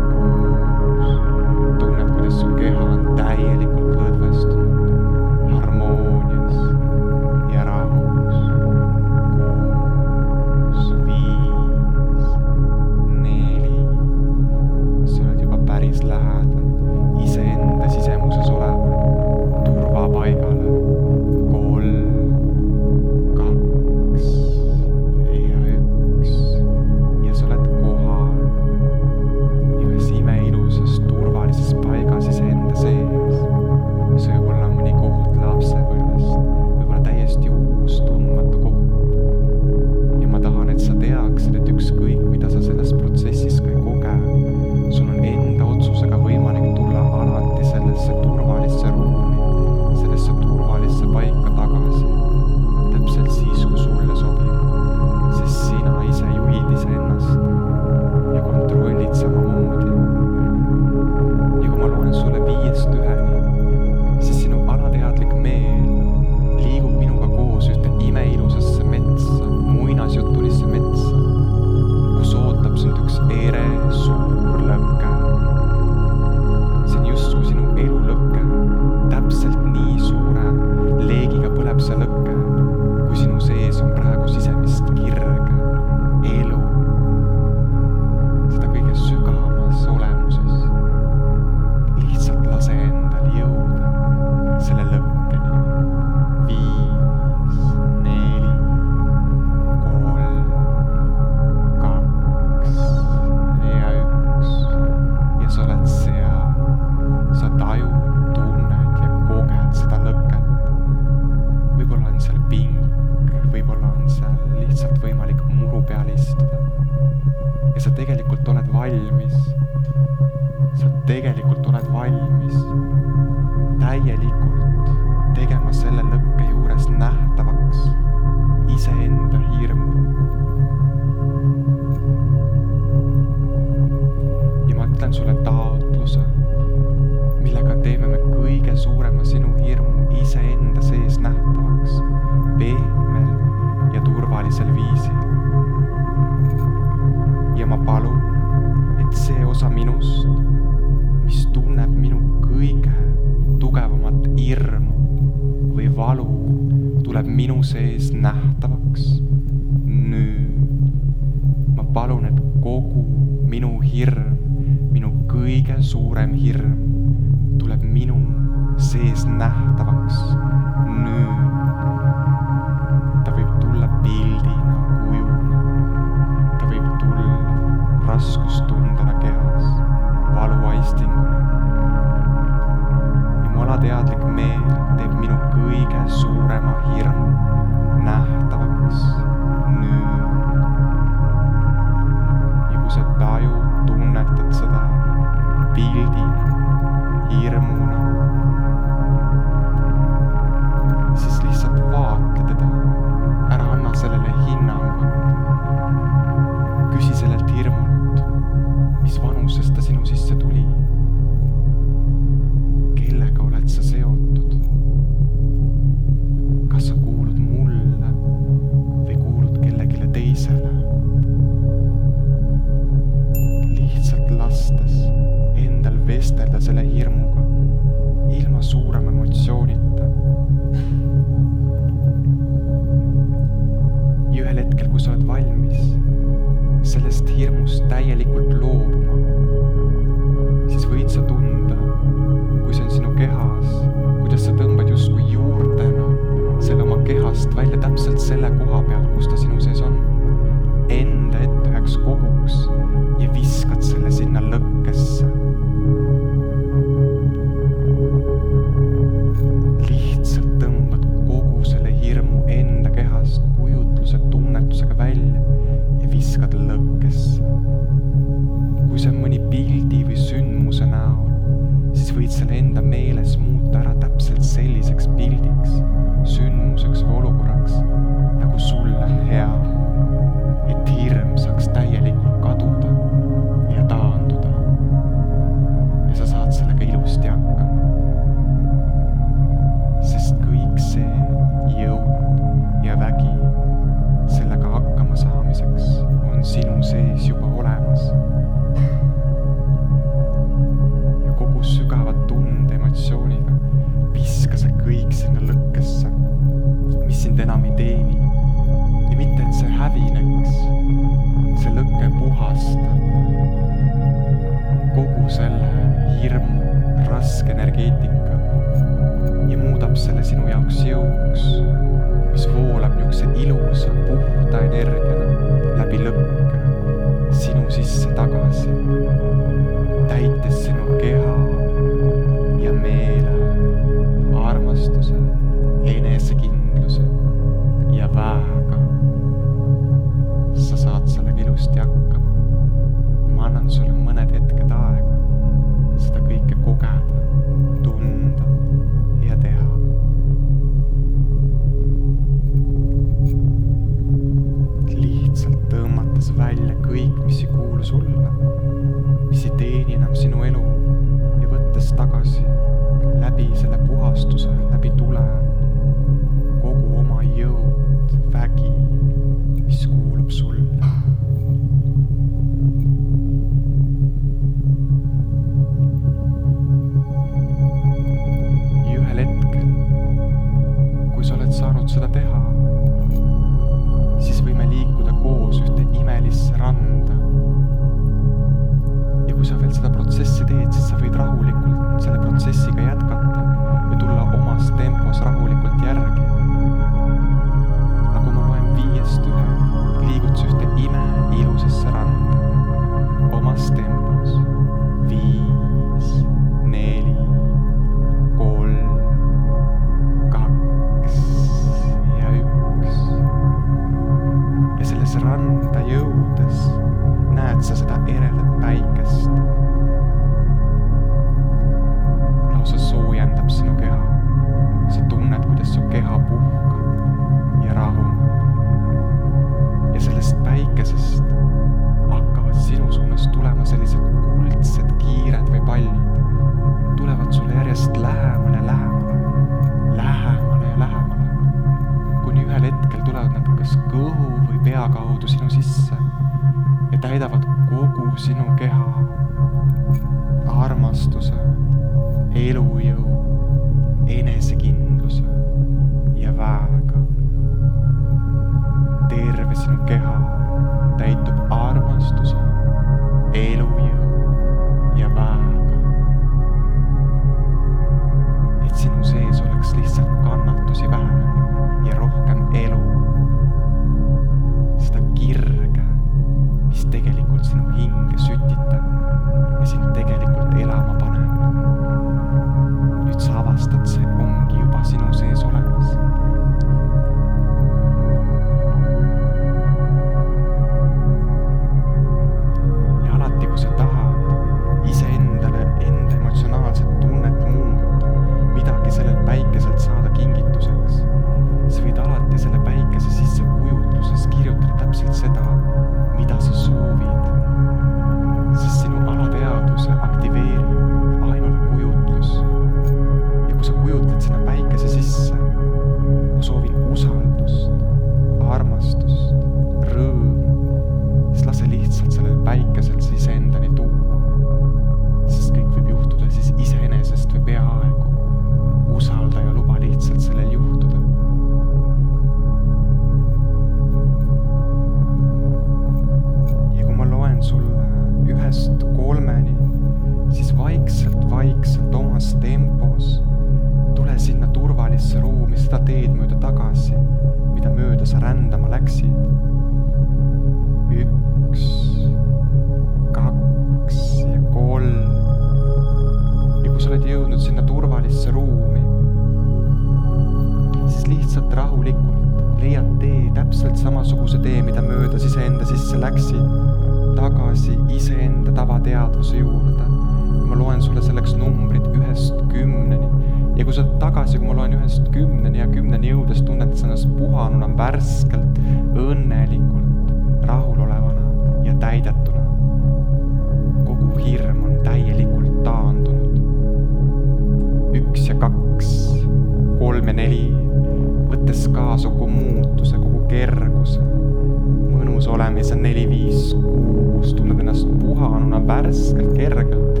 värskelt, kergelt.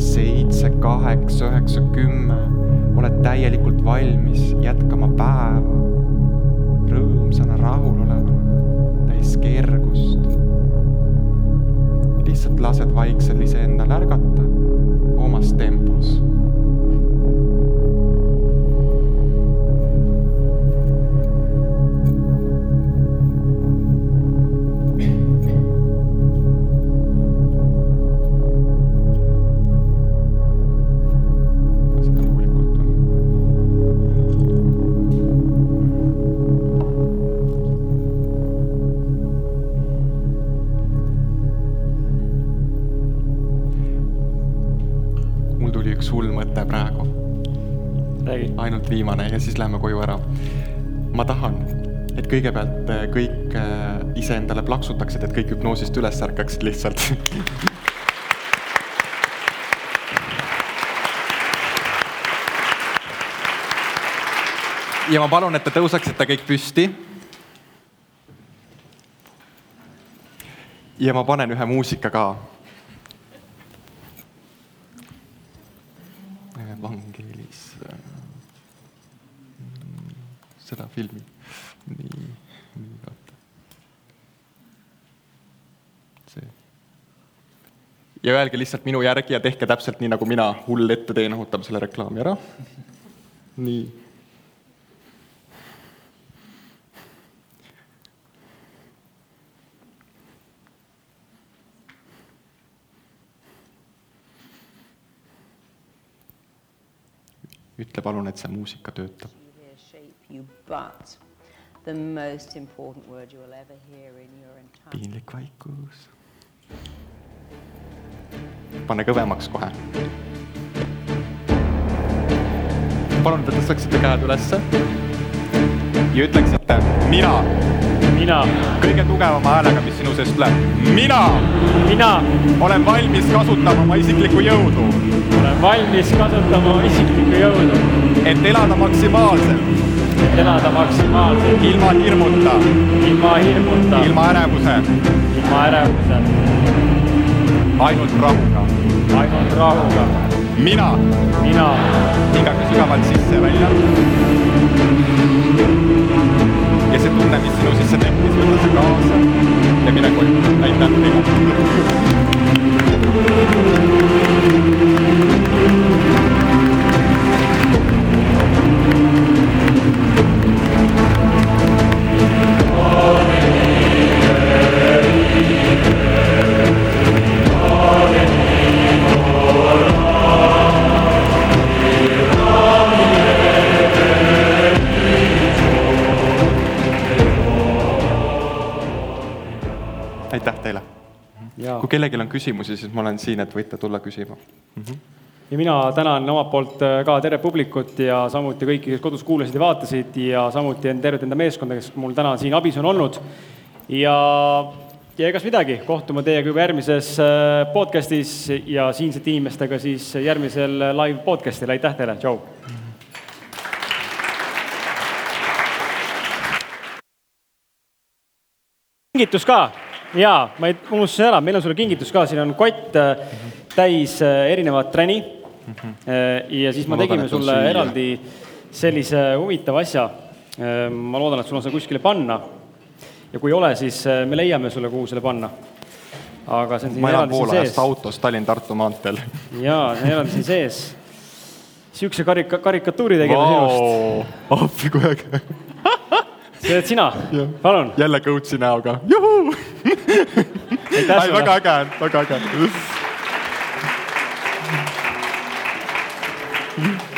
seitse, kaheksa, üheksa, kümme, oled täielikult valmis jätkama päeva rõõmsana, rahulolevana, täis kergust. lihtsalt lased vaikselt iseendal ärgata omas tempos viimane ja siis lähme koju ära. ma tahan, et kõigepealt äh, kõik äh, iseendale plaksutaksid, et kõik hüpnoosist üles ärkaksid lihtsalt (laughs) ja ma palun, et te tõuseksite kõik püsti. ja ma panen ühe muusika ka. Seda filmi. nii, nii vaata. see. ja öelge lihtsalt minu järgi ja tehke täpselt nii, nagu mina hull ette teen, ohutame selle reklaami ära. nii ütle palun, et see muusika töötab. But the most important word you will ever hear in your entire piinlik vaikus. pane kõvemaks kohe. palun, te tõstaksite käed ülesse ja ütleksite mina. Mina, kõige tugevama häälega, mis sinu seest tuleb. mina. Mina. Olen valmis kasutama oma isiklikku jõudu, olen valmis kasutama oma isiklikku jõudu, et elada maksimaalselt elada maksimaalselt ilma hirmuta, ilma hirmuta, ilma ärevuse, ilma ärevuse, ainult rahuga. ainult rahuga. mina mina hingake sügavalt sisse ja välja. ja see tunne, mis sinu sisse tekkis, võta see kaasa ja mine koju. aitäh teile. Aitäh teile. kui kellelgi on küsimusi, siis ma olen siin, et võite tulla küsima. ja mina tänan omalt poolt äh, ka tervet publikut ja samuti kõiki, kes kodus kuulasid ja vaatasid ja samuti tervet enda meeskonda, kes mul täna siin abis on olnud. ja, ja egas midagi, kohtume teiega juba järgmises äh, podcastis ja siinsete inimestega siis järgmisel live podcastil, aitäh teile, tšau. kingitus ka jaa, ma ei, unustasin ära, meil on sulle kingitus ka, siin on kott äh, täis äh, erinevat träni Äh, ja siis Ma tegime sulle eraldi sellise huvitava asja. ma loodan, et sul on seda kuskile panna. ja kui ei ole, siis me leiame sulle, kuhu selle panna. aga see on siin eraldi siin sees. autos Tallinn-Tartu maanteel. jaa, see on eraldi siin sees. Siukse karika-, karikatuuri tegime sinust. appi kui äge. (laughs) see oled sina, palun. jälle coach'i näoga, juhuu! Ei, väga äge, väga äge. (laughs)